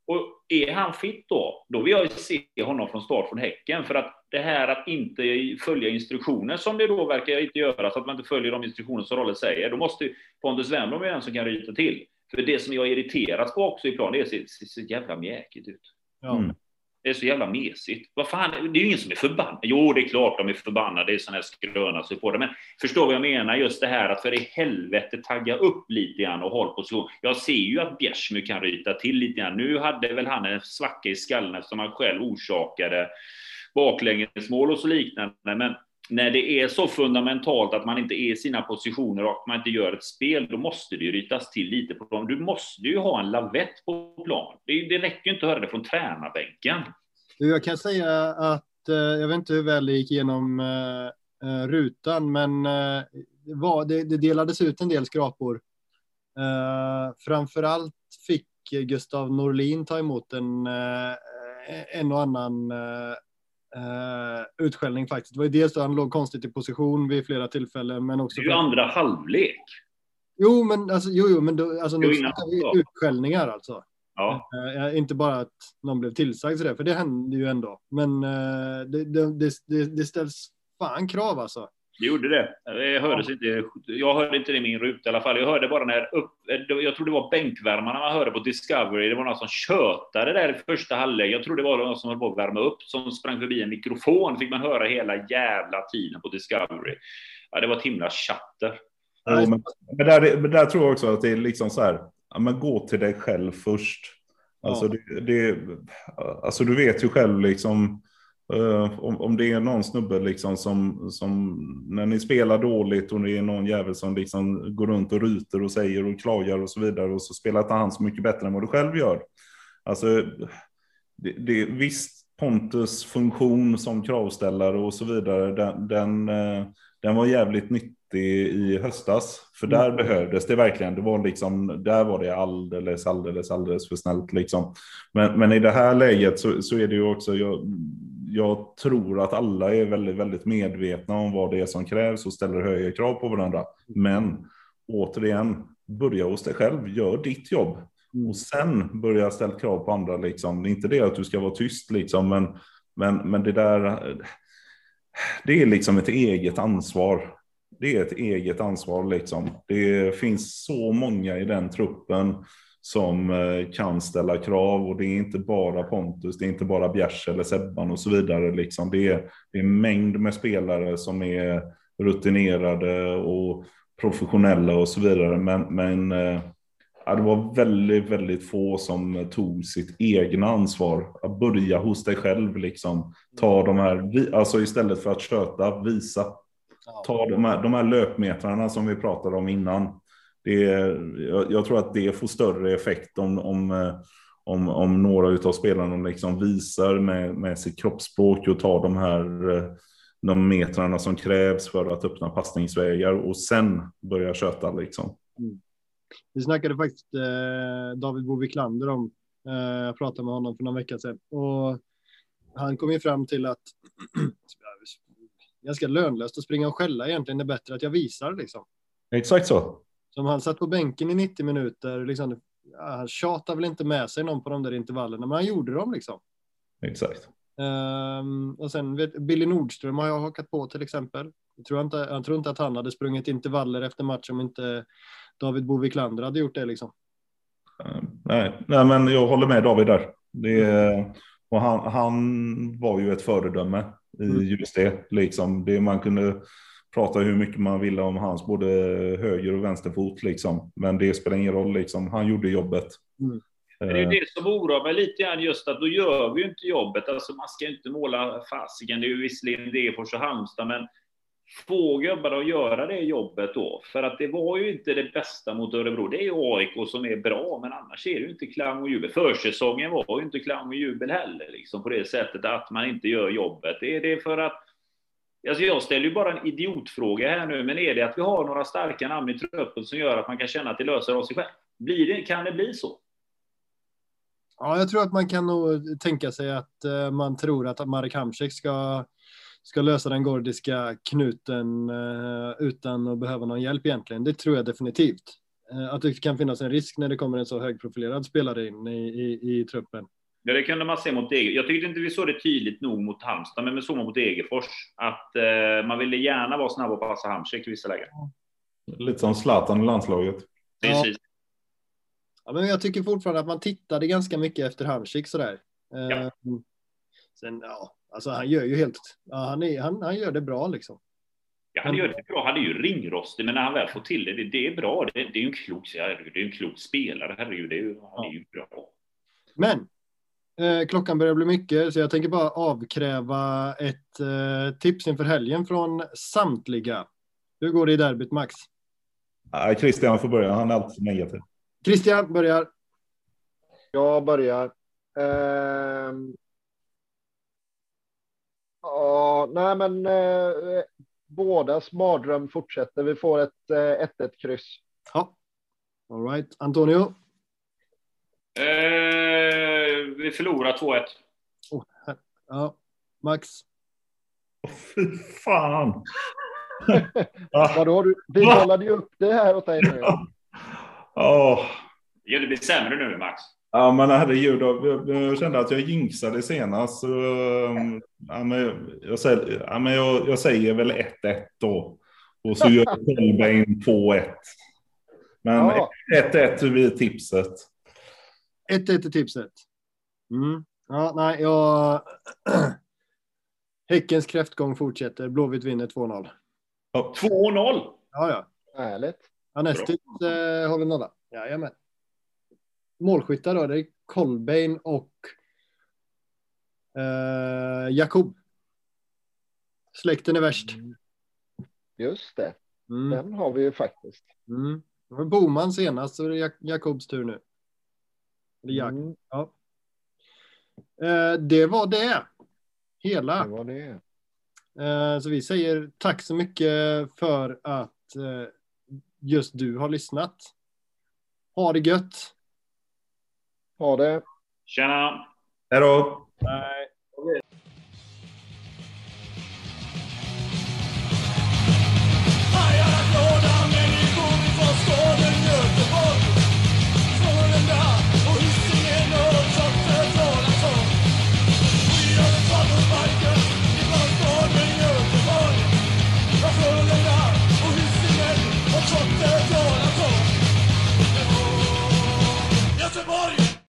Och är han fit då, då vill jag se honom från start från Häcken. För att det här att inte följa instruktioner, som det då verkar inte göra, så att man inte följer de instruktioner som Rolle säger, då måste Pontus Wernbloom vara den som kan ryta till. För det som jag irriteras på också i plan, det ser så jävla mjäkigt ut. Mm. Det är så jävla mesigt. Vad fan, det är ju ingen som är förbannad. Jo, det är klart de är förbannade, det är sådana här skröna supportrar. på det. Men förstår vad jag menar? Just det här att för i helvete tagga upp lite grann och håll position. Jag ser ju att Bjärsmyr kan ryta till lite grann. Nu hade väl han en svacka i skallen eftersom han själv orsakade baklängesmål och så liknande. Men när det är så fundamentalt att man inte är i sina positioner och man inte gör ett spel, då måste det ju rytas till lite på plan. Du måste ju ha en lavett på plan. Det, det räcker inte att höra det från tränarbänken. Jag kan säga att, eh, jag vet inte hur väl det gick igenom uh, eh, eh, rutan, men uh, det, det, delades ut en del skrapor. Uh, framför allt fick Gustav Norlin ta emot en, en och annan uh, utskällning faktiskt. Det var ju dels att han låg konstigt i position vid flera tillfällen, men också. Det är ju andra halvlek. Jo, men alltså, jo, jo, men då, alltså, nu vi utskällningar alltså. Ja. Uh, inte bara att någon blev tillsagd sådär, för det hände ju ändå. Men uh, det, det, det, det ställs fan krav alltså. Det gjorde det. Det hördes inte. Jag hörde inte det i min ruta i alla fall. Jag hörde bara när upp, jag tror det var bänkvärmarna man hörde på Discovery. Det var någon som tjötade där i första halvlek. Jag tror det var någon som höll på att värma upp, som sprang förbi en mikrofon. Fick man höra hela jävla tiden på Discovery. Ja, det var ett himla chatter. Ja, men, men, där, men där tror jag också att det är liksom så här. Ja, men gå till dig själv först. Alltså, ja. det, det, alltså du vet ju själv liksom Uh, om, om det är någon snubbe liksom som, som när ni spelar dåligt och det är någon jävel som liksom går runt och ryter och säger och klagar och så vidare och så spelar inte han så mycket bättre än vad du själv gör. Alltså, det, det, visst, Pontus funktion som kravställare och så vidare, den, den, uh, den var jävligt nyttig i höstas. För där mm. behövdes det verkligen. Det var liksom, där var det alldeles, alldeles, alldeles för snällt liksom. Men, men i det här läget så, så är det ju också, jag, jag tror att alla är väldigt, väldigt medvetna om vad det är som krävs och ställer högre krav på varandra. Men återigen, börja hos dig själv, gör ditt jobb. Och sen börja ställa krav på andra. Liksom. Det är inte det att du ska vara tyst, liksom, men, men, men det där, det är liksom ett eget ansvar. Det är ett eget ansvar. Liksom. Det finns så många i den truppen som eh, kan ställa krav och det är inte bara Pontus, det är inte bara Bjärs eller Sebban och så vidare. Liksom. Det, är, det är en mängd med spelare som är rutinerade och professionella och så vidare. Men, men eh, ja, det var väldigt, väldigt få som tog sitt egna ansvar. Att börja hos dig själv, liksom. Ta de här, alltså istället för att köta, visa. Ta de här, de här löpmetrarna som vi pratade om innan det, jag, jag, tror att det får större effekt om, om, eh, om, om några av spelarna liksom visar med, med sitt kroppsspråk och tar de här eh, de metrarna som krävs för att öppna passningsvägar och sen börja köta liksom. Mm. Vi snackade faktiskt eh, David Boviklander om, eh, jag pratade med honom för någon vecka sedan och han kom ju fram till att ganska lönlöst att springa och skälla egentligen är bättre att jag visar liksom. Exakt så. Som han satt på bänken i 90 minuter, liksom, han tjatade väl inte med sig någon på de där intervallerna, men han gjorde dem liksom. Exakt. Um, och sen Billy Nordström har jag hakat på till exempel. Jag tror, inte, jag tror inte att han hade sprungit intervaller efter match om inte David Boviklander hade gjort det liksom. Uh, nej, nej, men jag håller med David där. Det, och han, han var ju ett föredöme i Mm. just det. Liksom. det. Man kunde prata hur mycket man ville om hans både höger och vänsterfot. Liksom. Men det spelar ingen roll. Liksom. Han gjorde jobbet. Mm. Men det är Eh, ju det som oroar mig lite grann just att då gör vi ju inte jobbet. Alltså man ska ju inte måla fasiken. Det är ju visserligen Degerfors och Halmstad, men få gubbarna att göra det jobbet då. För att det var ju inte det bästa mot Örebro. Det är ju AIK som är bra, men annars är det ju inte klang och jubel. Försäsongen var ju inte klang och jubel heller, liksom på det sättet att man inte gör jobbet. Är det för att Alltså jag ställer ju bara en idiotfråga här nu, men är det att vi har några starka namn i truppen som gör att man kan känna att det löser av sig själv? Blir det, kan det bli så? Ja, jag tror att man kan nog tänka sig att eh, man tror att Marek Hamsik ska, ska lösa den gordiska knuten eh, utan att behöva någon hjälp egentligen. Det tror jag definitivt. Eh, att det kan finnas en risk när det kommer en så högprofilerad spelare in i, i, i truppen. Ja, det kunde man se mot Degerfors. Jag tyckte inte vi såg det tydligt nog mot Halmstad, men vi såg mot Degerfors. Att eh, man ville gärna vara snabb och passa Hamsik i vissa lägen. lite som Zlatan i landslaget. Precis. Ja, men jag tycker fortfarande att man tittade ganska mycket efter Hamsik sådär. Eh, Ja. Sen, ja, alltså han gör ju helt, ja, han, är, han, han gör det bra liksom. Ja, han gör det bra. Han är ju ringrostig, men när han väl får till det, det, det är bra. Det, det är ju en klok, herregud, det är en klok spelare. Herregud, det är ju, han är ju bra. Men klockan börjar bli mycket så jag tänker bara avkräva ett eh, tips inför helgen från samtliga. Hur går det i derbyt Max? Nej, Christian får börja. Han är alltid negativ. Christian börjar. Jag börjar. Ehm. Ja, nej men eh, bådas mardröm fortsätter. Vi får ett eh, 1-1 kryss. Ja. All right. Antonio. Eh, vi förlorar 2-1. Oh, ja. Max. Fy fan! Vadå, du, vi kollade ju upp det här åt dig nu. Åh. Ja, det blir sämre nu, Max. Ja, men herregud, jag, jag kände att jag jinxade senast. Så, um, ja, men jag, säger, ja, men jag, jag säger väl 1-1 då. Och så gör Kolbeinn 2-1. Men Ja. 1-1 blir tipset. 1-1 är tipset. Mm. Ja, nej, jag... Häckens kräftgång fortsätter. Blåvitt vinner 2-0. 2-0! Ja, ja. Härligt. Anestis eh, håller nolla. Jajamän. Målskyttar då, det är Kolbeinn och eh, Jakob. Släkten är värst. Just det. Mm. Den har vi ju faktiskt. Mm. Det var Boman senast, så är det Jak- Jakobs tur nu. Eller Jak Mm, ja. Eh, det var det. Hela. det var det. Eh, så vi säger tack så mycket för att eh, just du har lyssnat. Ha det gött. Ha det. Tjena! Hej då!